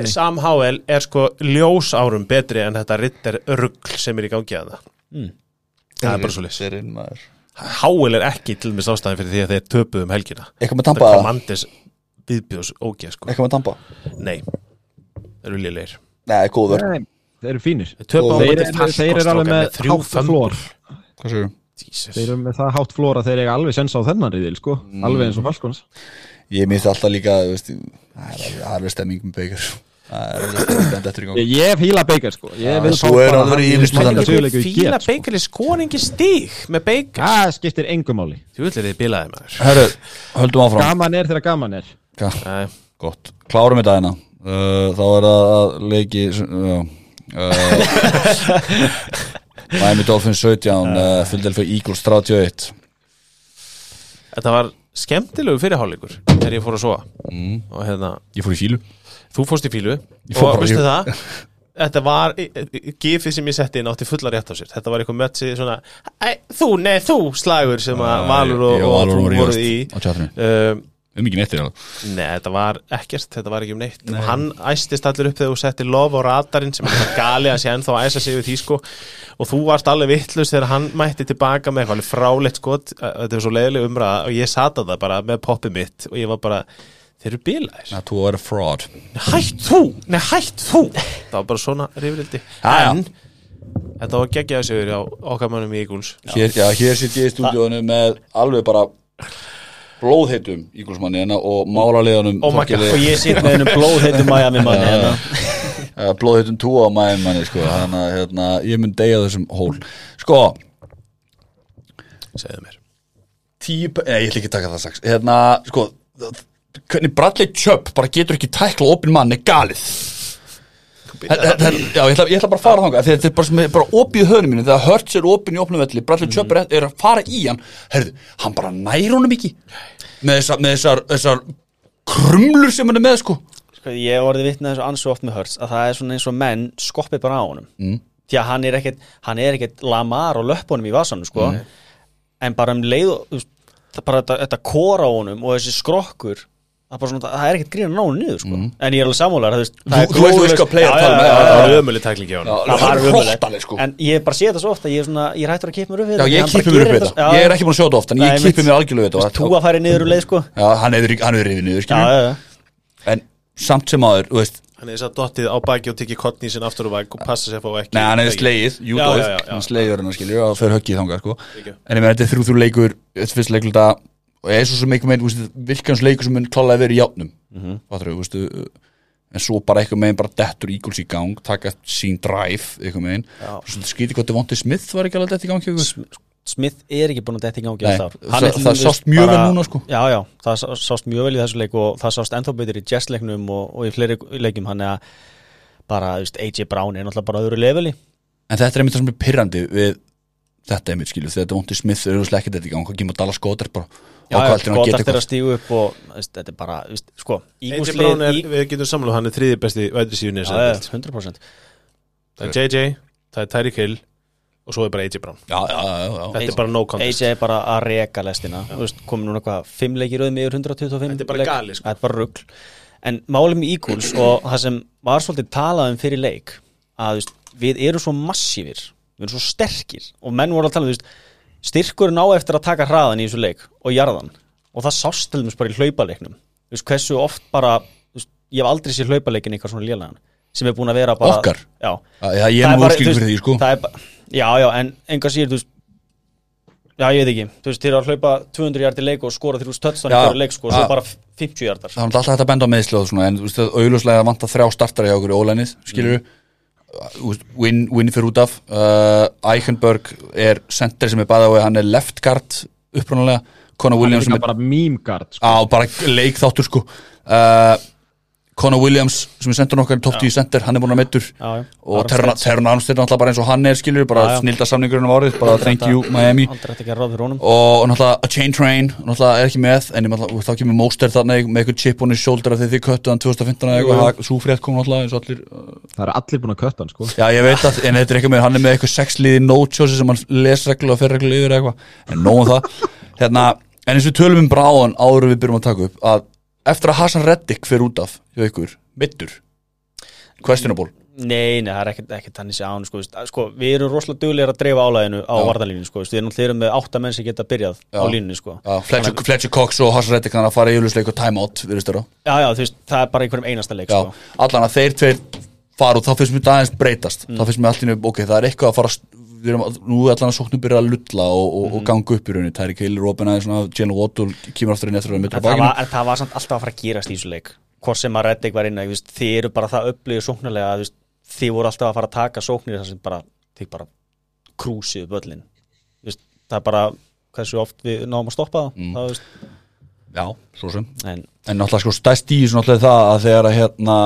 [SPEAKER 3] er. Sam Howell er sko ljós árum betri en þetta ritter rugl sem er í gangi að það
[SPEAKER 4] Mm.
[SPEAKER 3] Það er bara svo
[SPEAKER 1] maður.
[SPEAKER 3] Howell er ekki til með ástæðan fyrir því að þeir töpuðu um helgina
[SPEAKER 1] Eitthvað með
[SPEAKER 3] Það
[SPEAKER 1] Tampa
[SPEAKER 3] er komandis viðbjóðs ógeð sko
[SPEAKER 1] Eitthvað með Tampa
[SPEAKER 3] Nei, þeir eru lélegir
[SPEAKER 1] Nei, góður.
[SPEAKER 2] Nei, Þeir eru fínir.
[SPEAKER 3] Þeir
[SPEAKER 2] eru- eru alveg með hátt flór
[SPEAKER 1] Hvað
[SPEAKER 3] Jesus.
[SPEAKER 2] Þeir eru með það hátt flór að þeir eiga alveg sens á þennan riðil sko. Alveg eins og Falkons
[SPEAKER 1] Ég minnst alltaf líka Það er alveg- það stemming með Það er í gang
[SPEAKER 2] Ég, ég fíla Baker sko. Ég vil í við
[SPEAKER 3] Fíla
[SPEAKER 2] sko.
[SPEAKER 3] Baker er skoringi stig með Baker.
[SPEAKER 2] Það skiptir engum máli.
[SPEAKER 3] Þú vil er þið bilaði maður.
[SPEAKER 2] Gaman er þegar gaman er.
[SPEAKER 1] Gott, klárum þetta hérna uh, Þá er það að leiki uh, uh, Miami Dolphins 17 uh, Philadelphia Eagles 31
[SPEAKER 3] Þetta var skemmtilegu fyrirháleikur þegar ég fór að sofa.
[SPEAKER 1] Mm.
[SPEAKER 3] og hérna,
[SPEAKER 1] Ég fór í fílu
[SPEAKER 3] þú fórst í fílu
[SPEAKER 1] Ég fór
[SPEAKER 3] og
[SPEAKER 1] bara-
[SPEAKER 3] veistu það? Þetta var, gifið sem ég setti inn átti fulla rétt á sér, þetta var eitthvað mötsi svona, þú, nei, þú slagur sem að Valur og, og,
[SPEAKER 1] Valur
[SPEAKER 3] þú
[SPEAKER 1] voru
[SPEAKER 3] voruð í. um,
[SPEAKER 1] Um ekki neittir alveg
[SPEAKER 3] Nei, þetta var ekkert, þetta var ekki um neitt. Og hann æstist allir upp þegar þú setti lof á radarinn sem er gali að sé ennþá að æsa sig við því sko. Og þú varst alveg vittlust þegar hann mætti tilbaka með eitthvað frálegt skot. Þetta er svo leiðileg umræða og ég sata það bara með poppið mitt og ég var bara þeir eru bílaðir,
[SPEAKER 1] Það þú vera fraud.
[SPEAKER 3] Nei, hætt þú? Nei hætt þú, það var bara svona rifrildi, en þetta var geggjaði sigur á okkar mönnum í Eagles.
[SPEAKER 1] Hér, Já, hér sitt ég í stúdíónu með alveg bara blóðheitum ígulsmanni hérna og málaliðanum
[SPEAKER 3] Oh God.
[SPEAKER 4] og ég sitt með hennum blóðheitum Miami manni hérna.
[SPEAKER 1] blóðheitum túa mæðum manni sko. þannig að hérna, ég mun deyja þessum hól sko,
[SPEAKER 3] segðu mér
[SPEAKER 1] tíu Nei, ég ætla ekki að taka það strax hérna, sko hvernig Bradley Chubb bara getur ekki tækla opin mann er galið Já, ég ætla, ég ætla bara að fara þangað Þetta er bara, sem bara opið höfnum mínu Þegar Hurts er opin í opnum velli Bradley Chubb er, er að fara í hann Herðu, hann bara nær honum ekki. Með þessar, með þessar, þessar krumlur sem hann er með sko.
[SPEAKER 4] Sko, ég hef orðið vitnað þessu ansu oft með Hurts að það er svona eins og menn skoppi bara á honum. Mm. því að hann er ekkert hann er ekkert lamar og löppunum í vasanum sko. en bara um leið bara þetta, þetta kora á honum og þessi skrokkur svona, það er ekkert grín að ná honum niður sko. en ég er alveg sammálar
[SPEAKER 1] Þú- þú veist- þú um,
[SPEAKER 4] já,
[SPEAKER 1] já,
[SPEAKER 4] já,
[SPEAKER 3] það var ömulig tæklingi á hann
[SPEAKER 1] Já,
[SPEAKER 4] Það var
[SPEAKER 1] hann er
[SPEAKER 4] ömurlegt.
[SPEAKER 1] hróttaleg sko.
[SPEAKER 4] En ég bara sé þetta svo ofta, ég er, svona, ég er hættur að kippa mér upp við
[SPEAKER 1] Já,
[SPEAKER 4] þetta,
[SPEAKER 1] ég upp Ég er ekki búin að sjá þetta oft En
[SPEAKER 4] Nei,
[SPEAKER 1] ég kippi mér algjörlega við þetta
[SPEAKER 4] Tú að færi niður úr leið sko.
[SPEAKER 1] Já, hann hefur rifið niður,
[SPEAKER 4] Já,
[SPEAKER 1] skiljum
[SPEAKER 4] já, já.
[SPEAKER 1] En samt sem aður, þú
[SPEAKER 3] hann er þess að dottið á baki og tekið kottni sin aftur og væg og passa sér að fá ekki
[SPEAKER 1] Nei, hann er
[SPEAKER 3] já.
[SPEAKER 1] Hann hann skiljur og leikluta Og sem einhver meginn, þú veist, vilkans leikur sem mun klálega verið í játnum þú veist En svo bara einhver meginn bara dettur Eagles í gang Taka sín drive, einhver meginn skýti hvað Devontae Smith var ekki alveg dett í gang ykkur?
[SPEAKER 4] Smith er ekki búin að detta í gangi
[SPEAKER 1] Nei, það-
[SPEAKER 4] Hann
[SPEAKER 1] það sást mjög vel núna, sko.
[SPEAKER 4] Já, já, það sá- sást mjög vel í þessu leik og það sást ennþá betur í Jets-leiknum og, og í fleiri leikjum. Hann er að bara, þú veist, AJ Brown er náttúrulega bara öðru leveli.
[SPEAKER 1] En þetta er einmitt það sem er pyrrandi við Þetta einmitt skilju Þegar Devontae Smith er auðvitað ekki dett í gang Hvað kemur Dallas Goddard bara
[SPEAKER 4] Já, já,
[SPEAKER 1] ákvæðaldur að
[SPEAKER 4] stígu upp og veist, þetta er bara, veist, sko
[SPEAKER 3] Brown er,
[SPEAKER 4] í-
[SPEAKER 3] við getum samlað hann er þriði besti væðursíðunni
[SPEAKER 4] Já, já, 100%
[SPEAKER 3] það er JJ, það er Tyreek Hill og svo er bara AJ Brown.
[SPEAKER 1] Já, já, já, já.
[SPEAKER 3] þetta er bara no contest.
[SPEAKER 4] AJ er bara að reka lestina Þú veist, komið núna hvað, fimm leikir auðvitað yfir 125
[SPEAKER 3] Þetta er bara gali, sko.
[SPEAKER 4] Þetta er bara rugl. En málum í Eagles og það sem var svolítið talað um fyrir leik að við erum svo massífir við erum svo sterkir og menn voru að tala um þú veist, styrkurinn á eftir að taka hraðan í þessu leik og jarðan og það sást til dæmis bara í hlaupaleiknum. Þú veist, hversu oft bara veist, ég hef aldrei sér hlaupaleikin eitthvað svona lélegan sem er búin að vera bara
[SPEAKER 1] Okkar?
[SPEAKER 4] Já,
[SPEAKER 1] Já, já, ég
[SPEAKER 4] Það
[SPEAKER 1] er
[SPEAKER 4] þú veist,
[SPEAKER 1] fyrir því, sko.
[SPEAKER 4] það bara, Já, já, en enga síður, þú veist Já, ég veit ekki, þú veist, eru að hlaupa 200 hjartir leik og skora þrjú stöðstan í
[SPEAKER 1] Já,
[SPEAKER 4] hverju leik, sko, og svo bara 50 hjartar
[SPEAKER 1] Það er alltaf hægt að benda á meðslu og svona En það auðljóslega vantar þrjá startara hjá okkur í ólænið Skilur mm. Win, win fyrir út af. Uh, Eichenberg er center sem er bæða og hann er left guard upprunalega. Conor Williams sem er
[SPEAKER 2] bara meme guard sko.
[SPEAKER 1] á bara leikþáttur sko. Uh, Conor Williams sem er sendur nokkar í top 10 center, hann er búin að
[SPEAKER 4] já.
[SPEAKER 1] og Terran. Armstead er náttúrulega bara eins og hann er skilur bara snilda samningurinn á árið, bara thank you Miami.
[SPEAKER 4] ekki
[SPEAKER 1] og náttúrulega a chain train náttúrulega er ekki með en þá kemur Moster þarna með eitthvað chip on his shoulder af því þið köttu hann 2015 eða eitthvað, svo frétt kom náttúrulega eins og allir uh,
[SPEAKER 2] Það eru allir búin að kötta hann sko.
[SPEAKER 1] já ég veit að, en þetta er eitthvað með hann er með eitthvað sexliði note-sjósi sem hann les reglu og fer reglu yfir eitthvað, en nóðum það. Hérna, en eins og við tölum um bráðan áður við byrjum að taka upp, að eftir að Hassan Reddick fer út af hjá ykkur, mittur questionable
[SPEAKER 4] Nei, nei, það er ekkert, ekkert þannig sé án sko, sko, Við erum rosalega duglegir að dreifa álæðinu á varðalínu sko, Við erum erum með átta menn sem geta byrjað á
[SPEAKER 1] Já.
[SPEAKER 4] línunni sko.
[SPEAKER 1] Já, Fletcher, Fletcher Cox og Hassan Reddick þannig að fara í auðvitað eitthvað time-out virðist þér á
[SPEAKER 4] já, já, þú veist, það er bara í einhverjum einasta leik
[SPEAKER 1] Já,
[SPEAKER 4] sko.
[SPEAKER 1] allan að þeir tveir fara og þá finnst mér það aðeins breytast þá finnst mér í nefn, ok, það er eitthvað að fara við erum, nú allan að sóknum byrja að lulla og, og, og ganga upp í rauninni. Tyreek Hill, Robin aðeins, Jalen Waddle kemur aftur inn eftir að
[SPEAKER 4] það
[SPEAKER 1] bakinu
[SPEAKER 4] en það var samt alltaf að fara að gerast í þessu leik. Hvort sem að Reddick var inn að þið eru bara það upplýðu sóknarlega að þið voru alltaf að fara að taka sóknir þar sem bara, þið bara krúsið veist, Það er bara hversu oft við náum að stoppa
[SPEAKER 1] Mm.
[SPEAKER 4] það veist,
[SPEAKER 1] Já, svo sem.
[SPEAKER 4] En
[SPEAKER 1] En náttúrulega sko stæst í þessu náttúrulega það að þegar að hérna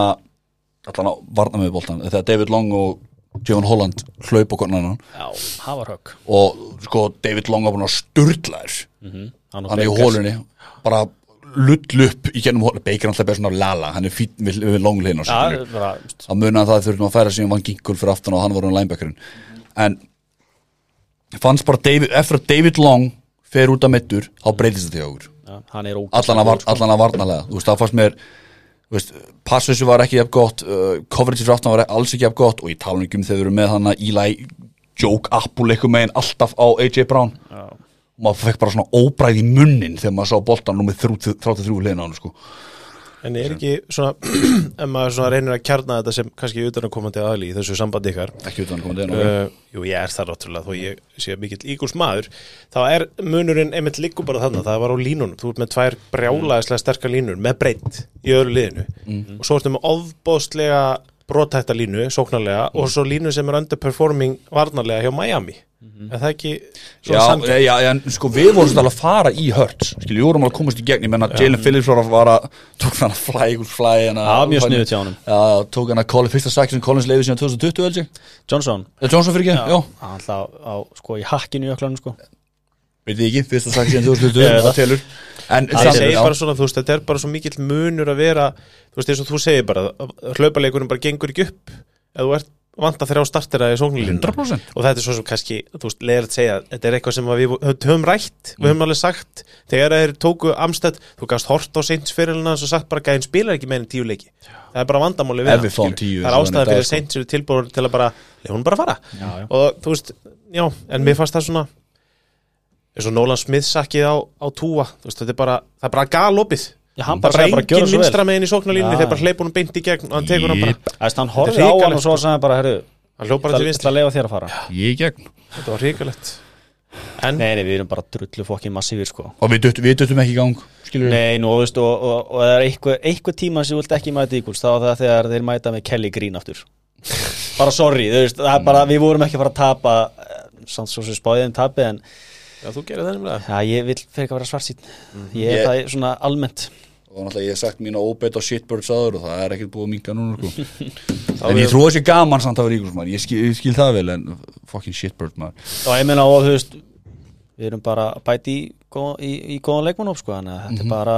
[SPEAKER 1] allan að varna með boltan þegar David Long og Javon Holland hlaup okkur annan.
[SPEAKER 4] Það
[SPEAKER 1] og sko David Long var búin að sturla þér
[SPEAKER 4] mm -hmm.
[SPEAKER 1] hann er í hólunni bara lull upp í gennum hóla Baker alltaf bara svona lala, hann er fín við, við
[SPEAKER 4] Já,
[SPEAKER 1] sér
[SPEAKER 4] bara,
[SPEAKER 1] þá munaði það að þurfum að færa síðan Van Ginkul fyrir aftan og hann var hann linebackerinn. En fannst bara David, eftir að David Long fer út af mittur, þá breytist þetta hjá okkur.
[SPEAKER 4] Hann er
[SPEAKER 1] allan að, allan að varnalega þú veist, það fannst mér passussu var ekki jafn gott uh, coverage fyrir aftan var alls ekki jafn gott og ég tala nú ekki um þegar við erum með hann að Eli joke apple eitthvað megin alltaf á AJ Brown og maður fekk bara svona óbræð í munnin þegar maður sá boltan nú með 33 hliðina á hann sko.
[SPEAKER 3] En er ekki svona, ef maður svona reynir að kjarna þetta sem kannski utanakomandi aðli í þessu sambandi ykkar
[SPEAKER 1] ekki utan komandi en okay.
[SPEAKER 3] uh, Jú, ég er það náttúrulega þó ég sé mikill ígúls maður þá er munurinn einmitt líku bara þannig það var á línunum, þú ert með tvær brjálaðislega sterkar línur með breytt í öðru liðinu. Og svo ertu með ofbóðslega brotætta línu, sóknarlega og svo línu sem er underperforming varnarlega hjá Miami. Er það ekki svona
[SPEAKER 1] Já,
[SPEAKER 3] samkvæmt?
[SPEAKER 1] já, en sko við vorum svolítið að fara í hörts skilju, við vorum að komast í gegn ég menna Jalen Phillips var að, var að tók hann að flæ ykkur flæ hana,
[SPEAKER 4] Já, mjög sniðugt hjá honum.
[SPEAKER 1] Já, tók hann að fyrsta sakki sem Collins leiði síðan 2020 held ég.
[SPEAKER 4] Johnson.
[SPEAKER 1] Eða Johnson fyrir ekki, já,
[SPEAKER 4] hann alltaf á, sko, í hakkinu í öklanum sko.
[SPEAKER 1] veit ég ekki, fyrsta sakki síðan 2020
[SPEAKER 4] Ég veit
[SPEAKER 1] það. telur En
[SPEAKER 3] Það segir bara svona, þú veist, þetta er bara svo mikill munur að vera, þú veist, eins og þú segir bara hlaupaleikurinn bara gengur ekki upp ef þú ert vant að þrjá startera í sóknulínu
[SPEAKER 1] 100%
[SPEAKER 3] og þetta er svo sem kannski, þú veist, leiðilegt að segja þetta er eitthvað sem við höfum rætt við höfum alveg sagt, þegar þeir tóku Amstead, þú gafst hort á Saints fyrirlina og sagt bara gæðin spilar ekki með enn tíu leiki. Það er bara vandamáli við hann,
[SPEAKER 1] við
[SPEAKER 3] það er
[SPEAKER 1] svo
[SPEAKER 3] ástæða
[SPEAKER 1] þannig
[SPEAKER 3] fyrir
[SPEAKER 1] dag, sko.
[SPEAKER 3] Saints eru tilbúin til að bara, leið hún bara fara.
[SPEAKER 4] Já, já.
[SPEAKER 3] og þú veist, já, en mér fannst það svona eins og Nolan Smith sakkið á, á túa, þú veist, þetta er bara það er bara galopið.
[SPEAKER 4] Já, hann
[SPEAKER 3] bara, engin vinstra megin í sóknarlínunni,
[SPEAKER 4] Já.
[SPEAKER 3] þeir bara hleypa honum beint í gegn og hann tekur hann bara,
[SPEAKER 4] Æst, hann
[SPEAKER 3] Þetta er
[SPEAKER 4] á hann og svo bara herru,
[SPEAKER 3] hann bara
[SPEAKER 4] það
[SPEAKER 3] til
[SPEAKER 4] ætla
[SPEAKER 3] vinstri.
[SPEAKER 4] að leifa þér að fara.
[SPEAKER 1] Ég í gegn.
[SPEAKER 3] Þetta var hrikalegt. En
[SPEAKER 4] nei, nei, við erum bara drullu fokkin massífir sko.
[SPEAKER 1] Og við duttum, við duttum ekki í gang Skilur
[SPEAKER 4] nei, nú, þú veist, og, og, og það er eitthvað, eitthvað tíma sem þú vilt ekki mæta íkúls þá er það þegar þeir mæta með Kelly Green aftur. Bara sorry, þú veist, það er bara við vorum ekki að fara að tapa eh, samt svo sem spáðið um tapi en
[SPEAKER 3] já, þú gerir það nefnilega.
[SPEAKER 4] Já, ég vil fyrir ekki að vera svart sín ég er
[SPEAKER 1] Ég-
[SPEAKER 4] það svona almennt.
[SPEAKER 1] Og náttúrulega ég hef sagt mína óbeitt á shitbirds áður og það er ekkert búið að minka núna sko. En ég trú þessi gaman samt að vera ígús maður. Ég skil, ég skil það vel en fucking shitbird maður.
[SPEAKER 4] Og ég meina og þú veist við erum bara að bæti í, í, í góðan leikmannóp sko, þannig að þetta er bara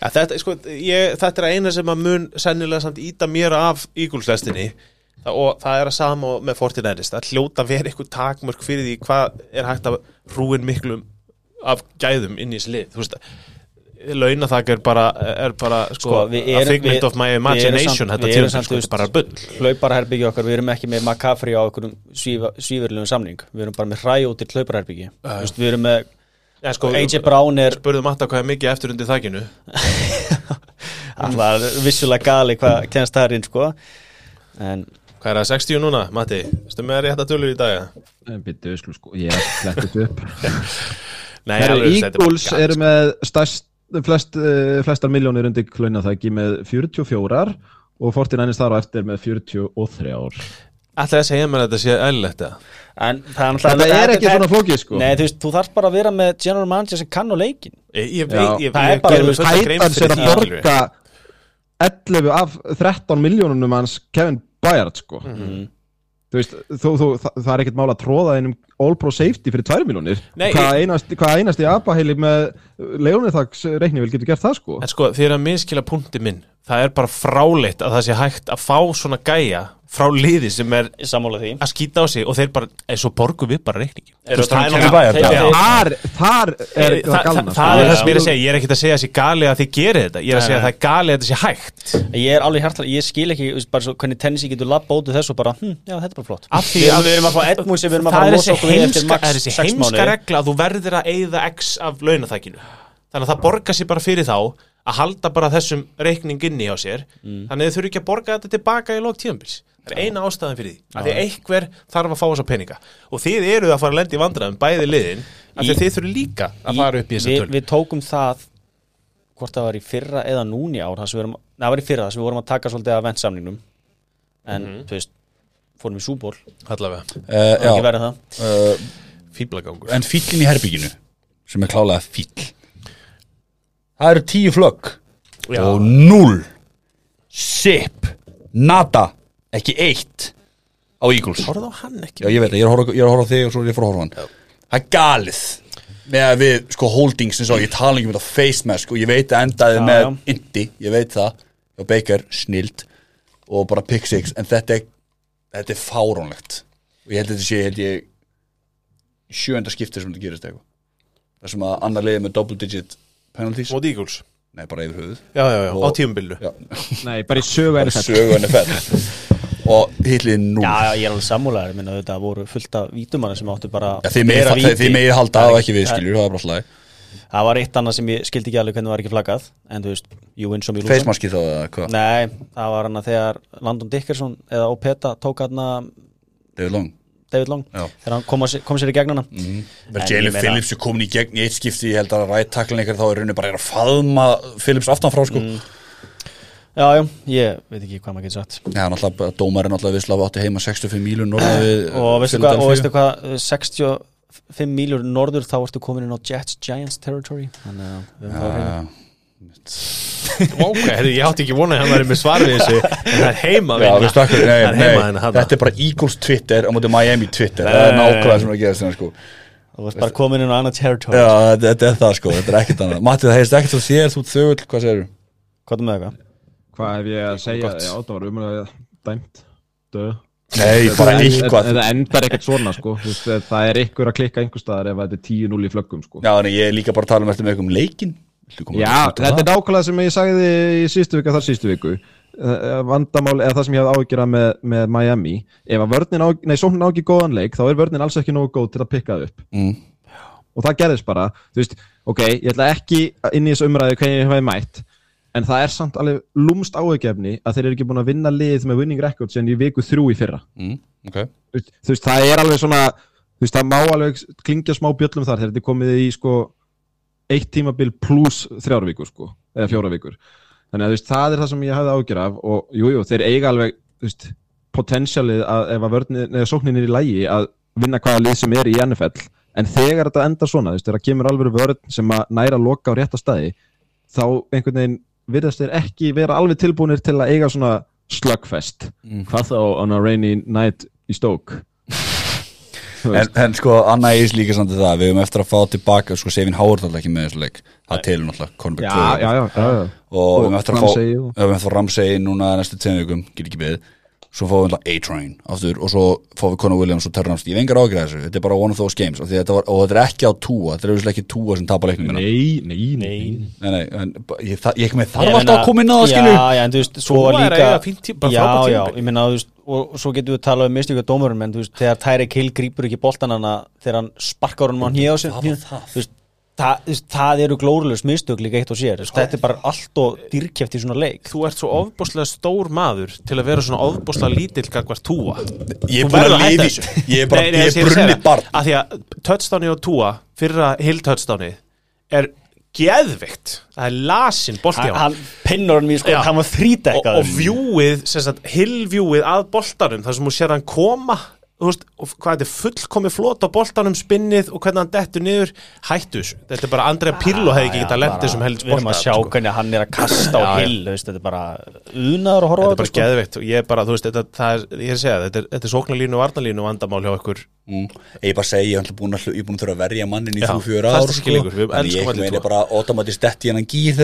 [SPEAKER 3] ja, þetta, sko, ég, þetta er eina sem að mun sennilega samt íta mér af ígúlslestinni og það er að sama með Fortinæris það hljóta að vera eitthvað takmörk fyrir því hvað er hægt að rúin miklum af gæðum inn í þessi lið. Þú veist launathak er bara, er bara sko,
[SPEAKER 4] Sko, við
[SPEAKER 3] a
[SPEAKER 4] erum-
[SPEAKER 3] figment
[SPEAKER 4] við-
[SPEAKER 3] of my
[SPEAKER 4] erum
[SPEAKER 3] imagination
[SPEAKER 4] samt-
[SPEAKER 3] þetta
[SPEAKER 4] við erum
[SPEAKER 3] tíma, sko, þetta bara bull.
[SPEAKER 4] hlauparherbyggja okkar, við erum ekki með McCaffrey á einhverjum svífurlegum samning. Við erum bara með hræjóttir hlauparherbyggi uh. við erum með,
[SPEAKER 3] ja, sko,
[SPEAKER 4] AJ Brown er
[SPEAKER 3] spurðum alltaf hvað er mikið eftir undir þakkinu
[SPEAKER 4] alltaf vissulega gali hvað kennst það er inn sko. En
[SPEAKER 3] hvað er það, 60 núna, Matti? Stu með rétt að tölur í dag? eða?
[SPEAKER 2] Býttu, skulum sko, ég er flettist upp
[SPEAKER 3] Nei, alveg, þetta er bara
[SPEAKER 2] Eagles
[SPEAKER 3] gat,
[SPEAKER 2] eru með stærst, flest, uh, flestar miljónir undir klaunaþæki með 44 og 49 þar á eftir með 43 ár
[SPEAKER 3] Ætlaði að segja mér að þetta sé eðlilegt eða?
[SPEAKER 4] En það er,
[SPEAKER 2] er ekki svona flókið sko
[SPEAKER 4] Nei, þú veist, þú þarf bara að vera með general manager sem kann á leikin
[SPEAKER 3] Ég, ég,
[SPEAKER 2] Já.
[SPEAKER 3] ég, ég,
[SPEAKER 4] Það er bara,
[SPEAKER 2] Titans er
[SPEAKER 3] fyrir
[SPEAKER 2] að borga 11 af 13 miljónunum hans Kevin Bayard sko
[SPEAKER 3] Mhm.
[SPEAKER 2] Þú veist, þú, þú, það, það er ekkert mál að tróða einum All Pro Safety fyrir 2 miljónir Hvað einast, hva einasti abaheili með leonithaks reikni vil getur gert það sko?
[SPEAKER 3] En sko, er að minnskila punkti minn. Það er bara fráleitt að það sé hægt að fá svona gæja frá liði sem er
[SPEAKER 4] Sammála því.
[SPEAKER 3] að skýta á sig og þeir bara, eins og borgu við bara reikningi
[SPEAKER 4] það
[SPEAKER 3] það
[SPEAKER 2] Þar, þar er
[SPEAKER 3] Það,
[SPEAKER 2] það
[SPEAKER 3] það,
[SPEAKER 2] galna
[SPEAKER 3] það er það sem ég er að segja, ég er ekkert að segja að sé gali að þið gerir þetta, ég er að segja að það er gali að þetta sé hægt.
[SPEAKER 4] Ég er alveg hjartlega, ég skil ekki þú veist, bara svo, hvernig Tennessee getur labba út úr þessu og bara, hm, já, þetta er bara flott.
[SPEAKER 3] Af því
[SPEAKER 4] Við erum-
[SPEAKER 3] að-
[SPEAKER 4] við erum að fá Edmunds sem við erum að
[SPEAKER 3] það er þessi heimska, er heimska regla að þú verður að eyða x af launaþækinu þannig að það borgar sér bara fyrir þá að halda bara þessum reikning inni á sér.
[SPEAKER 4] Mm.
[SPEAKER 3] þannig að þau þurfi ekki að borga þetta tilbaka í lók tíðanbils það er eina ástæðan fyrir því. Að því að einhver þarf að fá þessa peninga. Og þið eruð að fara að lenda í vandræðum bæði liðin að því að þið þurfi líka að fara upp í þessa töl
[SPEAKER 4] við tókum það hvort það var í fyrra eða núni ár það var í fyrra það sem við vorum að taka svolítið að ventsamningnum. En,
[SPEAKER 3] Mhm.
[SPEAKER 4] þú veist, fórum í súból
[SPEAKER 3] allavega,
[SPEAKER 1] uh,
[SPEAKER 4] það ekki
[SPEAKER 1] Já,
[SPEAKER 4] verið það.
[SPEAKER 1] Uh,
[SPEAKER 3] fýblagangur
[SPEAKER 1] en fíllin í herbygginu sem er klálega fíll. Það eru tíu flögg
[SPEAKER 3] Já.
[SPEAKER 1] og null sip, nada ekki eitt á Eagles.
[SPEAKER 3] Horfðu á hann ekki?
[SPEAKER 1] Já, ég veit það, ég er að horfa, á þig og svo er ég að fara að horfa á hann. Það er galið með við sko holdings eins og ég tala ekki um þetta face mask og ég veit að endaði
[SPEAKER 4] Já,
[SPEAKER 1] með
[SPEAKER 4] já.
[SPEAKER 1] Indy, ég veit það. Og Baker, snild og bara pick six, en þetta er þetta er fáránlegt. Og ég held að þetta sé, held ég í sjöunda skipti sem þetta gerist eitthvað. Það sem að annar liði með double digit penalties,
[SPEAKER 3] Móti Eagles?
[SPEAKER 1] Nei bara yfir höfuð.
[SPEAKER 3] Já, já, já, á
[SPEAKER 1] Og-
[SPEAKER 3] tíumbildu
[SPEAKER 1] já,
[SPEAKER 2] Nei, bara í sögu
[SPEAKER 1] bara
[SPEAKER 2] NFL
[SPEAKER 1] sögu NFL og hitlið nú
[SPEAKER 4] Já, já, ég er alveg sammúlegar, minna þetta voru fullt af vítumanna sem áttu bara
[SPEAKER 1] Já, þið megið
[SPEAKER 4] meira
[SPEAKER 1] þið megið halda það og ekki við
[SPEAKER 4] Það-
[SPEAKER 1] skiljur, það er bara slag
[SPEAKER 4] Það var eitt annað sem ég skildi ekki alveg hvernig var ekki flaggað En þú veist, you win some you lose
[SPEAKER 1] face
[SPEAKER 4] some
[SPEAKER 1] maski þá eða hvað,
[SPEAKER 4] Nei, það var hann að þegar Landon Dickerson eða Opeta tók hann
[SPEAKER 1] David Long.
[SPEAKER 4] David Long
[SPEAKER 1] Já.
[SPEAKER 4] Þegar hann kom, að, sé- kom sér í gegn hana.
[SPEAKER 1] Vel,
[SPEAKER 4] En
[SPEAKER 1] Jalen Phillips er komin í gegn í eitt skipti ég held að rætt taklin eitthvað þá er rauninni bara að faðma Phillips aftan frá sko.
[SPEAKER 4] Mm. Já, já, ég veit ekki hvað maður getur sagt.
[SPEAKER 1] Já, náttúrulega, dómarinn náttúrulega visslaf átti heima 65 mílur norða við
[SPEAKER 4] og veistu hvað, og veistu hvað 65 míljur norður þá ertu komin inn á Jets Giants territory þannig að við höfum það á hreinu.
[SPEAKER 3] Ok, ég átti ekki vonað að hann væri með svar við þessu En það er heima
[SPEAKER 1] Já,
[SPEAKER 3] vinna.
[SPEAKER 1] veistu akkur, nei,
[SPEAKER 3] Það er heima
[SPEAKER 1] nei,
[SPEAKER 3] henni
[SPEAKER 1] þetta er bara Eagles Twitter á móti Miami Twitter,
[SPEAKER 3] Nei,
[SPEAKER 1] það er nákvæmlega sem er að gera þetta sko
[SPEAKER 4] þú varst bara komin inn á annað territory
[SPEAKER 1] Já, þetta, þetta er það sko, þetta er ekkert annað Matti, það heist ekkert á þér, þú ert þögull, hvað segir þú?
[SPEAKER 4] hvað er með eitthvað?
[SPEAKER 2] Hvað hef ég að segja?
[SPEAKER 3] Gott.
[SPEAKER 2] Já, það var umræðið dæmt Dö
[SPEAKER 1] Nei, bara eitthvað
[SPEAKER 2] Þetta endar ekkert svona sko. Það er ykkur að klikka einhver staðar ef þetta er 10-0 í flöggum sko.
[SPEAKER 1] Já, en ég er líka bara að tala um eftir með eitthvað um leikin
[SPEAKER 2] Já, þetta
[SPEAKER 1] það?
[SPEAKER 2] er nákvæmlega sem ég sagði í síðustu viku þar síðustu viku. Eh, vandamál, eða það sem ég hafði áhyggjur af með, með Miami. Ef að vörnin á, nei, sóknin á ekki góðan leik þá er vörnin alls ekki nógu góð til að pikka það upp.
[SPEAKER 1] Mm.
[SPEAKER 2] og það gerðist bara. Þú veist, ok, ég ætla ekki inn í þessu umræðu en það er samt alveg lúmst áhugjefni að þeir eru ekki búin að vinna lið með winning record sem í viku þrjú í fyrra.
[SPEAKER 1] Mm, ok.
[SPEAKER 2] Þú veist, það er alveg svona þú veist, það má alveg klingja smá bjöllum þar þegar þetta er komið í sko eitt tímabil pluss þrjára vikur sko, eða fjóra vikur. Þannig að þú veist, það er það sem ég hafði ágjör af og jújú, jú, þeir eiga alveg þú veist, potensialið að ef að vörnin eða sóknin er í lægi að vinna hvaða lið sem er í NFL en þegar þetta endar svona, þú veist, þegar kemur alveg vörn sem að næra loka á rétta staði þá einhvern veginn virðast þeir ekki vera alveg tilbúinir til að eiga svona slugfest.
[SPEAKER 1] Mm.
[SPEAKER 2] hvað þá on a rainy night í stók
[SPEAKER 1] en, en sko, Anna Eis líka samt það Við höfum eftir að fá tilbaka, sko, Sevin Howard alltaf ekki með þessu leik. Það telur náttúrulega,
[SPEAKER 2] já, já.
[SPEAKER 1] Og við höfum eftir að fá
[SPEAKER 2] Ramsey
[SPEAKER 1] núna næstu tveim vikum Get ekki við Svo fáum við alltaf A-Train aftur Og svo fáum við Conor Williams og Terry Ramsey Ég hef engar ágjur þessu, þetta er bara one of those games. Af því þetta var, Og þetta er ekki á túa, þetta er auðvitað ekki túa sem tapar leiknum minna.
[SPEAKER 2] Nei, nei, nei,
[SPEAKER 1] Nei, nei, en ég, það, ég, ég þarf alltaf
[SPEAKER 4] meina-
[SPEAKER 1] að koma inn á það, skilju.
[SPEAKER 4] Já, já, en þú veist, svo
[SPEAKER 3] Þú er að
[SPEAKER 4] líka
[SPEAKER 3] eiga fínt tí- bara
[SPEAKER 4] Já,
[SPEAKER 3] frábært
[SPEAKER 4] já,
[SPEAKER 3] tímabil.
[SPEAKER 4] ég meina, þú veist og svo getum við talað um mistöku dómurum en þú veist, þegar Tyreek Hill grípur ekki boltan hana þegar hann sparkar honum á hnýja á sig? Þú veist, það, það eru glórulegs mistök líka eitt og sér, þetta er bara allt og dýrkjæft í svona leik.
[SPEAKER 3] Þú ert svo ofbúslega stór maður til að vera svona ofbúslega lítill gagvart túa
[SPEAKER 1] Ég er lifi
[SPEAKER 3] þessu.
[SPEAKER 1] Ég er bara,
[SPEAKER 3] Nei, nei,
[SPEAKER 1] ég er brunni barn.
[SPEAKER 3] því að touchdowni og túa fyrra hill touchdowni er geðvikt það er lasin bolti á
[SPEAKER 4] hann pinnur hann við sko, hann var þrítækkaður
[SPEAKER 3] og, og vjúið, sem sagt, hillvjúið að boltanum, þar sem þú sér hann koma veist, og hvað þetta er fullkomi flot á boltanum spinnið og hvernig hann dettur niður. Hættu þessu, þetta er bara Andrea Pirlo hefði ekki getað lent þessum helst
[SPEAKER 4] við erum að sjá
[SPEAKER 3] bolta
[SPEAKER 4] hvernig hann er að kasta á hill þú veist, þetta er bara unaður að horfa á
[SPEAKER 3] þetta er bara
[SPEAKER 4] sko.
[SPEAKER 3] geðvikt og ég er bara, þú veist, þetta, það er, ég er að segja, þetta er, þetta er sóknarlínu og varnalínu vandamál hjá ykkur.
[SPEAKER 1] Mm. Ég er bara að segja, ég er búin að, ég er búin að þurfa að verja mannin í
[SPEAKER 3] Já,
[SPEAKER 1] þú
[SPEAKER 3] er
[SPEAKER 1] ár Þannig
[SPEAKER 3] elskum
[SPEAKER 1] ég
[SPEAKER 3] tvo.
[SPEAKER 1] bara automatist detti hennan gýr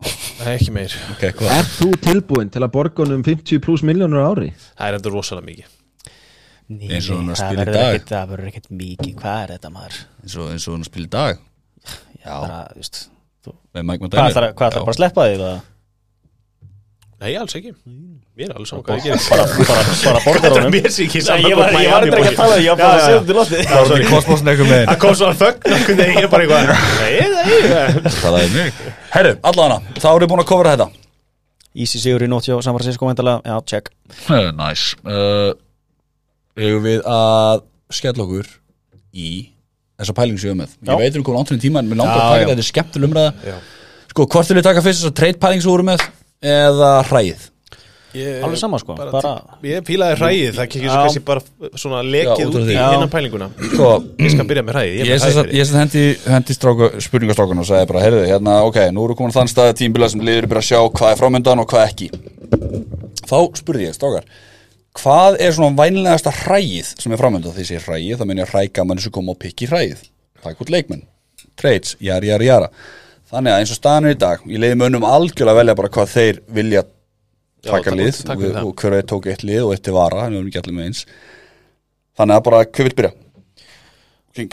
[SPEAKER 1] um
[SPEAKER 3] Nei, ekki meir,
[SPEAKER 1] Ok, hvað?
[SPEAKER 2] er þú tilbúin til að borga honum 50 pluss miljónur á ári?
[SPEAKER 3] það er endur rosalega mikið.
[SPEAKER 4] Nei,
[SPEAKER 1] Eins og hann að
[SPEAKER 4] það
[SPEAKER 1] spila í
[SPEAKER 4] verður
[SPEAKER 1] dag.
[SPEAKER 4] ekkit- það verður ekkert mikið, hvað er þetta maður?
[SPEAKER 1] Eins og, eins og hann spil í dag.
[SPEAKER 4] Já, bara, veist þú- hvað ætlar bara að sleppa því eða?
[SPEAKER 3] Nei, alls ekki, mér er alls ég gerir
[SPEAKER 4] bara, bara, bara borgar
[SPEAKER 3] er
[SPEAKER 4] honum.
[SPEAKER 3] ekki
[SPEAKER 4] ég var, eitthvað ekki að tala ég var bara að segja þetta í lofti
[SPEAKER 1] Það var í kosmosin eitthvað með
[SPEAKER 3] Það kom þögn er bara eitthvað Nei, nei,
[SPEAKER 1] Það er mig Herru, allana, þá erum við búin að kofra þetta
[SPEAKER 4] Easy sigur í nótt hjá San Francisco væntanlega. já, check
[SPEAKER 1] Næs uh, Eigum við að skella okkur í þessa pælingu sem við erum með. Ég veit um langt fyrir tíma en mér langar að taka þetta, þetta er skemmtileg umræða
[SPEAKER 3] Já.
[SPEAKER 1] Sko, hvort vil við taka fyrst þess að trade pæling sem við vorum með eða hræið?
[SPEAKER 3] Ég-
[SPEAKER 4] Alveg sama, sko,
[SPEAKER 3] bara,
[SPEAKER 4] bara-
[SPEAKER 3] Ég fílaði hræðið, það kemur kannski bara svona
[SPEAKER 1] Já,
[SPEAKER 3] lekið
[SPEAKER 1] út
[SPEAKER 3] í
[SPEAKER 1] því.
[SPEAKER 4] Já.
[SPEAKER 3] innan pælinguna
[SPEAKER 1] Sko,
[SPEAKER 3] Ég skal byrja með hræðið, ég
[SPEAKER 1] sem sagt-
[SPEAKER 3] hræðið
[SPEAKER 1] ég sem hendi, hendi stráku, spurningastrákun og sagði bara, heyrðu, hérna, ok, nú eru komin þann stað tímbilað sem liður bara að sjá hvað er framöndan og hvað ekki. Þá spurði ég, strákar, hvað er svona vænlegasta hræið sem er framönda því sé hræið, það menn ég hræka mann sem kom og pikki hræið, takk út leikmenn trades, jari, jari, jara þannig að eins og staðan er í dag, ég leiði mönnum algjörlega að velja bara hvað þeir vilja taka lið. og, og hver veit tók eitt lið og eitt til vara, þannig að við erum ekki allir með eins. Þannig að bara, hver vil byrja?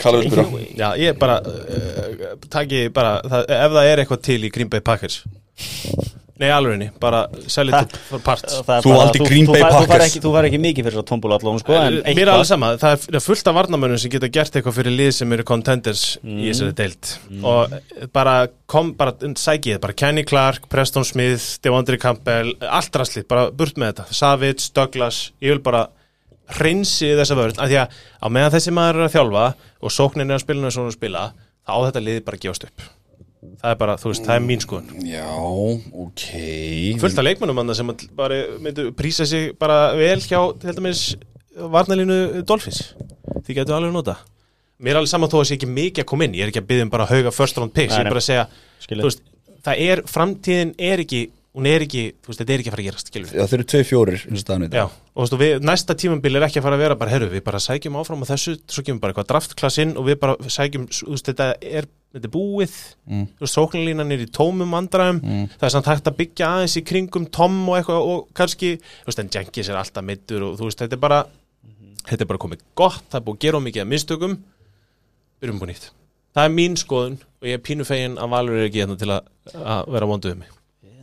[SPEAKER 1] Kallar vil byrja?
[SPEAKER 3] Já, ég bara uh, taki bara, það, ef það er eitthvað til í Green Bay Packers Nei, alveg bara sell it for parts.
[SPEAKER 1] Þú
[SPEAKER 4] bara-
[SPEAKER 1] valdir Green Bay Packers.
[SPEAKER 4] ekki- Þú fær ekki mikið fyrir svo tómbúla allavega sko, en
[SPEAKER 3] Mér er alveg sama, það er- fullt af varnamönnum sem geta gert eitthvað fyrir lið sem eru contenders
[SPEAKER 4] Mm.
[SPEAKER 3] í þessari deild. Og bara kom, bara sækið, bara Kenny Clark, Preston Smith Devondre Campbell, allt rastlið bara burt með þetta, Savage, Douglas ég vil bara hreinsi þessa vörð, af því að á meðan þessi maður er að þjálfa og sóknin er að spila og að spila þá á þetta liði bara gefast upp það er bara, þú veist, það er mín skoðun.
[SPEAKER 1] Já, ok.
[SPEAKER 3] Fullt af leikmennum annað sem að bara myndu prísa sig bara vel hjá til dæmis varnalínu Dolphins. Því getur alveg nota mér er alveg saman þó að sé ekki mikið að koma inn. Ég er ekki að byggja um bara að hauga first round picks ég er bara að segja, veist það er, framtíðin er ekki hún er ekki, þú veist, þetta er ekki að fara að gerast skilur
[SPEAKER 1] Já, þeir eru tvei fjórir eins og staðan
[SPEAKER 3] Já, og þú veist, og við, næsta tímambil er ekki að fara að vera bara, herru, við bara sækjum áfram á þessu, svo kemur bara eitthvað draftklass inn og við bara sækjum, þú veist, þetta er, þetta er búið,
[SPEAKER 1] Mm.
[SPEAKER 3] þú veist, sóknarlínan er í tómum vandræðum, það er samt hægt að byggja aðeins í kringum Tom og eitthvað og kannski, þú veist, en Jenkins er alltaf middur og þú veist, þetta er bara, þetta er bara komið gott, það er búið að. Það er mín skoðun og ég er pínu fegin að Valur er ekki hérna til að, að vera vonduð um mig.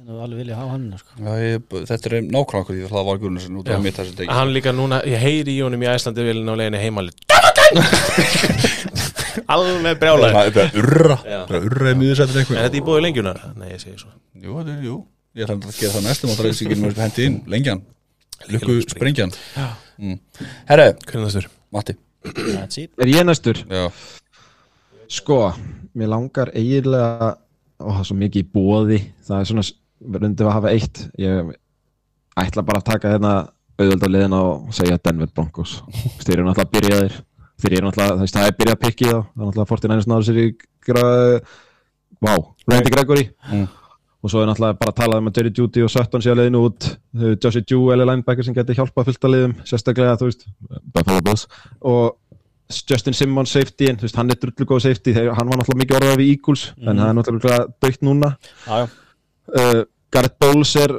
[SPEAKER 4] Er nú alveg vilja hafa hann sko.
[SPEAKER 1] Já, ég, þetta er nákvæmlega okkur því það var Gunnarsen út af mitt þessi degi
[SPEAKER 3] Hann líka núna, ég heyri í honum í Æslandi vilin á leiðinu heimalið Alveg brjálæður
[SPEAKER 1] Það er bara urra, bara urra í miðursættir
[SPEAKER 3] Er
[SPEAKER 1] eitthvað
[SPEAKER 3] þetta í bóði lengjunar? Nei, ég segi svo.
[SPEAKER 1] Jú, þetta er, jú. Ég ætla að gera það næstum og það er þessi ekki með hendi inn, lengjan. Lukku sprengjan mm. Herre,
[SPEAKER 3] Hvernig styrir?
[SPEAKER 1] Matti.
[SPEAKER 2] Er ég næstur?
[SPEAKER 1] Já,
[SPEAKER 2] Sko, mér langar eiginlega Ó, það er svo mikið í bóði Það er svona, verðum að hafa eitt. Ég ætla bara að taka hérna auðvöld á liðina og segja Denver Broncos. Þeir eru náttúrulega byrjaðir. Þeir eru náttúrulega, það er byrjað að pikki þá. Það er náttúrulega 49ers náður sér í. Vá, Randy Gregory.
[SPEAKER 1] Mm.
[SPEAKER 2] Og svo er náttúrulega bara að tala um að Jerry Judy og Sutton sé að leiðinu út. Josie Jewell er linebacker sem getur hjálpað fullt að liðum Sérstaklega, þú veist, Buffalo Bills. Og Justin Simmons safety en veist, hann er drullu góð safety. Þegar hann var náttúrulega mikið orðað við Eagles en það er náttúrulega dögt núna.
[SPEAKER 4] Já.
[SPEAKER 2] Uh, Garrett Bowles er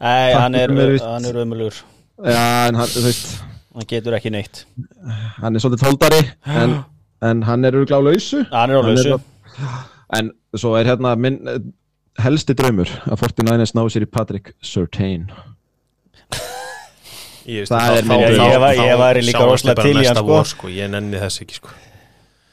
[SPEAKER 4] Nei, hann er, hann er ömulugur
[SPEAKER 2] já, en hann, þú veist,
[SPEAKER 4] Hann getur ekki neitt.
[SPEAKER 2] Hann er svolítið tóldari en, en hann er örgulega á lausu.
[SPEAKER 4] Hann er á lausu.
[SPEAKER 2] en svo er hérna minn eh, helsti draumur að 49ers ná sér í Patrick Surtain
[SPEAKER 3] Ég, veist,
[SPEAKER 2] Það
[SPEAKER 3] þá-
[SPEAKER 2] er
[SPEAKER 4] Ég var- ég væri líka rosalega til í hann, sko.
[SPEAKER 3] sko. Ég nenni þess ekki sko.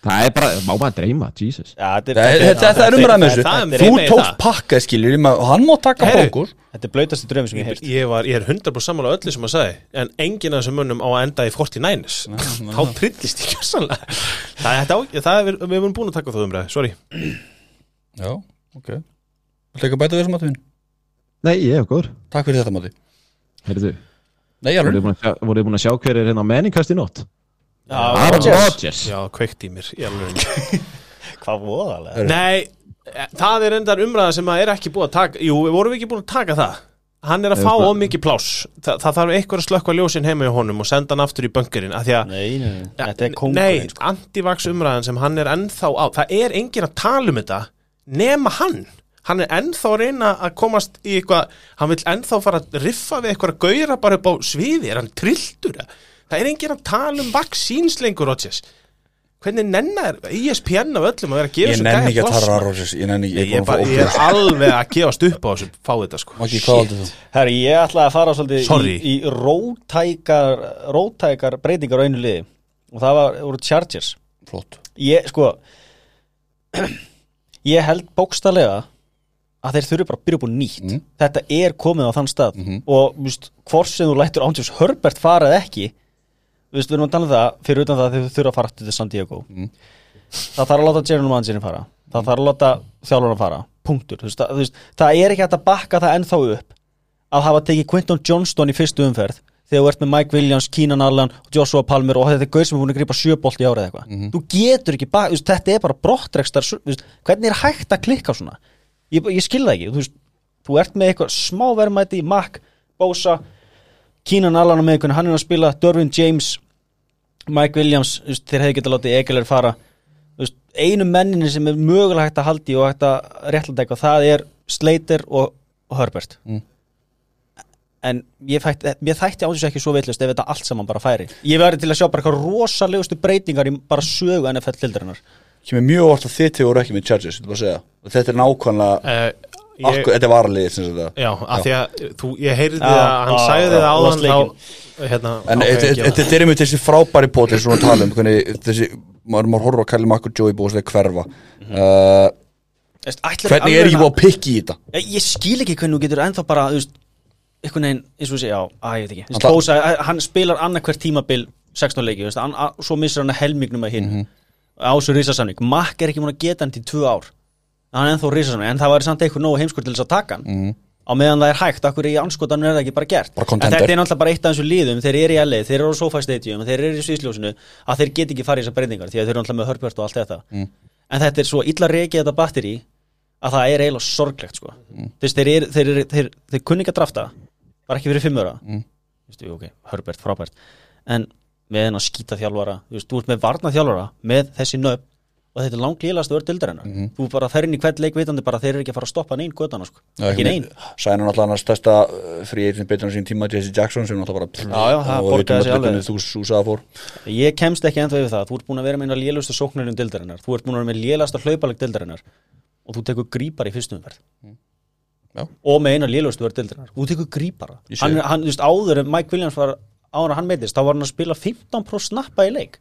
[SPEAKER 2] Það er bara, má maður dreyma, Jesus.
[SPEAKER 4] Já, þetta
[SPEAKER 1] þetta
[SPEAKER 4] er-
[SPEAKER 1] þetta er umræðum
[SPEAKER 3] það-
[SPEAKER 1] þessu.
[SPEAKER 3] er
[SPEAKER 1] Þú tókst pakka skilur og hann má taka bókur.
[SPEAKER 4] Þetta er blöytasti draumi sem ég heilt
[SPEAKER 3] ég, var, ég er 100% sammála öllu sem að sagði en enginn af þessum mönnum á að enda í 49ers þá trillist ég kjörsanlega það, er- þetta á- það er, við erum búin að taka það umræði, sorry.
[SPEAKER 1] Já, ok. Viltu ekki að bæta við þessum Matti minn?
[SPEAKER 2] nei, ég hef góður.
[SPEAKER 1] Takk fyrir þetta
[SPEAKER 2] að sjá- voruð þið búin að sjá hver er hérna Aaron
[SPEAKER 4] Rodgers.
[SPEAKER 3] Já, kveikt í mér.
[SPEAKER 4] Hvað voðalega
[SPEAKER 3] nei, eh, það er endar umræða sem að er ekki búið að taka jú, vorum við ekki búin að taka það hann er að fá of mikið pláss Þa, það þarf eitthvað að slökka ljósin heima í honum og senda hann aftur í bunkerinn af því að
[SPEAKER 4] Nei, nei, nei,
[SPEAKER 3] Ja,
[SPEAKER 4] þetta er
[SPEAKER 3] Nei,
[SPEAKER 4] kongurinn sko.
[SPEAKER 3] antivax umræðan sem hann er ennþá á Það er enginn að tala um þetta nema hann Hann er ennþá að reyna að komast í eitthvað Hann vil ennþá fara að riffa við eitthvað að gauðra bara upp á sviði Er hann trilltur? Það er enginn að tala um vaksínslengur, Rodgers. Hvernig nennar ESPN af öllum að vera að gefa
[SPEAKER 1] Ég
[SPEAKER 3] þessu
[SPEAKER 1] nenni
[SPEAKER 3] gæja
[SPEAKER 1] ekki að tala? Rósins Ég nenni
[SPEAKER 3] Ég,
[SPEAKER 1] ekki
[SPEAKER 3] ég, bara, ég er alveg að gefast upp á þessu. Fá þetta sko?
[SPEAKER 4] Herri, ég ætlaði að fara svolítið í, í rótækar, rótækar breytingar á einu liði. Og það var, voru Chargers.
[SPEAKER 1] Flott.
[SPEAKER 4] Ég, sko ég held bókstallega að þeir þurfi bara að byrja upp á nýtt.
[SPEAKER 1] Mhm.
[SPEAKER 4] þetta er komið á þann stað.
[SPEAKER 1] Mhm.
[SPEAKER 4] og víst, hvort sem þú lættur Ándjós Herbert fara eða ekki víst, við erum að tala um það fyrir utan það að þeir þurfa að fara til San Diego.
[SPEAKER 1] Mhm.
[SPEAKER 4] það þarf að láta Jeremy Mansinni fara. Það þarf að láta þjálfurinn fara. Punktur, þú veist, það, þú veist, það er ekki hægt að bakka það ennþá upp að hafa tekið Quinton Johnston í fyrstu umferð þegar þú ert með Mike Williams, Keenan Allen Joshua Palmer og þetta er gauð sem er búin að grípa sjöbolt í árið eitthvað. Þú getur ekki, bak, þú veist, þetta er bara brottrekstar, þú veist, hvernig er hægt að klikka svona? Ég, ég skil það ekki, þú veist þú ert með eitthvað smá verðmæti í Mac, Bosa Keenan Allan á meðkunni, hann er að spila Dervin James, Mike Williams þeir hefði getað látið Egeler fara. Þú veist, einu menninni sem er mögulega hægt að haldi og hægt að réttlega eitthvað það er Slater og, og Herbert.
[SPEAKER 1] Mm.
[SPEAKER 4] en ég, þætti, ég þætti á þessu ekki svo veitlust ef þetta allt saman bara færi. Ég verði til að sjá bara eitthvað rosalegustu breytingar í bara sögu NFL tildarinnar
[SPEAKER 1] kemur mjög orð að þið voru ekki með Chargers, þetta bara að segja. Og þetta er nákvæmlega,
[SPEAKER 3] uh,
[SPEAKER 1] ég...
[SPEAKER 3] ég,
[SPEAKER 1] þetta sem þetta
[SPEAKER 3] Já, af því að þú, ég heyrði
[SPEAKER 4] Já,
[SPEAKER 3] að hann sagði það áðan þá hérna,
[SPEAKER 1] En þetta
[SPEAKER 3] ég að
[SPEAKER 1] er einmitt þessi frábæri bót eins og við tala um hvernig þessi, maður, maður horfður á Kæli Makk og Joey Bóslega hverfa. Uh,
[SPEAKER 4] Veist, ætlarðu
[SPEAKER 1] Hvernig er
[SPEAKER 4] alveg að-
[SPEAKER 1] búið að pikki í þetta?
[SPEAKER 4] ég, ég skil ekki hvernig þú getur ennþá bara einhvern veginn, eins og segja, já, að ég veit ekki.
[SPEAKER 1] Hann
[SPEAKER 4] spilar annarkvært tímabil 16 leiki, svo missir hann helmingnum að hinn
[SPEAKER 1] Mhm.
[SPEAKER 4] á þessu risasamning, Makk er ekki múin að geta hann til tvö ár, hann er ennþá risasamning en það væri samt eitthvað nógu heimskur til þess að taka hann
[SPEAKER 1] Mhm.
[SPEAKER 4] á meðan það er hægt, akkur í anskotanum er það ekki bara gert
[SPEAKER 1] Bara
[SPEAKER 4] en þetta er náttúrulega bara eitt af þessu liðum, þeir eru í LA þeir eru á SoFi Stadium, þeir eru í Svísljósinu að þeir get ekki farið í þessar breytingar því að þeir eru náttúrulega með Hörbjörn og allt þetta
[SPEAKER 1] Mm.
[SPEAKER 4] en þetta er svo illa reikið þetta batteri að það er eiginlega sorglegt sko.
[SPEAKER 1] Mm.
[SPEAKER 4] Þess, þeir, eru- þeir, þeir, þeir, þeir kunni ekki að drafta bara ekki fyrir fimm öra
[SPEAKER 1] Mm.
[SPEAKER 4] Vistu, ok, Hörbjörn, frábært en með hennar skýta þjálfara þú veist, þú ert með varna þjálfara með þessi nöfn og þetta er langlíðast að vera dildarinnar mm
[SPEAKER 1] Mhm.
[SPEAKER 4] þú bara fer inn í hvern leik vitandi bara þeir eru ekki að fara að stoppa neinn götana sko. ekki neinn.
[SPEAKER 1] Sæna náttúrulega hann stærsta frí eitthvað betur en sín tíma Jesse Jackson sem náttúrulega bara
[SPEAKER 4] Já, já, það
[SPEAKER 1] og öll
[SPEAKER 4] alveg.
[SPEAKER 1] hvernig þú súsaða fór.
[SPEAKER 4] Ég kemst ekki ennþá yfir það, þú ert búin að vera með eina lélustu sóknarinn dildarinnar, þú ert búin að vera með lélasta hlaupaleg dildarinnar og þú tekur grípar í fyrstum umferð.
[SPEAKER 1] Já.
[SPEAKER 4] og með eina lélustu verð dildarinnar, þú tekur grípara. Hann, hann, veist, áður en Mike Williams var áður en hann meitist, þá var hann að spila 15% snappa í leik.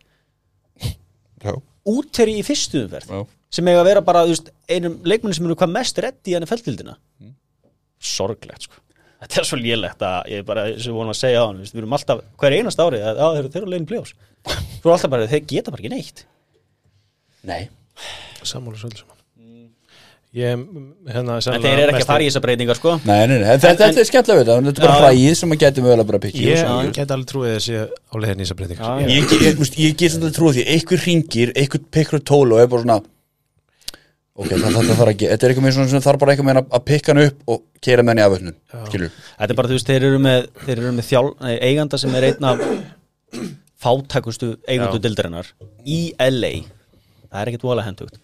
[SPEAKER 1] Já,
[SPEAKER 4] úteri í fyrstu umferð
[SPEAKER 1] já.
[SPEAKER 4] sem eiga að vera bara veist, einum leikmenni sem eru hvað mest reddi í hann í feldildina sorglegt sko. Þetta er svo lélegt að ég bara sem við vonum að segja á hann, við erum alltaf hver einast árið að að þeir eru leginn pljós þú er alltaf bara, þeir geta bara ekki neitt.
[SPEAKER 1] Nei.
[SPEAKER 3] Sammála svolítið saman Ég, hérna,
[SPEAKER 4] en þeir eru ekki að fara í þessar breytingar sko.
[SPEAKER 1] Nei, nei, nei, þetta,
[SPEAKER 4] En-
[SPEAKER 1] þetta er skemmtilega þetta Þetta er bara hræðið sem að getum mögulega bara að pikki
[SPEAKER 3] Ég, get alveg trúið að sé á leiðin í þessar breytingar.
[SPEAKER 1] Ég, ég, ég, veist, ég get svolítið trúið því einhver ringir, einhver pikkur tól og er bara svona ok, það þarf ekki þetta er eitthvað með svona sem þarf bara eitthvað með að pikka hann upp og keira með hann í skilur
[SPEAKER 4] Þetta er bara, þú veist, þeir eru með, þeir eru með þjál, nei, eiganda sem er einn af fátækustu eigandu dildarinnar í LA það er ekkert voðalega hendugt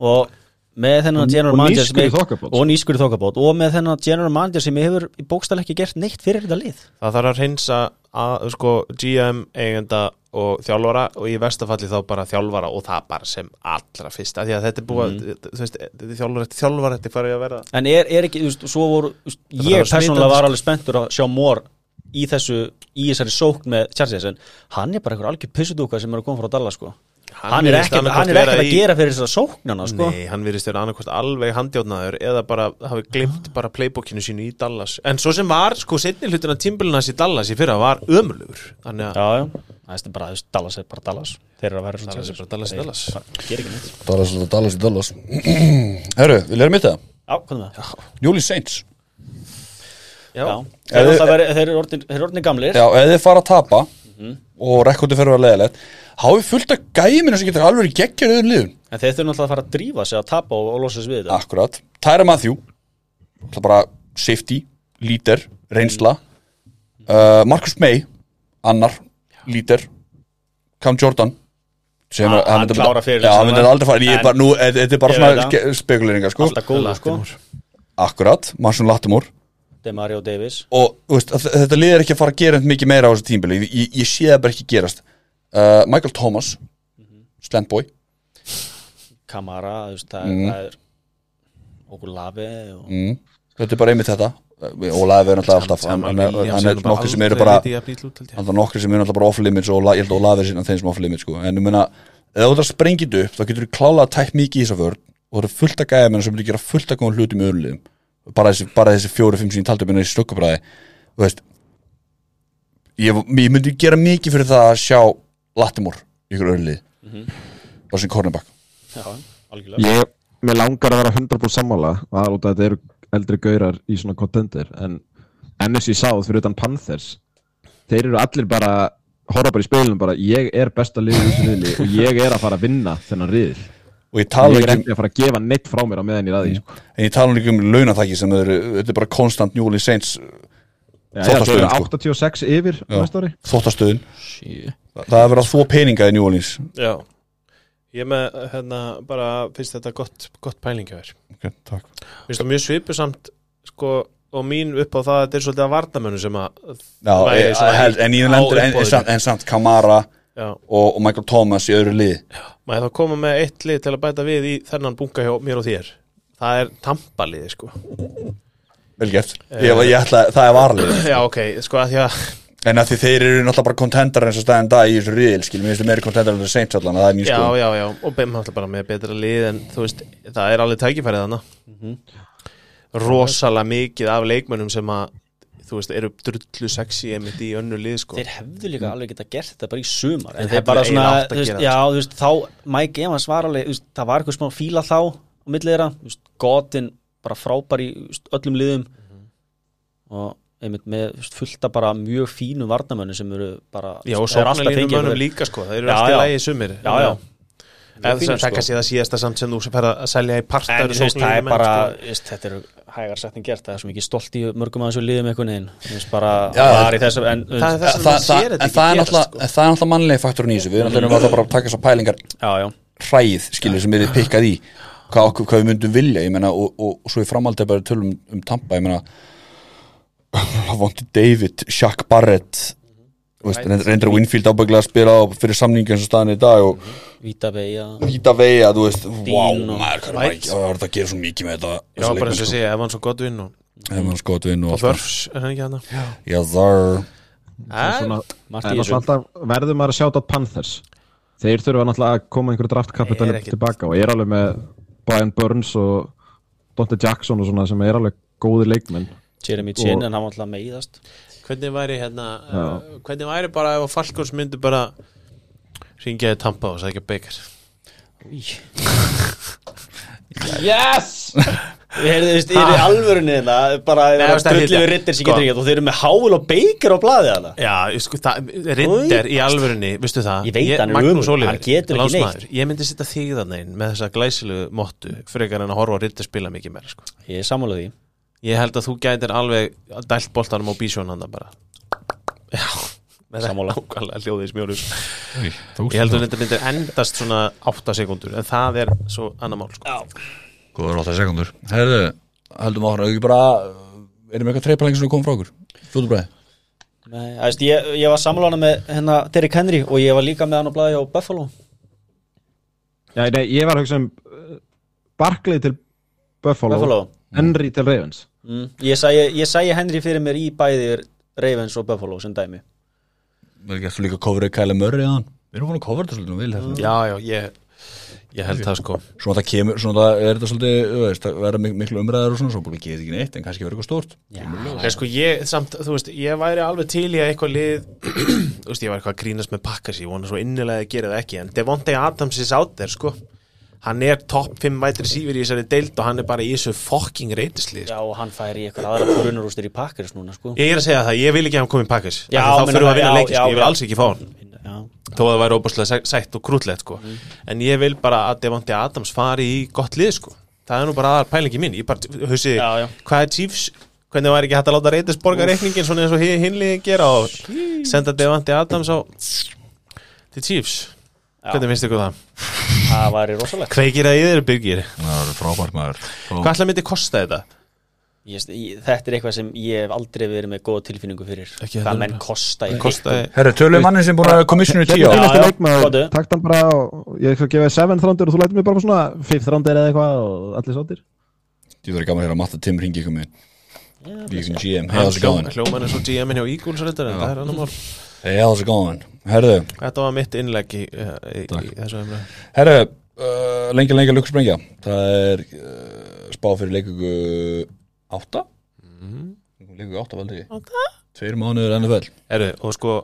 [SPEAKER 4] og með þennan general manager og nýskur í þokkabót. Og með þennan general manager sem hefur í bókstæl ekki gert neitt fyrir þetta lið.
[SPEAKER 3] Það þarf að reynsa að, sko, GM, eigenda og þjálfara og í verstafalli þá bara þjálfara og það bara sem allra fyrsta. Því að þetta er búið, þú veist, þetta er þjálfara þjálfara þetta er farið að vera
[SPEAKER 4] en er, er ekki, þú veist, svo voru veist, ég
[SPEAKER 3] smita
[SPEAKER 4] var
[SPEAKER 3] þetta,
[SPEAKER 4] alveg spenntur að sjá Mór í þessu, í þessari sókn með Chargers en hann er bara einhver algjör pissudúka sem er að koma frá Dallas sko hann, er hann er ekkert að
[SPEAKER 3] í-
[SPEAKER 4] gera fyrir þessara sóknana sko.
[SPEAKER 3] Nei, hann virðist vera annarkvort alveg handjátnaður eða bara hafi glimt bara playbookinu sínu í Dallas. En svo sem var, sko, setni hlutin af tímbilinas í Dallas í fyrra var ömulugur þannig að
[SPEAKER 4] Já, já, það er bara, þú veist, Dallas er bara Dallas. Þeir eru að vera svona
[SPEAKER 3] Dallas er bara Dallas er Dallas.
[SPEAKER 4] Ger ekki neitt.
[SPEAKER 1] Dallas, Dallas, Dallas. Herru, við lerum mitt það
[SPEAKER 4] Já, með. Það?
[SPEAKER 1] Júli Saints.
[SPEAKER 3] Já,
[SPEAKER 4] Já, þeir eru þeir þeir orðinir gamlir.
[SPEAKER 1] Já, ef þið fara að tapa og rekkordi fyrir að vera leðilegt hafið fullt af gæminu sem getur alveg geggjur öðrum liðum.
[SPEAKER 4] En þeir þurfum alltaf að fara að drífa sig að tapa og, og losa sig við þetta.
[SPEAKER 1] Akkurat, Tyra Matthew Það er bara safety, líder, reynsla. Uh, Marcus May annar, líder. Cam Jordan sem er-
[SPEAKER 4] hann
[SPEAKER 1] myndi-
[SPEAKER 4] klárar fyrir
[SPEAKER 1] hann myndi
[SPEAKER 4] en-
[SPEAKER 1] aldrei fara Ég er bara nú, þetta þetta er bara svona spekuleringar sko.
[SPEAKER 4] Alltaf góður, sko.
[SPEAKER 1] Akkurat, Marson Latimore
[SPEAKER 4] Demario Davis.
[SPEAKER 1] Og veist, að þetta lið er ekki að fara að gera mikið meira á þessu tímbili, ég, ég, ég sé það bara ekki gerast. Uh, Michael Thomas Slendboy
[SPEAKER 4] Kamara, þú veist, það,
[SPEAKER 1] Mm.
[SPEAKER 4] það er Okkur Lavi og...
[SPEAKER 1] mm. þetta er bara einmitt þetta. Ólaði verður náttúrulega alltaf hann, hann, er- hann er nokkri sem eru bara hann er nokkri sem eru náttúrulega bara off limits og ég held að Ólaði er síðan þeim sem off limits sko. en ég meina, ef þú að sprengja þetta upp þá getur þú klálega tætt mikið í þessa vörn og það er fullt að gæja menn sem myndir gera fullt að koma hluti með öðrulegum bara þessi, bara þessi fjóri, fimm sem ég taldi um þessi stökkabræði þú veist ég, ég myndi gera mikið fyrir það að sjá Latimore í ykkur öðrulið bara sem cornerback.
[SPEAKER 4] Já, algjörlega.
[SPEAKER 2] Ég, mér langar að vera 100% sammála að þetta eru eldri gaurar í svona contender en NFC South fyrir utan Panthers þeir eru allir bara horfa bara í spilunum bara ég er besta liðið í þessu riðli og ég er að fara að vinna þennan riðil
[SPEAKER 1] og ég tala
[SPEAKER 2] ég
[SPEAKER 1] ekki um
[SPEAKER 2] ekki að fara að gefa neitt frá mér á meðan ég ræði sko.
[SPEAKER 1] en ég tala ekki um launatæki sem eru, þetta er bara konstant New Orleans Saints
[SPEAKER 2] Já, já, þeir eru
[SPEAKER 1] Þvottastöðin, sko.
[SPEAKER 2] 86 yfir næsta ári.
[SPEAKER 1] Þvottastöðin
[SPEAKER 4] Sí.
[SPEAKER 1] Það er verið að þvó peninga í New Orleans.
[SPEAKER 3] Já. Ég er með, hérna, bara finnst þetta gott, gott pælingjaður
[SPEAKER 1] Ok, takk.
[SPEAKER 3] Finnst það mjög svipu samt, sko og mín upp á það að þetta er svolítið að varnamönu sem að
[SPEAKER 1] Já, en ég lendur en, samt- en samt Kamara og, og Michael Thomas í öðru lið.
[SPEAKER 3] Maður þá koma með eitt lið til að bæta við í þennan bunga hjá mér og þér? Það er tampaliði, sko.
[SPEAKER 1] Vel gert. Ég, ég ætla, Það er varlið
[SPEAKER 3] Já, ok, sko að því að
[SPEAKER 1] En að því þeir eru náttúrulega bara kontendar eins og staðin dag í þessu riðil skil, mér finnst þið meiri kontendar en það Saints allan það er mín
[SPEAKER 3] Já,
[SPEAKER 1] sko
[SPEAKER 3] já, já, og beim alltaf bara með betra lið en þú veist, það er alveg tækifærið þannig rosalega mikið af leikmönnum sem að þú veist, eru drullu sexy einmitt í önnu lið, sko
[SPEAKER 4] Þeir hefðu líka alveg geta gert þetta bara í sumar
[SPEAKER 3] En
[SPEAKER 4] En
[SPEAKER 3] þeir
[SPEAKER 4] er bara svona, þú veist, já, þú veist, þá Mike Evans var alveg, þú veist, það var eitthvað smá fíla þá á millið þeirra, þú veist, Godin bara frábær í veist, öllum liðum og einmitt með fullta bara mjög fínum varnamönnu sem eru bara
[SPEAKER 3] Já, og
[SPEAKER 4] er
[SPEAKER 3] sóknarlínum mönnum líka, sko, það eru
[SPEAKER 4] Já,
[SPEAKER 3] alltaf
[SPEAKER 4] já.
[SPEAKER 3] lægi sumir
[SPEAKER 4] Já, já.
[SPEAKER 3] Ef
[SPEAKER 4] fínir,
[SPEAKER 3] það er
[SPEAKER 4] sko.
[SPEAKER 3] kannski það síðasta samt sem þú sem fer að selja í part
[SPEAKER 4] En
[SPEAKER 3] eru
[SPEAKER 4] þú veist, það er bara,
[SPEAKER 3] sko.
[SPEAKER 4] þetta er hægar sagt en gert, það er svo mikið stolt í mörgum að þessu liðum einhvern veginn, en
[SPEAKER 3] Það er
[SPEAKER 1] er náttúrulega er mannlega faktorinn í þessu. Við erum náttúrulega bara að taka þessar pælingar hræð skilur sem við pikkað í. Hvað, okkur- hvað við myndum vilja ég meina, og, og, og svo í framhaldið bara tölum um Tampa ég meina David, Shaq Barrett reyndir að Winfield ábygglega að spila fyrir samningi eins og staðan í dag og
[SPEAKER 4] Víta Veja
[SPEAKER 1] Víta Veja, þú veist, wow,
[SPEAKER 4] og
[SPEAKER 1] maður,
[SPEAKER 3] White.
[SPEAKER 1] ekki, það þetta að gera svo mikið með þetta
[SPEAKER 3] Já, bara eins og segja, Evans og Godwin og,
[SPEAKER 1] Evans Godwin og
[SPEAKER 3] og Burfs, er hann ekki hann
[SPEAKER 1] Já, þar.
[SPEAKER 2] Verður maður að sjáta á Panthers. Þeir þurfa náttúrulega að koma einhverju draftkapitali
[SPEAKER 3] Er ekkit-
[SPEAKER 2] tilbaka og ég er alveg með Brian Burns og Dante Jackson og svona sem er alveg góði leikmenn
[SPEAKER 4] Jeremy Chin, en hann var alltaf meiðast.
[SPEAKER 3] Hvernig væri hérna uh, Hvernig væri bara ef að Falkons myndi bara ringjaði Tampa og sækja Baker?
[SPEAKER 4] Yes! Við heyrðu, þú veist, ég er í alvörunni þetta bara
[SPEAKER 3] Nei, veist, það heita-
[SPEAKER 4] við rittir sem
[SPEAKER 3] sko.
[SPEAKER 4] getur ekki og þeir eru með hál og beikir á blaði hana
[SPEAKER 3] Já, ég sko, það, Rinder í alvörunni, veistu það?
[SPEAKER 4] Ég veit hann er
[SPEAKER 3] Magnús
[SPEAKER 4] ömurlegur,
[SPEAKER 3] Oliver,
[SPEAKER 4] hann getur ekki
[SPEAKER 3] lánsmaður, Ég myndi sitta þig þannig inn með þessa glæsilegu mottu frekar en að horfa á Rinder spila mikið meira sko.
[SPEAKER 4] Ég er sammála því
[SPEAKER 3] Ég held að þú gætir alveg dælt boltanum á bísjón hann bara. Já, með
[SPEAKER 4] Sammála.
[SPEAKER 3] nákvæmlega hljóðið í smjórus Ég held að Rinder myndir endast svona 8 sekundur en það er svo annar mál sko.
[SPEAKER 1] Góður 8 sekundur Herðu, heldum áhra, ekki bara erum við eitthvað treypalengi sem kom frá okkur? Fljótu bræði
[SPEAKER 4] Nei, veist, ég, ég var sammála með hérna Derrick Henry og ég var líka með hann á blaði á Buffalo.
[SPEAKER 2] Já, nei, ég var að hugsa um uh, Barkley til Buffalo,
[SPEAKER 4] Buffalo.
[SPEAKER 2] Henry til Ravens
[SPEAKER 4] mm. Ég sæi ég sæi Henry fyrir mér í bæði Ravens og Buffalo sem dæmi.
[SPEAKER 1] Vel þú líka coverið Kæle Murray að hann Við erum búin að cover þetta svolítið hérna
[SPEAKER 3] Já, já, ég, ég held það sko.
[SPEAKER 1] Svona það kemur, svona það er þetta svolítið þú veist, það verða mik miklu umræðar og svona svo búin að geta ekki neitt en kannski verður eitthvað stórt.
[SPEAKER 3] Nei, sko, ég, samt, þú veist, ég væri alveg til í að eitthvað lið þú veist, ég væri eitthvað að grínast með Packers ég vona svo innilega að gera það ekki en Devontae Adams is out there, sko hann er topp 5 vætri sífur í þessari deild og hann er bara í þessu fucking reytislið
[SPEAKER 4] Já, og hann fær í eitthvað aðra brunarústir í Packers núna, sko.
[SPEAKER 3] Ég er að segja það, ég vil ekki að hann komi í því þá fyrir að
[SPEAKER 4] það,
[SPEAKER 3] vinna leikist,
[SPEAKER 4] já,
[SPEAKER 3] ég vil alls ekki fá hann.
[SPEAKER 4] Já,
[SPEAKER 3] þó að það væri óbúslega sæ- sætt og krútlegt sko. en ég vil bara að Devontae Adams fari í gott lið sko. það er nú bara aðar pælingi mín. Ég bara, hausi, hvað er Chiefs? Hvernig var ekki hægt að láta reytis borga reikningin svona eins og hi- hinliðin gera og senda Devontae Adams á til Chiefs hvernig finnst ykkur það?
[SPEAKER 4] það væri rosalegt.
[SPEAKER 3] Kveikir það í þeir byggir?
[SPEAKER 1] Það er frábært maður.
[SPEAKER 3] Hvað ætla myndi kosta þetta?
[SPEAKER 4] ég, Þetta er eitthvað sem ég hef aldrei verið með góða tilfinningu fyrir.
[SPEAKER 3] Ekki
[SPEAKER 4] Hvað menn kosta í
[SPEAKER 3] Kostaði
[SPEAKER 1] Herru, tölum mannin sem búin að komissinu í tíu
[SPEAKER 2] Hérna er
[SPEAKER 4] já,
[SPEAKER 2] næstu leikmaður,
[SPEAKER 4] gottu.
[SPEAKER 2] takt hann bara og ég skal gefa þér 7th roundir og þú lætur mig bara svona 5th roundir eða eitthvað og allir sáttir.
[SPEAKER 1] Þú verður gaman að heyra að Matta Tim ringi ykkur með?
[SPEAKER 3] Hljóman er svo GM-in hjá Eagles
[SPEAKER 1] Hey how's it going? Herru,
[SPEAKER 3] Þetta var mitt innlegg í, í, í, þessu umræðu.
[SPEAKER 1] Herru uh, Lengi, lengi að lukkusprengja Það er uh, spá fyrir leikugu átta. Leikugu átta veldi Átta? Tveir mánuður NFL
[SPEAKER 3] Eru, og sko,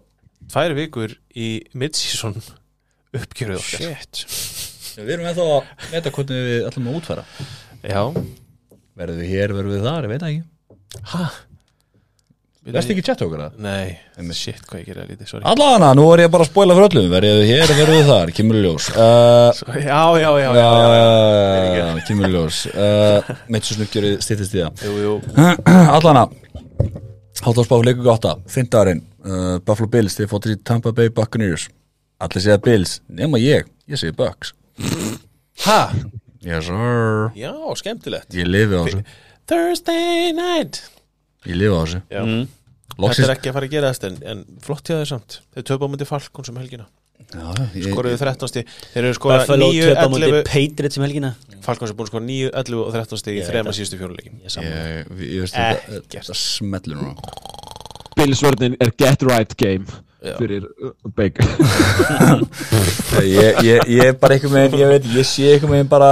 [SPEAKER 3] tvær vikur í mid-season uppgjöruð okkar.
[SPEAKER 4] Shit.
[SPEAKER 1] Við erum ennþá að veta hvernig við ætlum að útfæra.
[SPEAKER 3] Já,
[SPEAKER 1] Verðum við hér, verðum við þar, ég veit það ekki.
[SPEAKER 3] Hæ?
[SPEAKER 1] Vestu ekki chatta okkur það?
[SPEAKER 3] Nei, shit, hvað ég gerir að lítið, sorry.
[SPEAKER 1] Allana, nú er ég bara að spoila fyrir öllum Verðum við hér, verðum við þar, kemur í ljós. Uh,
[SPEAKER 3] Já, já, já,
[SPEAKER 1] Já,
[SPEAKER 3] já,
[SPEAKER 1] kemur í ljós. Uh, Mitt svo snuggjöri stýttist í það.
[SPEAKER 3] Jú, jú.
[SPEAKER 1] Allana Háttáðsbá leikur gáta, fyndarinn uh, Buffalo Bills, þeir fóttir í Tampa Bay Buccaneers. Allir segja Bills, nema ég. Ég segi Bucks.
[SPEAKER 3] Ha?
[SPEAKER 1] Yes sir.
[SPEAKER 3] Já, skemmtilegt.
[SPEAKER 1] Ég lifi á þessu.
[SPEAKER 3] Thursday night
[SPEAKER 1] Ég lifi á þessu.
[SPEAKER 3] Já. Þetta er ekki að fara að gera þetta en, en flott hjá þeir samt. Þeir töpa á myndi Falkon sem helgina.
[SPEAKER 1] Já, ég,
[SPEAKER 3] Skoruðu 13 stig. Þeir eru skorað
[SPEAKER 4] Buffalo
[SPEAKER 3] 9,
[SPEAKER 4] töpa á móti
[SPEAKER 3] 11
[SPEAKER 4] Patriots sem helgina.
[SPEAKER 3] Falkon sem búin að skora 9, 11 og 13 stig í
[SPEAKER 4] Ég
[SPEAKER 3] þrema síðustu fjóruleikim
[SPEAKER 4] Ég
[SPEAKER 1] ég, ég veist þetta smetlir núna.
[SPEAKER 2] Bills-vörnin er get right game
[SPEAKER 3] Já.
[SPEAKER 2] fyrir uh, Baker.
[SPEAKER 1] Ég, ég, ég er bara einhvern veginn, ég veit, ég sé einhvern veginn bara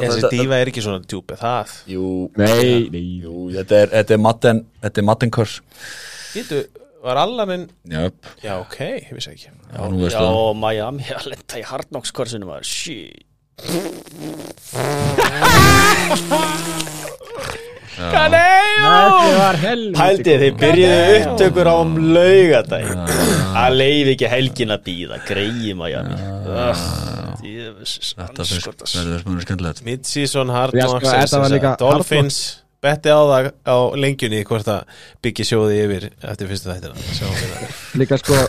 [SPEAKER 3] Þessi
[SPEAKER 1] þetta-
[SPEAKER 3] dífa er ekki svona djúpi það?
[SPEAKER 1] Jú,
[SPEAKER 2] Nei, nei.
[SPEAKER 1] jú, þetta er, þetta er matten, þetta er matten kurs
[SPEAKER 3] Býtu, var allaninn
[SPEAKER 1] Jöp,
[SPEAKER 3] Já, ok, ég vissi ekki.
[SPEAKER 1] Já, nú veistu.
[SPEAKER 4] Já,
[SPEAKER 1] það
[SPEAKER 4] Miami að lenda í Hardknocks-korsinu var Shit
[SPEAKER 2] Helviti
[SPEAKER 4] Pældi þið byrjuðu upptökur á um laugadæg að leiði ekki helgin að býða greiði Miami
[SPEAKER 1] Þetta finnst mjög skemmtilegt.
[SPEAKER 3] Mid-season
[SPEAKER 2] Já,
[SPEAKER 3] hard
[SPEAKER 2] sko,
[SPEAKER 3] Dolphins betti á það á lengjunni hvort að byggja sjóði yfir eftir fyrstu þættina. Sjáum við það.
[SPEAKER 2] Líka sko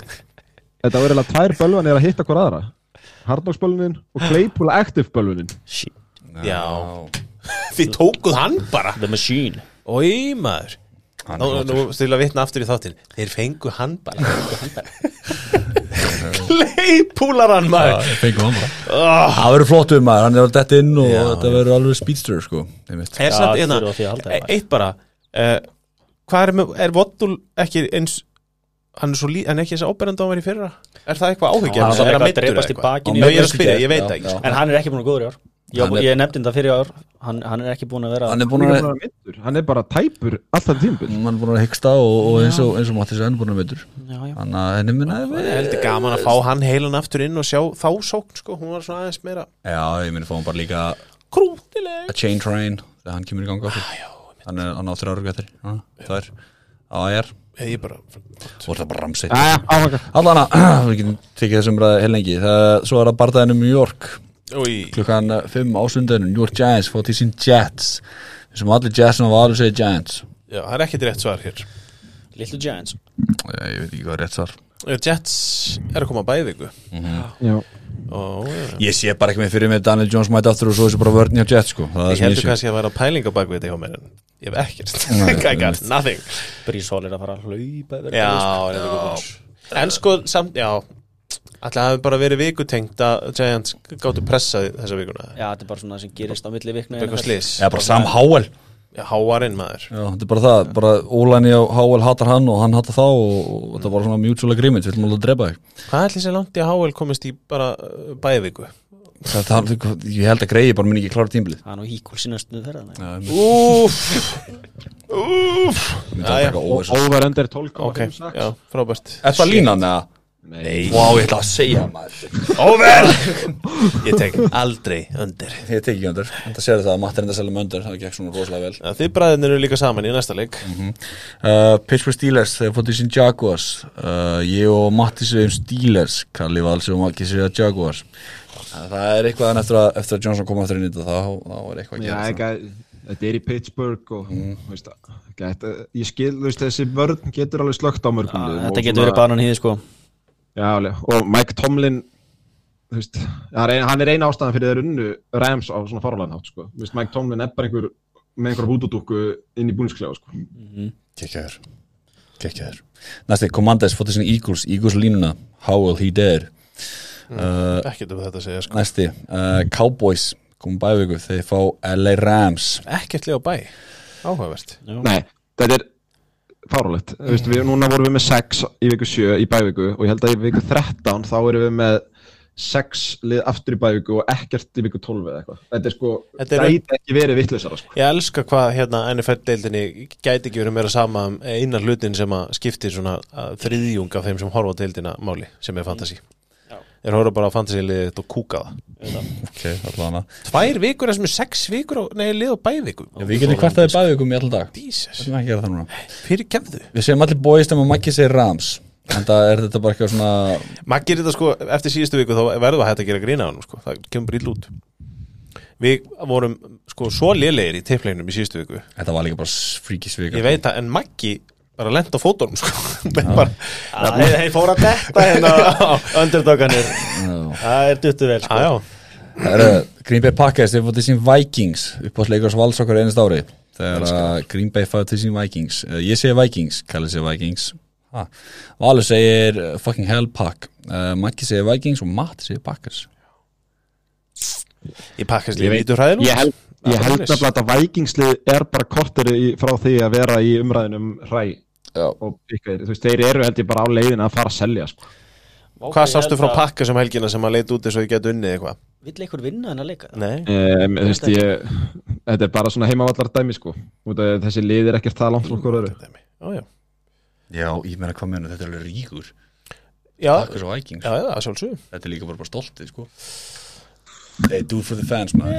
[SPEAKER 2] Þetta var eiginlega tvær bölvan er að hitta hver aðra. Hardbox-bölvunin og Claypool Active bölvunin.
[SPEAKER 3] Já. Þið tókuð hann bara.
[SPEAKER 4] The Machine.
[SPEAKER 3] Ói maður.
[SPEAKER 1] Hann
[SPEAKER 3] Nú,
[SPEAKER 1] er
[SPEAKER 3] nú
[SPEAKER 1] flottur.
[SPEAKER 3] stil að vitna aftur í þáttin Þeir fengu hann bara. Leipúlar hann maður.
[SPEAKER 1] Það fengum hann bara.
[SPEAKER 3] Oh.
[SPEAKER 1] Það verður flottur maður, hann er alveg dett inn og
[SPEAKER 3] Já,
[SPEAKER 1] þetta verður alveg speedster sko. Einmitt.
[SPEAKER 3] Er
[SPEAKER 4] Já,
[SPEAKER 3] samt hérna
[SPEAKER 4] þurfa á því að halda,
[SPEAKER 3] e- Eitt bara uh, Hvað er með, er Vottul ekki eins Hann er svo lí, hann er ekki þess að áberandi á mér í fyrra? Er það eitthvað áhyggja?
[SPEAKER 4] Hann
[SPEAKER 3] Er hann
[SPEAKER 4] eitthvað að drepast í bakinu
[SPEAKER 3] Já, ég er að spyrja, ég veit
[SPEAKER 1] Já,
[SPEAKER 3] það ekki
[SPEAKER 1] já.
[SPEAKER 3] sko.
[SPEAKER 4] En hann er ekki búin að góður í ár Ég,
[SPEAKER 1] Hann er-
[SPEAKER 4] ég nefndi þetta fyrir ár. Hann, hann er ekki búin að vera
[SPEAKER 1] Hann er búin
[SPEAKER 2] Hann er
[SPEAKER 1] að
[SPEAKER 2] bara meiddur, Hann er bara tæpur alltaf tímbil
[SPEAKER 1] hann er búin að hyggsta og, og eins og, eins og Mattis er búin að
[SPEAKER 4] Já, já.
[SPEAKER 1] Þannig að henni minna
[SPEAKER 3] Það er heldur gaman að fá hann heilan aftur inn og sjá þá sókn sko, hún var svona aðeins meira
[SPEAKER 1] Já, ég minni fáum bara líka
[SPEAKER 3] krútileg
[SPEAKER 1] a chain train þegar hann kemur í ganga ah, Hann er hann á þrjá ára gættir Það er á AR
[SPEAKER 3] Ég er bara
[SPEAKER 1] og það er bara
[SPEAKER 2] Æja, áfanga.
[SPEAKER 1] Allana, við getum tekið þessum ræði heilengi Svo er það barðaðinu New York
[SPEAKER 3] Új,
[SPEAKER 1] klukkan 5 á sundinu New York Giants fótt í sín Jets. Sem allir Jets og alveg segja Giants.
[SPEAKER 3] Já, það er ekkit rétt svar hér.
[SPEAKER 4] Little Giants.
[SPEAKER 1] Ég, ég veit ekki hvað er rétt svar.
[SPEAKER 3] Jets er að koma að bæði viku
[SPEAKER 2] Já.
[SPEAKER 3] Ó, já.
[SPEAKER 1] ég sé bara ekki með fyrir mig Daniel Jones mæti aftur og svo þessu bara vörðni á Jets sko. það er
[SPEAKER 3] Ég
[SPEAKER 1] sem
[SPEAKER 3] heldur
[SPEAKER 1] sé.
[SPEAKER 3] kannski að vera pæling á bakvið þetta hjá mér en ég hef ekkert. I got nothing.
[SPEAKER 4] Brís Hall er að fara að hlaupa yfir
[SPEAKER 3] Já,
[SPEAKER 4] þetta,
[SPEAKER 3] er góð. En sko, samt, já Ætli það hafi bara verið vikutengt að Giants gáttu pressað þessa vikuna?
[SPEAKER 4] Já, þetta er bara svona það sem gerist á milli vikna
[SPEAKER 1] Já, bara Sam Howell.
[SPEAKER 3] Já, háarinn maður.
[SPEAKER 1] Já, þetta er bara það, bara Ólæni og Howell hatar hann og hann hatar þá og, og þetta bara svona mutual agreement, við ætlum alveg að drepa þig.
[SPEAKER 3] Hvað ætli sér langt í að Háel komist í bara uh, bæði viku?
[SPEAKER 1] það, það, Ég held að greiði bara mun ekki klára tímbilið
[SPEAKER 4] Það er nú íkul sinnastuð þeirra.
[SPEAKER 3] Úf Úf Já, já,
[SPEAKER 2] Over under 12
[SPEAKER 3] ok, já, frábært.
[SPEAKER 1] Er það línan eða?
[SPEAKER 3] Nei,
[SPEAKER 1] Vá, ég ætla að segja maður.
[SPEAKER 3] Over Ég tek aldrei undir.
[SPEAKER 1] Ég tek ekki undir, þetta sér það að Matti er enda selja með undir, það gekk svona rosalega vel.
[SPEAKER 3] Já, Þið bræðin eru líka saman í næsta leik.
[SPEAKER 1] Uh, Pittsburgh Steelers, þegar fóttu sín Jaguars. Uh, Ég og Matti segjum Steelers. Kalli Vals og Maggi segja Jaguars. Það er eitthvað en eftir að, eftir að Johnson kom aftur inn í þetta þá, þá er eitthvað að
[SPEAKER 2] Já,
[SPEAKER 1] gera
[SPEAKER 2] ekki, þetta er í Pittsburgh og veist, geta, ég skil, veist, þessi vörn getur alveg slögt á mörgum
[SPEAKER 4] Þetta getur verið banan hýði sko
[SPEAKER 2] Já, og Mike Tomlin veist, hann er er eina ástæðan fyrir þeir unnu Rams á svona fárlega nátt, sko, Mike Tomlin er bara einhver með einhverja hútudúku inn í búinsklega, sko.
[SPEAKER 1] Kekjaður Kekjaður Næsti, Commanders fóttu sín Eagles. Eagles línuna How will he dare? Uh,
[SPEAKER 3] Ekkert um þetta að segja sko.
[SPEAKER 1] Næsti, uh, Cowboys komum bævíku, þeir fá LA Rams.
[SPEAKER 3] Ekkert lega bæ. Áhugavert.
[SPEAKER 2] Nei, þetta er fáralegt, þú veist, við, núna vorum við með 6 í viku 7 í bæviku og ég held að í viku 13 þá erum við með 6 lið aftur í bæviku og ekkert í viku 12 eða eitthvað. Þetta er sko,
[SPEAKER 3] Þetta er-
[SPEAKER 2] gæti ekki verið vittlausara sko.
[SPEAKER 3] Ég elska hvað hérna NFL-deildinni gæti ekki verið meira sama um einar hlutin sem að skiptir svona að þriðjung af þeim sem horfa deildina máli sem er fantasy Er horfa bara á fantasy-liðið og kúka það.
[SPEAKER 1] Ok, allavega.
[SPEAKER 3] Tvær vikur er sem er sex vikur á, nei, lið og bæviku
[SPEAKER 1] Við getum kvartaði bævíkum í allan dag.
[SPEAKER 3] Jesus,
[SPEAKER 1] Við erum ekki að gera það núna.
[SPEAKER 3] Fyrir kemðu
[SPEAKER 1] Við segjum allir boys þegar Maggi segir Rams. En það er þetta bara eitthvað svona
[SPEAKER 3] Maður gerir þetta sko, eftir síðustu viku þá verður það hægt að gera grína á hann sko. það kemur bara ill út. Við vorum sko svo lélegir í teipleginum í síðustu viku.
[SPEAKER 1] Þetta var líka bara fríkisvika
[SPEAKER 3] Ég veit það, en Maggi bara lent á fótunum sko. bara,
[SPEAKER 4] Þeir fóru að detta hérna á underdoganir Það er duttu vel sko.
[SPEAKER 1] Green Bay Packers, þeir fótt til sín Vikings upp á sleikars vals okkur einast ári. Þegar að Green Bay fótt til sín Vikings. Uh, ég segi Vikings, Kalli segi Vikings. Ha. Valur segir uh, fucking hell pack. Uh, Maggi segir Vikings og Matt segir Packers.
[SPEAKER 3] Ég í hræðinu
[SPEAKER 2] Ég held, ég held nefnilega að Vikingslið er bara kortur í, frá því að vera í umræðinum hræ
[SPEAKER 1] Já.
[SPEAKER 2] og pikkaðir, þú veist, þeir eru held ég bara á leiðin að fara að selja sko.
[SPEAKER 3] hvað sástu frá pakka sem helgina sem að leita út eins og þið getur unnið eitthvað?
[SPEAKER 4] Vill einhver vinna hennar leika?
[SPEAKER 3] nei,
[SPEAKER 2] um, þú veist, ég, þetta er bara svona heimavallar dæmi sko. Út af þessi lið er ekkert það langt frá okkur öru
[SPEAKER 3] já, já,
[SPEAKER 1] Já, ég meina hvað menur, þetta er alveg ríkur.
[SPEAKER 3] Já,
[SPEAKER 1] Packers og Vikings,
[SPEAKER 3] já, já, sjálfsög
[SPEAKER 1] þetta er líka bara, bara stoltið sko. They do it for the fans, man.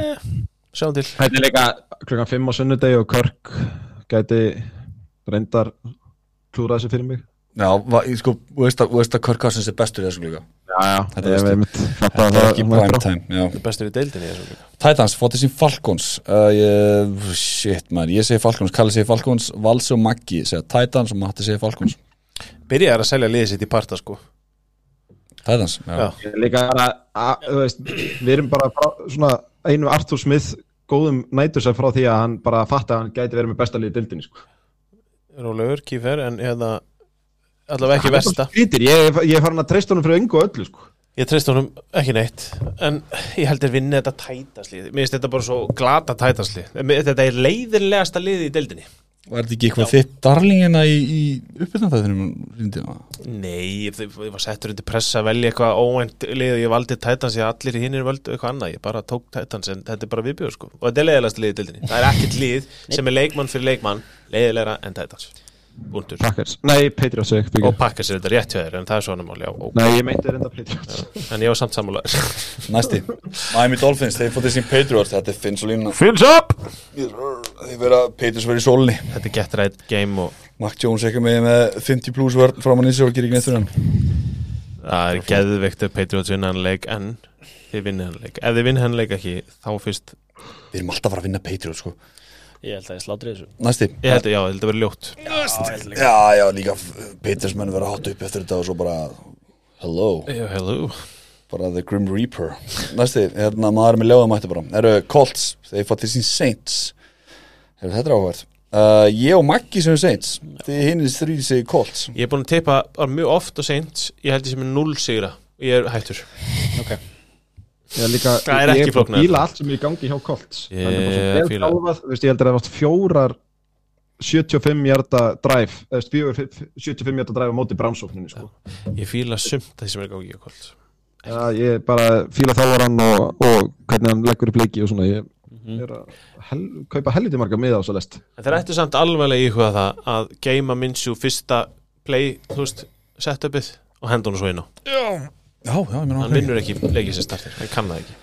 [SPEAKER 3] Sjáum til.
[SPEAKER 2] Þetta er líka klukkan 5 á sunnudegi og Körk gæti reyndar klúra þessu fyrir mig.
[SPEAKER 1] Já, va, ég sko, þú veist að, Kirk Cousins er bestur í þessu líka.
[SPEAKER 2] Já, já,
[SPEAKER 1] Þetta
[SPEAKER 2] Þetta
[SPEAKER 1] Þetta er ekki prime time, já.
[SPEAKER 3] bestur í deildinni í þessu líka.
[SPEAKER 1] Titans, fótið sín Falcons. Uh, ég, Shit man, ég segi Falcons Kalli segi Falcons, Valsi og Maggi segja Titans og Matti segi Falcons.
[SPEAKER 3] Byrjaði að selja liðið sitt í parta sko.
[SPEAKER 1] Titans, já,
[SPEAKER 3] Já.
[SPEAKER 2] Er Líka bara, að, þú veist, við erum bara frá, svona einu Arthur Smith góðum nætursæð frá því að hann bara fatta að hann gæti verið með besta liðið dildinni sko.
[SPEAKER 3] Rólegur, Kífer, en hérna allavega ekki versta.
[SPEAKER 2] ég, ég er farin að treysta honum fyrir engu og öllu sko.
[SPEAKER 3] Ég treyst honum ekki neitt En ég held að vinna þetta tætaslið Mér finnst þetta bara svo glata tætaslið Þetta er leiðinlegasta liðið í deildinni
[SPEAKER 1] Var þetta ekki eitthvað þitt darlingina í, í uppbyrnanþæðinum rýndina?
[SPEAKER 3] Nei, ég, ég var settur undir pressa að velja eitthvað óvænt lið og ég valdi tætans ég allir hinnir völdu eitthvað annað. Ég bara tók tætans en þetta er bara viðbjöður sko. Og þetta er leiðilegast lið í deildinni. Það er ekkert lið sem er leikmann fyrir leikmann leiðilegra en tætans Búndur
[SPEAKER 2] Packers, nei, Patriots
[SPEAKER 3] Og pakkar sér þetta rétt hjá þér en það er svona mál, já, ó,
[SPEAKER 2] Nei, ég meinti reynda Patriots.
[SPEAKER 3] En ég var samt sammálaður
[SPEAKER 1] Næsti, Miami Dolphins, þeir fótið sín Patriots Þetta er Finns og lína
[SPEAKER 3] Fills up!
[SPEAKER 1] Þeir vera Patriots verið í sólni
[SPEAKER 3] Þetta er gett rætt game og
[SPEAKER 1] Mac Jones ekki með með 50 plus vörn framan í sig og gerir ekki neitt hann.
[SPEAKER 3] Það er geðveikt að Patriots vinna hann leik en þið vinna hann leik. Ef þið vinna hann leik ekki, þá fyrst
[SPEAKER 1] Við erum alltaf að fara að vinna Patriots sko
[SPEAKER 4] Ég held að ég slátri þessu.
[SPEAKER 1] Næsti.
[SPEAKER 3] Ég held að, já, ég held að vera ljótt.
[SPEAKER 1] Já, já, líka Patriots menn vera hátt upp eftir þetta og svo bara Hello.
[SPEAKER 3] Já, hello.
[SPEAKER 1] Bara The Grim Reaper. Næsti, hérna maður er með ljóðamætti bara. Eru Colts, þeir til sín Saints. Heru, þetta er áhverð uh, ég og Maggi sem er Saints. Þið hinnir þrýði sig Colts.
[SPEAKER 3] Ég er búin að teipa mjög oft og seint Ég held ég sem er 0 sigra. Ég er hættur.
[SPEAKER 2] Er líka,
[SPEAKER 3] Það er
[SPEAKER 2] ég
[SPEAKER 3] ekki
[SPEAKER 2] er búin
[SPEAKER 3] flóknara.
[SPEAKER 2] að bíla allt sem er í gangi hjá Colts
[SPEAKER 3] Ég
[SPEAKER 2] Það er bara svo vel
[SPEAKER 3] fíla.
[SPEAKER 2] þjálfað, þú veist, Ég heldur að það er átt fjórar 75 hjarta fjögur 75 hjarta drive á móti bránsókninni sko.
[SPEAKER 3] Ég fíla sumt það sem er gangi í kvöld
[SPEAKER 2] Já, ég bara fíla þjálfarann og, og hvernig hann leggur upp leiki og svona ég er að hel, kaupa helviti marga miða á svo lest
[SPEAKER 3] En þeir ættu samt alveglega íhuga það að geima minnsu fyrsta play, þú veist, setupið og henda hún svo inn á
[SPEAKER 1] já, já, ég meina
[SPEAKER 3] Hann vinnur ekki leikið sér startir, hann kann það ekki.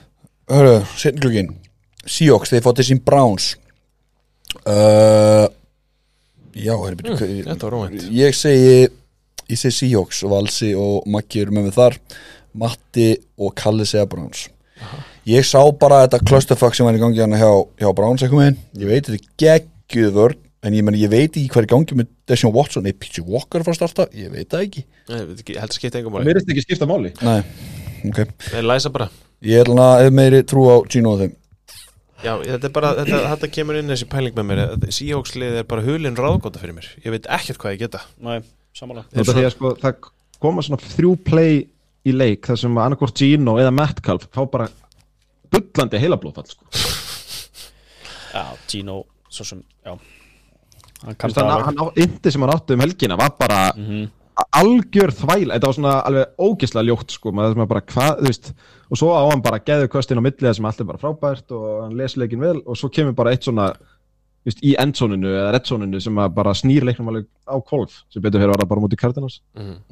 [SPEAKER 1] Hörru, setni klukkin Seahawks, þeir til sín Browns. Uh, Já, herri, byrju,
[SPEAKER 3] Mm,
[SPEAKER 1] mm,
[SPEAKER 3] þetta var óvænt.
[SPEAKER 1] Ég segi Ég segi Seahawks og Valsi og Maggi eru með mig þar. Matti og Kalli segja Browns. Ég sá bara þetta clusterfuck sem var í gangi hann hjá, hjá Browns eitthvað með Ég veit þetta er geggjuð vörn En ég, meni, ég veit ekki hvað er í gangi með Deshaun Watson. Nei, P.J. Walker frá að starta Ég veit það ekki.
[SPEAKER 3] Nei, heldur skipta engum máli.
[SPEAKER 2] verðist ekki skipta máli.
[SPEAKER 1] Nei, ok.
[SPEAKER 3] Þeir læsa bara.
[SPEAKER 1] Ég er alveg að hef meiri trú á Gino og þeim.
[SPEAKER 3] Já, þetta er bara, þetta, þetta kemur inn þessi pæling með mér. Seahawks-lið er bara hulinn ráðgóta fyrir mér. Ég veit ekkert hvað ég geta.
[SPEAKER 4] Næ, samanlega
[SPEAKER 2] Þetta því að sko, það koma svona þrjú play í leik þar sem annarkvort Gino eða Metcalf fá bara bullandi heilablóðfall sko.
[SPEAKER 4] Já, Gino, svo sem, já Kann
[SPEAKER 2] veist, hann, á, yndi sem hann átti um helgina var bara
[SPEAKER 4] Mhm.
[SPEAKER 2] algjör þvæl þetta var svona alveg ógislega ljótt sko, maður sem bara hvað, þú veist og svo á hann bara geðu köstin á millið sem allt er bara frábært og hann les leikin vel og svo kemur bara eitt svona veist, í endzóninu eða reddzóninu sem að bara snýr leiknum alveg á kolf sem betur fyrir að vera bara mútið Cardinals.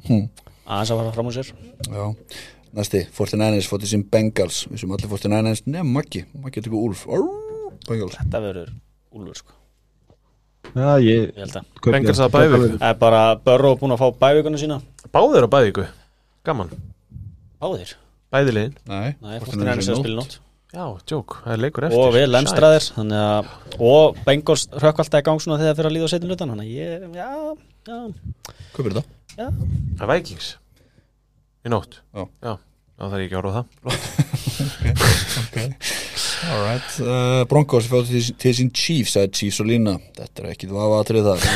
[SPEAKER 4] Aðeins að fara fram úr sér.
[SPEAKER 1] Já, næsti, 49ers fótið sín Bengals. Við sem allir 49ers, nefn Maggi. Maggi tekur Úlf, Arr, Bengals.
[SPEAKER 4] Þetta verður úlfur, sko
[SPEAKER 2] Já, ég
[SPEAKER 4] Ég held að
[SPEAKER 3] Bengals
[SPEAKER 2] það.
[SPEAKER 3] að bæði
[SPEAKER 4] Það. Er bara Börro búin að fá bævíkuna sína?
[SPEAKER 3] Báðir á bæðiku, gaman.
[SPEAKER 4] Báðir?
[SPEAKER 3] Bæði liðin?
[SPEAKER 1] Nei,
[SPEAKER 4] Nei, fórtin er að spila nótt.
[SPEAKER 3] Já, tjók, það er leikur eftir.
[SPEAKER 4] Og við lemstraðir Þannig að Og Bengals hrökk alltaf í gang svona þegar fyrir að líða á setjum hlutan Þannig að ég, já Já,
[SPEAKER 1] Kaupir þetta
[SPEAKER 4] já.
[SPEAKER 3] Það er Vikings. Í nótt.
[SPEAKER 1] Já.
[SPEAKER 3] Já, þá þarf ég ekki að orða það
[SPEAKER 1] Alright uh, Broncos fótt til, til sín Chiefs Það er Chiefs og lína Þetta er ekki vafa atrið þar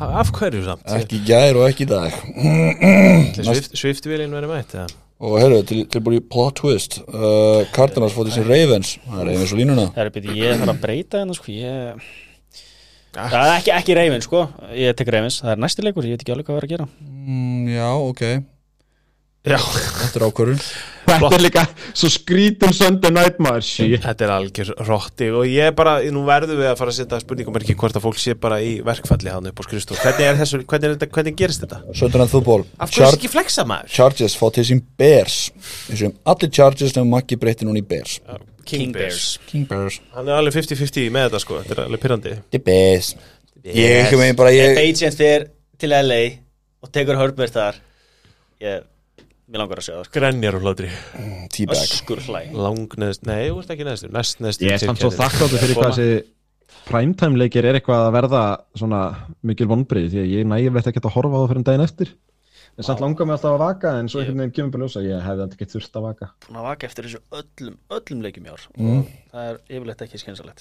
[SPEAKER 3] Af af hverju samt?
[SPEAKER 1] Ekki gær og ekki dag.
[SPEAKER 3] Swift, Swift-vilin verið mætt eða?
[SPEAKER 1] Og herru, til, tilbúið í plot twist. Uh, Cardinals fótt til sín Ravens. Það er Ravens og línuna.
[SPEAKER 4] Það er byrju, ég þarf að breyta hennar sko ég... Það er ekki, ekki reyfin sko. Ég tek reyfins, það er næsti leikur, ég veit ekki alveg hvað það er að gera.
[SPEAKER 1] Mm, Já, ok.
[SPEAKER 3] Já,
[SPEAKER 1] Þetta er ákvörðun
[SPEAKER 2] Þetta er líka svo skrítum Sunday night shit.
[SPEAKER 3] þetta er algjör rotti og ég bara, nú verðum við að fara að setja spurningum ekki hvort að fólk sé bara í verkfalli hann upp á skrifstof. Hvernig er þessu, hvernig, er þetta, hvernig gerist þetta?
[SPEAKER 1] Sunday Night Football
[SPEAKER 3] Af hverju er ekki flexa maður?
[SPEAKER 1] Chargers fótt til sín Bears Þessum allir Chargers nefnum Maggi breytti núna í Bears
[SPEAKER 3] King Bears.
[SPEAKER 1] King Bears
[SPEAKER 3] Hann er alveg 50-50 með þetta sko, þetta er alveg pyrrandi.
[SPEAKER 1] The Bears Ég ekki megin bara ég
[SPEAKER 4] Agent fer til LA og tekur Herbert þar Ég, mér langar að segja það sko.
[SPEAKER 3] Grenjar og hlátri.
[SPEAKER 1] T-bag.
[SPEAKER 4] Öskur hlæ.
[SPEAKER 3] Lang neðst, nei, þú ert ekki neðstur, næst neðstur.
[SPEAKER 2] Ég er samt svo þakkláttu fyrir hvað þessi primetime leikir er eitthvað að verða svona mikil vonbrið því að ég nægir veit ekki að horfa á það fyrir en daginn eftir. En samt langar mig alltaf að vaka en svo einhvern veginn kemur bara ljósa ég hefði alltaf ekki þurft að vaka.
[SPEAKER 4] Búin að vaka eftir þessu öllum, öllum leikjum í ár.
[SPEAKER 1] Mm.
[SPEAKER 4] Það er yfirleitt ekki skynsalegt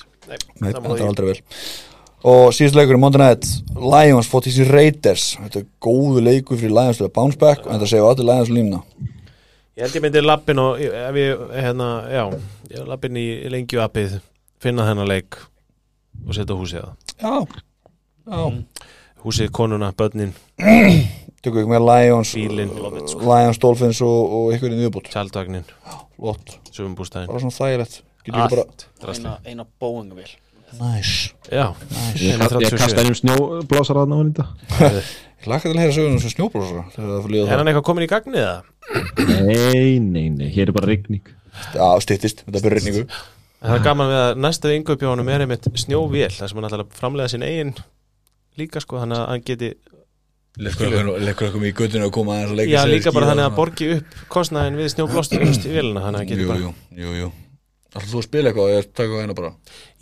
[SPEAKER 1] Þetta er Og síðust leikur í Monday Night Lions fótt til sín Raiders. Þetta er góðu leikur fyrir Lions til að bounce back og þetta segja allir Lions línuna.
[SPEAKER 3] Ég held ég myndi lappin og ef ég, hérna, já, ég lappin í lengju appið, finna þennan leik og setja húsið það.
[SPEAKER 1] Já, já.
[SPEAKER 3] Húsið, konuna, börnin,
[SPEAKER 1] Tökum við með Lions
[SPEAKER 3] Bílinn.
[SPEAKER 1] Lions, Dolphins og, og ykkur í nýðubútt
[SPEAKER 3] tjaldvagnin,
[SPEAKER 1] Flott,
[SPEAKER 3] söfumbústæðin.
[SPEAKER 1] bara svona þægilegt.
[SPEAKER 4] Eina, eina Boeing-vél
[SPEAKER 1] Nice
[SPEAKER 3] Já,
[SPEAKER 2] Ég, kast, ég kasta einum snjóblásar að náðan í þetta
[SPEAKER 1] Ég lakka til að heyra sem þegar það fyrir líða
[SPEAKER 3] er hann eitthvað komin í gagnið það?
[SPEAKER 2] Nei, nei, nei, hér er bara rigning.
[SPEAKER 1] Já, styttist, þetta fyrir reyningu
[SPEAKER 3] En það er gaman við að næsta yngöpjónum er einmitt snjóvél, þar sem hann ætlar að framlega sin eigin líka sko, þannig að hann geti
[SPEAKER 1] Lekkur okkur í guttinu að koma aðeins að leika
[SPEAKER 3] Já, líka bara þannig að borgi upp kostnæðin við snjóblóstur í vélina, þannig að hann geti
[SPEAKER 1] Jú,
[SPEAKER 3] bara
[SPEAKER 1] jú, jú, jú Alltaf þú að spila eitthvað og ég taka hérna bara?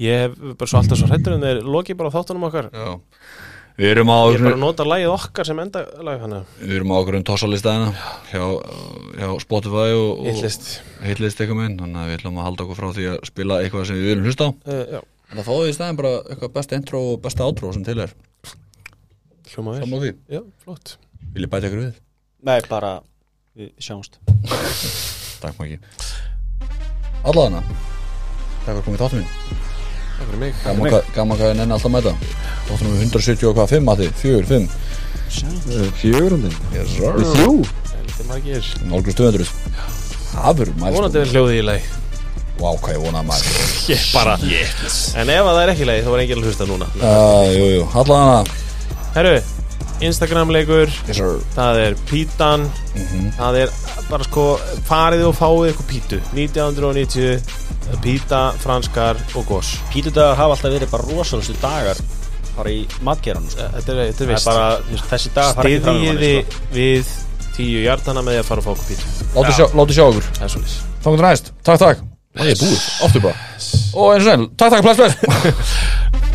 [SPEAKER 3] Ég hef bara svo alltaf svo hrættur en þeir loki bara á þáttunum okkar.
[SPEAKER 1] Já. Við erum á
[SPEAKER 3] Ég er bara að nota lagið okkar sem enda hann
[SPEAKER 1] Við erum á okkur um tossalistæðina hjá, hjá Spotify og, og
[SPEAKER 3] Hittlist
[SPEAKER 1] hitlist eitthvað minn þannig að við ætlum að halda okkur frá því að spila eitthvað sem við viljum hlusta á.
[SPEAKER 3] Uh, Já,
[SPEAKER 1] en það fáið í stæðin bara eitthvað besta intro og besta outro sem til er.
[SPEAKER 3] Hljóma vel.
[SPEAKER 1] Sammála því,
[SPEAKER 3] Já, flott.
[SPEAKER 1] Vil ég bæta ykkur við?
[SPEAKER 4] Nei, bara, við sjáumst.
[SPEAKER 1] Takk ekki Allaðana Takk fyrir komið þáttum minn.
[SPEAKER 3] Takk fyrir mig.
[SPEAKER 1] Gaman hvað gaman hvað ég nenni alltaf að mæta. Þáttum við 170 og hvað, 5 að því, 4, 5
[SPEAKER 2] Fjögrundin
[SPEAKER 1] Yes sir.
[SPEAKER 2] Þrjú.
[SPEAKER 3] Heldur margir.
[SPEAKER 1] Nálgur stöðundurist Hafur, maður.
[SPEAKER 3] Vonandi er hljóðið í lagi.
[SPEAKER 1] Vá, hvað ég vonaði maður.
[SPEAKER 3] Ég bara En ef að það er ekki lagi þá var enginn að hlusta núna.
[SPEAKER 1] Uh, Jú, jú, allaðana
[SPEAKER 3] Herru, Instagram leikur
[SPEAKER 1] Yes
[SPEAKER 3] Það er pítan. Það er bara sko farið og fáið eitthvað pítu. 1990 Píta, franskar og gos.
[SPEAKER 4] Pítudagar hafa alltaf verið bara rosalustu dagar bara í matgeranum sko.
[SPEAKER 3] Þetta er, þetta er
[SPEAKER 4] er
[SPEAKER 3] vist.
[SPEAKER 4] bara, þessi dagar fara ekki fram
[SPEAKER 3] Stiðjiði
[SPEAKER 4] sko.
[SPEAKER 3] við tíu hjartana með því að fara og fá okkur pítu.
[SPEAKER 1] Láttu sjá, láttu sjá okkur.
[SPEAKER 3] Er
[SPEAKER 1] Takk fyrir næst, takk, takk. Það er búið, aftur bara Og eins og enn, takk, takk, bless, bless